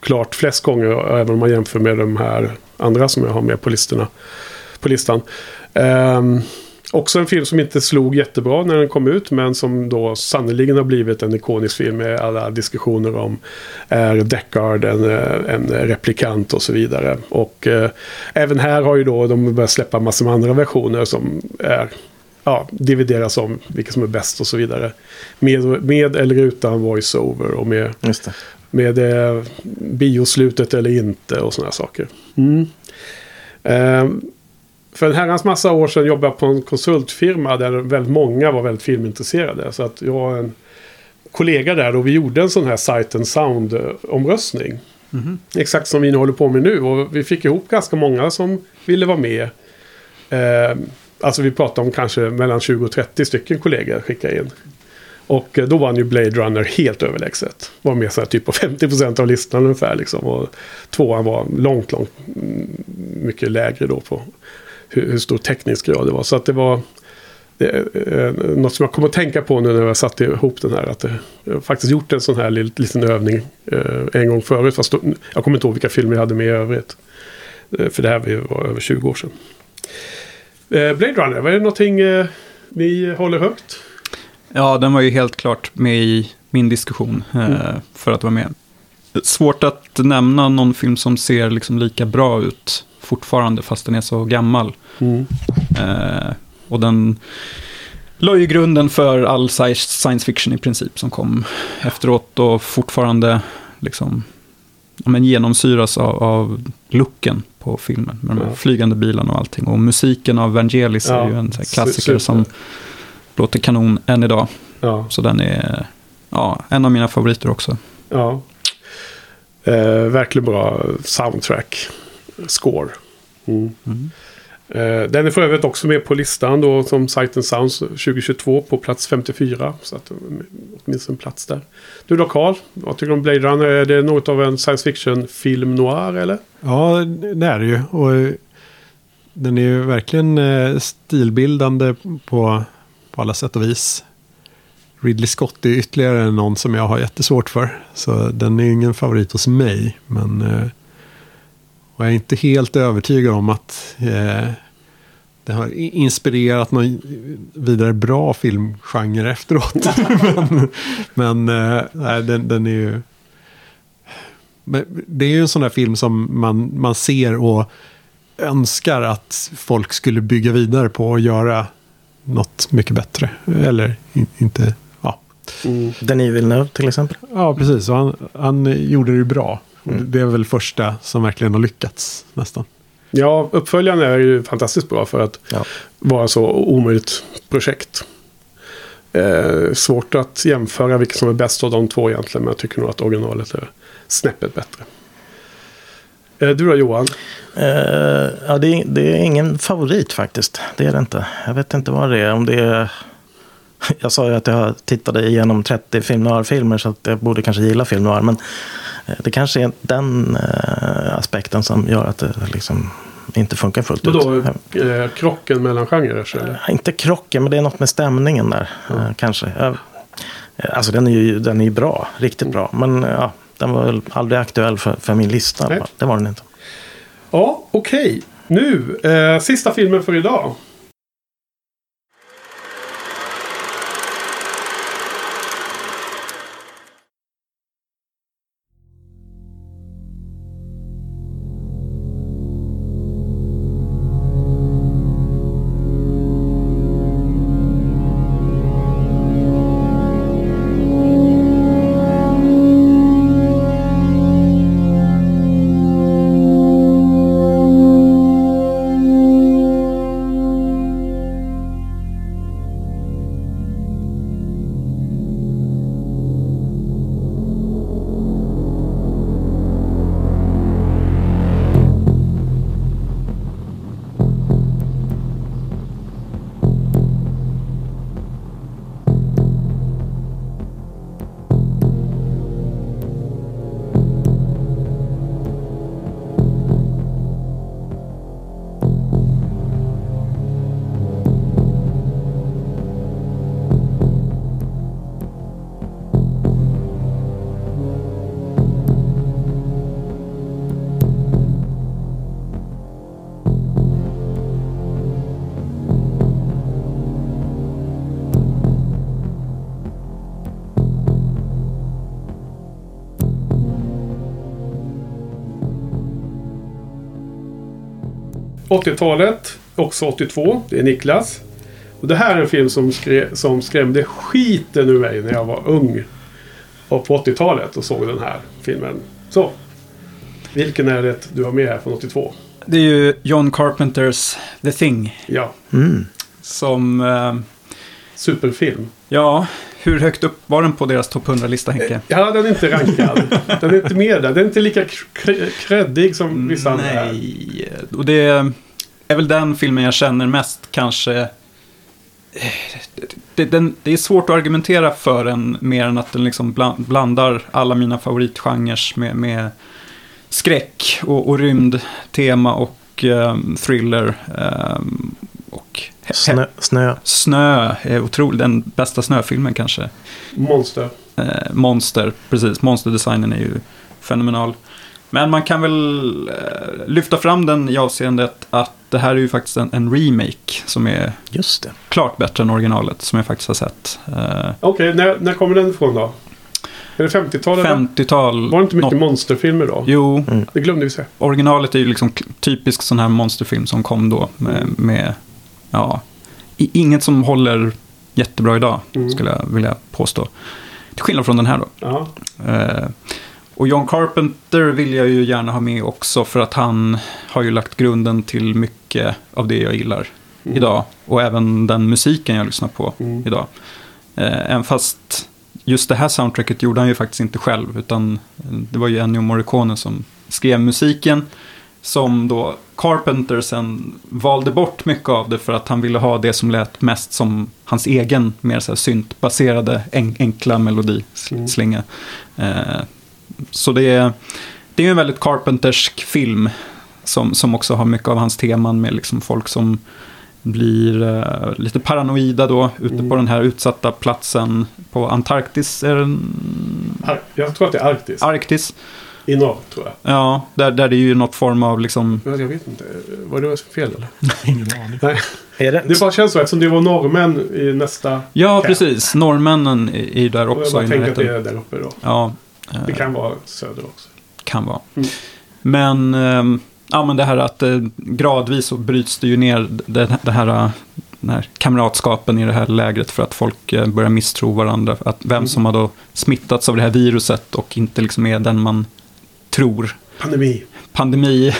S1: klart flest gånger även om man jämför med de här andra som jag har med på, listorna, på listan. Um, också en film som inte slog jättebra när den kom ut men som då sannoliken har blivit en ikonisk film med alla diskussioner om är Deckard en, en replikant och så vidare. Och uh, även här har ju då de börjat släppa massor med andra versioner som är ja, divideras om vilka som är bäst och så vidare. Med, med eller utan voice-over och med,
S2: Just det
S1: med eh, bioslutet eller inte och sådana saker. Ehm, för en herrans massa år sedan jobbade jag på en konsultfirma där väldigt många var väldigt filmintresserade. Så att jag har en kollega där och vi gjorde en sån här Sight and Sound-omröstning. Exakt som vi nu håller på med nu. Och vi fick ihop ganska många som ville vara med. Eh, alltså vi pratar om kanske mellan 20 och 30 stycken kollegor skicka in. Och eh, då vann ju Blade Runner helt överlägset. Var med så här typ på 50% av listan ungefär. Liksom. Och tvåan var långt, långt mm, mycket lägre då på hur, hur stor teknisk grad det var. Så att det var det, eh, eh något som jag kom att tänka på nu när jag satte ihop den här. Att jag har faktiskt gjort en sån här liten övning eh, en gång förut. Fast då, jag kommer inte ihåg vilka filmer jag hade med i övrigt. Eh, för det här var över 20 år sedan. Eh, Blade Runner, var det någonting eh, ni håller högt?
S3: Ja, den var ju helt klart med i min diskussion eh, för att vara med. Svårt att nämna någon film som ser liksom lika bra ut fortfarande fast den är så gammal. Eh, och den la ju grunden för all sci- science fiction i princip som kom efteråt och fortfarande liksom men genomsyras av, av looken på filmen. Med de här
S1: Ja.
S3: flygande bilarna och allting. Och musiken av Vangelis
S1: Ja,
S3: är ju en klassiker
S1: super.
S3: som låter kanon än idag.
S1: Ja.
S3: Så den är ja, en av mina favoriter också.
S1: Ja. Eh, verkligen bra soundtrack. Score. Mm. Eh, den är för övrigt också med på listan då som Sight and Sounds 2022 på plats 54. Så att, eh, åtminstone en plats där. Du då Carl, vad tycker du om Blade Runner? Är det något av en science fiction-film noir eller?
S4: Ja, det är det ju. Och eh, den är ju verkligen eh, stilbildande på, på alla sätt och vis. Ridley Scott är ytterligare någon som jag har jättesvårt för. Så den är ingen favorit hos mig. Men eh, jag är inte helt övertygad om att eh, det har inspirerat någon vidare bra filmgenre efteråt. men men eh, den, den är ju... Det är ju en sån där film som man, man ser och önskar att folk skulle bygga vidare på och göra något mycket bättre. Eller in, inte, ja.
S2: Denis Villeneuve till exempel.
S4: Ja, precis. Och han, han gjorde det ju bra. Och Det är väl första som verkligen har lyckats nästan.
S1: Ja, uppföljaren är ju fantastiskt bra för att
S2: Ja.
S1: vara så omöjligt projekt. Eh, svårt att jämföra vilket som är bäst av de två egentligen. Men jag tycker nog att originalet är snäppet bättre. Eh, du då Johan?
S2: Eh, ja, det, är, det är ingen favorit faktiskt. Det är det inte. Jag vet inte vad det är. Om det är... Jag sa ju att jag tittade igenom 30 film noir-filmer så att jag borde kanske gilla film noir. Men eh, det kanske är den eh, aspekten som gör att det liksom inte funkar fullt ut.
S1: Vadå, krocken mellan genrer eller?
S2: Ja, Inte krocken, men det är något med stämningen där. eh, Kanske. Alltså den är ju den är bra. Riktigt bra. Men ja, den var väl aldrig aktuell för, för min lista.
S1: Nej.
S2: Det var den inte.
S1: Ja, okej. Nu, eh, sista filmen för idag. — 80-talet, också 82. Det är Niklas. Och det här är en film som, skre- som skrämde skiten ur mig när jag var ung. Och på 80-talet och såg den här filmen. Så. Vilken är det du har med här från 82?
S3: Det är ju John Carpenters The Thing.
S1: Ja,
S3: Som, eh,
S1: superfilm.
S3: ja, hur högt upp var den på deras topp 100-lista Henke?
S1: Ja, den är inte rankad. den är inte med där. Den är inte lika kr- kreddig som vissa andra.
S3: Nej, och det är väl den filmen jag känner mest kanske. eh, Det, den, det är svårt att argumentera för den mer än att den liksom bland, blandar alla mina favoritgenrer med, med skräck och, och rymdtema och ehm, thriller. ehm, och he-
S2: Snö. snö.
S3: Snö är otroligt, den bästa snöfilmen kanske.
S1: Monster.
S3: Eh, Monster, precis. Monsterdesignen är ju fenomenal. Men man kan väl eh, lyfta fram den i avseendet att det här är ju faktiskt en, en remake som är
S2: Just det.
S3: klart bättre än originalet som jag faktiskt har sett. Eh,
S1: Okej, när, när kommer den ifrån då? Är det 50-talet?
S3: 50-tal.
S1: Var det inte mycket
S3: något-
S1: monsterfilmer då?
S3: Jo,
S1: Det glömde vi säga.
S3: originalet är ju liksom typisk sån här monsterfilm som kom då med, med ja, inget som håller jättebra idag,
S1: Mm.
S3: skulle jag vilja påstå. Till skillnad från den här då.
S1: Ja.
S3: Eh, och John Carpenter vill jag ju gärna ha med också för att han har ju lagt grunden till mycket av det jag gillar idag. Och även den musiken jag lyssnar på
S1: Mm.
S3: idag. Eh, även fast just det här soundtracket gjorde han ju faktiskt inte själv, utan det var ju Ennio Morricone som skrev musiken. Som då Carpenter sen valde bort mycket av det för att han ville ha det som lät mest som hans egen, mer så här syntbaserade, en, enkla melodislinga. Eh, så det är, det är en väldigt Carpentersk film som, som också har mycket av hans teman med liksom folk som blir eh, lite paranoida då ute på den här utsatta platsen på Antarktis. Är det
S1: Ar- Jag tror att det är Arktis.
S3: Arktis.
S1: I norr, tror jag.
S3: Ja, där, där det är ju något form av liksom...
S1: Ja, Jag vet inte. Var det fel eller?
S4: Ingen aning.
S1: Nej.
S2: Är det,
S1: Det bara känns så eftersom det var norrmän i nästa...
S3: Ja,
S1: camp.
S3: precis. Norrmännen är ju där
S1: Och jag
S3: också
S1: bara tänker att det är där uppe då.
S3: Ja,
S1: Det kan vara söder också.
S3: kan vara.
S1: Mm.
S3: Men, ehm, ja, men det här att eh, gradvis så bryts det ju ner det, det här, eh, den här kamratskapen i det här lägret för att folk eh, börjar misstro varandra. Att vem
S1: Mm.
S3: som har då smittats av det här viruset och inte liksom är den man tror.
S1: Pandemi.
S3: Pandemi.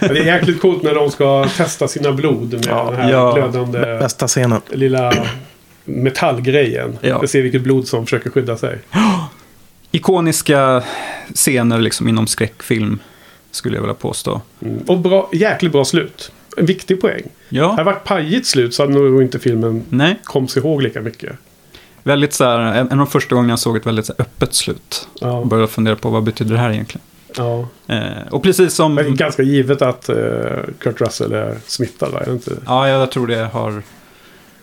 S1: Ja, det är jäkligt coolt när de ska testa sina blod med
S2: Ja.
S1: den här
S3: Ja.
S1: glödande
S2: bästa scenen?
S1: lilla metallgrejen.
S3: Ja.
S1: För att se vilket blod som försöker skydda sig.
S3: Ikoniska scener liksom inom skräckfilm, skulle jag vilja påstå.
S1: Mm. Och bra, jäkligt bra slut. En viktig poäng.
S3: Ja,
S1: Hade det varit pajigt slut så hade nog inte filmen
S3: nej.
S1: kommit ihåg lika mycket.
S3: Väldigt så här, en en av de första gångerna jag såg ett väldigt så här, öppet slut.
S1: Ja.
S3: Och började fundera på vad betyder det här egentligen.
S1: Ja.
S3: Eh, och precis som...
S1: Det är ganska givet att uh, Kurt Russell är smittad, va? Är det inte?
S3: Ja, jag tror det har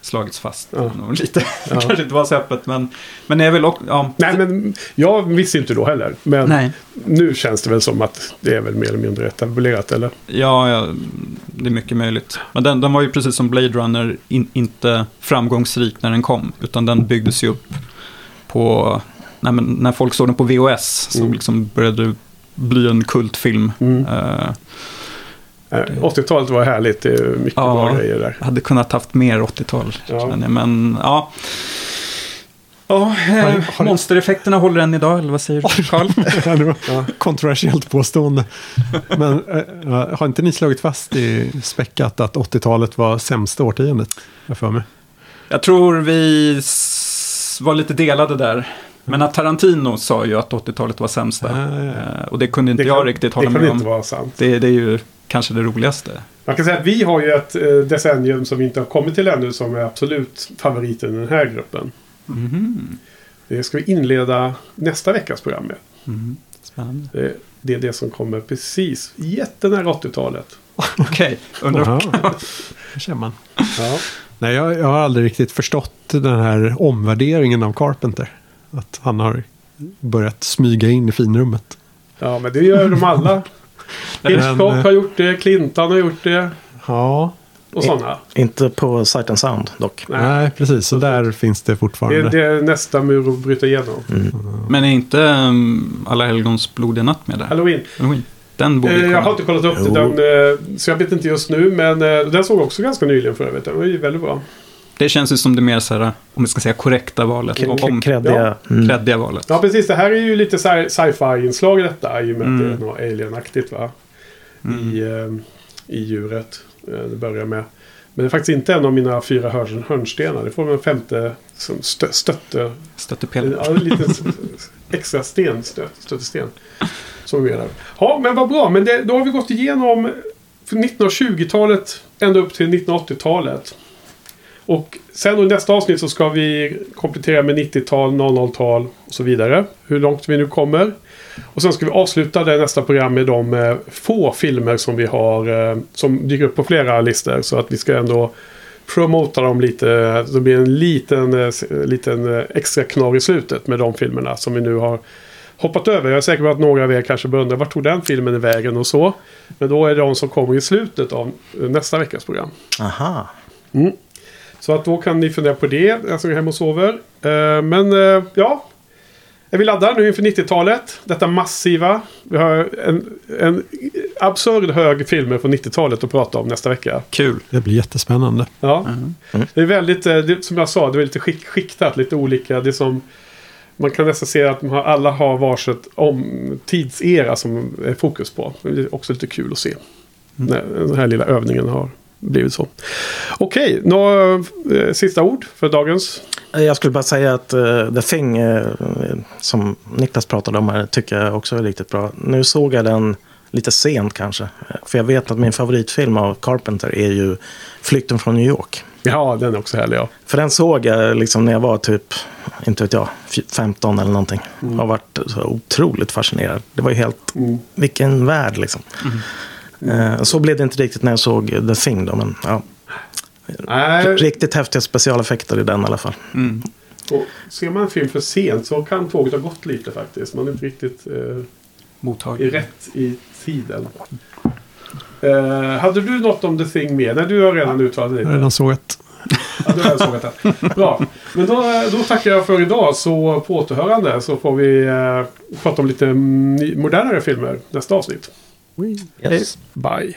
S3: slagits fast.
S1: Ja.
S3: Lite.
S1: Ja.
S3: Kanske inte var så öppet, men, men det är väl också... Ja,
S1: Nej, men jag visste inte då heller. Men
S3: Nej.
S1: nu känns det väl som att det är väl mer eller mindre etablerat, eller?
S3: Ja, ja, det är mycket möjligt. Men den, den var ju precis som Blade Runner in, inte framgångsrik när den kom. Utan den byggdes ju upp på... Nej, men när folk såg den på VHS så
S1: Mm.
S3: liksom började det bli en kultfilm.
S1: Mm.
S3: Eh,
S1: 80-talet var härligt. Det är mycket
S3: Ja.
S1: bra grejer där.
S3: hade kunnat haft mer 80-tal,
S1: Ja.
S3: känner jag. Men ja. Ja, eh, monstereffekterna håller än idag, eller vad säger du, Carl?
S4: Ja, det kontroversiellt påstående. Men äh, har inte ni slagit fast i späckat att 80-talet var sämsta årtiondet? Jag för mig.
S3: Jag tror vi var lite delade där. Men att Tarantino sa ju att 80-talet var sämsta.
S4: Ja, ja, ja.
S3: Eh, Och det kunde inte
S1: Det
S3: jag
S1: kan-
S3: riktigt
S1: Det
S3: hålla
S1: kan
S3: med
S1: inte
S3: om.
S1: vara sant.
S3: Det, det är ju kanske det roligaste.
S1: Man kan säga att vi har ju ett eh, decennium som vi inte har kommit till ännu som är absolut favoriten i den här gruppen.
S3: Mhm.
S1: Det ska vi inleda nästa veckas program med.
S3: Mhm. Spännande.
S1: Det, det är det som kommer precis jättenära 80-talet.
S3: Okej, undrar.
S4: Det känner man.
S1: Ja.
S4: Nej, jag, jag har aldrig riktigt förstått den här omvärderingen av Carpenter. Att han har börjat smyga in i finrummet.
S1: ja, men det gör de alla. Hitchcock
S4: Men,
S1: har gjort det, Clinton har gjort det
S4: Ja,
S1: och sådana.
S2: Inte på Sight and Sound dock.
S4: nej, precis. Så där finns det
S1: Det,
S4: fortfarande.
S1: det är nästa mur att bryta igenom.
S3: Men är inte um, Alla helgons blodiga natt med där?
S1: Halloween.
S3: Halloween. Den borde
S1: Eh, jag har inte kollat upp det,
S2: Jo.
S1: den, eh, så jag vet inte just nu. Men eh, den såg också ganska nyligen för övrigt. Den var ju väldigt bra.
S3: Det känns ju som det mer så här, om vi ska säga korrekta valet.
S2: K-
S3: Om,
S2: Kreddiga. Mm.
S3: kreddiga valet.
S1: Ja, precis. Det här är ju lite sci- sci-fi-inslag i detta. I och med
S3: Mm.
S1: att det är något alien-aktigt va? I, eh, I djuret. Eh, det börjar med. Men det är faktiskt inte en av mina fyra hörn, hörnstenar. Det får man en femte som stö, stötte.
S3: Stöttepelare.
S1: Ja, en liten extra sten. Stö, stötesten. Som vi är där. Ja, men vad bra. Men det, då har vi gått igenom från 1920-talet ända upp till 1980-talet. Och sen under nästa avsnitt så ska vi komplettera med 90-tal, 00-tal och så vidare. Hur långt vi nu kommer. Och sen ska vi avsluta det nästa program med de eh, få filmer som vi har. Eh, som dyker upp på flera listor. Så att vi ska ändå promota dem lite. Det blir en liten, eh, liten extra knorr i slutet med de filmerna som vi nu har hoppat över. Jag är säker på att några av er kanske undrar vart tog den filmen i vägen och så. Men då är det de som kommer i slutet av nästa veckas program.
S2: Aha.
S1: Så att då kan ni fundera på det. Jag ska hem och sover. Eh, Men eh, ja. Är vi laddar nu inför 90-talet? Detta massiva. Vi har en, en absurd hög filmer från 90-talet att prata om nästa vecka.
S3: Kul.
S4: Det blir jättespännande.
S1: Ja. Det är väldigt, eh, det, som jag sa, det är lite skick, skiktat, lite olika. Det är som, man kan nästan se att har, alla har varsitt om, tidsera som är fokus på. Det är också lite kul att se. När den här lilla övningen har blivit så. Okej, några eh, sista ord för dagens?
S2: Jag skulle bara säga att uh, The Thing, uh, som Niklas pratade om här, tycker jag också är riktigt bra. Nu såg jag den lite sent kanske. För jag vet att min favoritfilm av Carpenter är ju Flykten från New York.
S1: Ja, den är också härlig. Ja.
S2: För den såg jag liksom när jag var typ, inte vet jag, 15 eller någonting.
S1: Mm.
S2: Och varit så otroligt fascinerad. Det var ju helt, vilken värld liksom. Eh, så blev det inte riktigt när jag såg The Thing då, men ja.
S1: Nej.
S2: Riktigt häftiga specialeffekter i den i alla fall.
S1: Och ser man en film för sent så kan tåget ha gått lite faktiskt. Man är inte riktigt eh,
S3: Mottaglig.
S1: i rätt i tiden. Eh, hade du något om The Thing med? Nej, du har redan uttalat dig.
S4: Jag har redan sågat.
S1: Ja, du har redan sågat det. Bra. Men då, då tackar jag för idag. Så på återhörande så får vi eh, prata om lite mm, modernare filmer nästa avsnitt.
S2: Yes.
S1: Bye.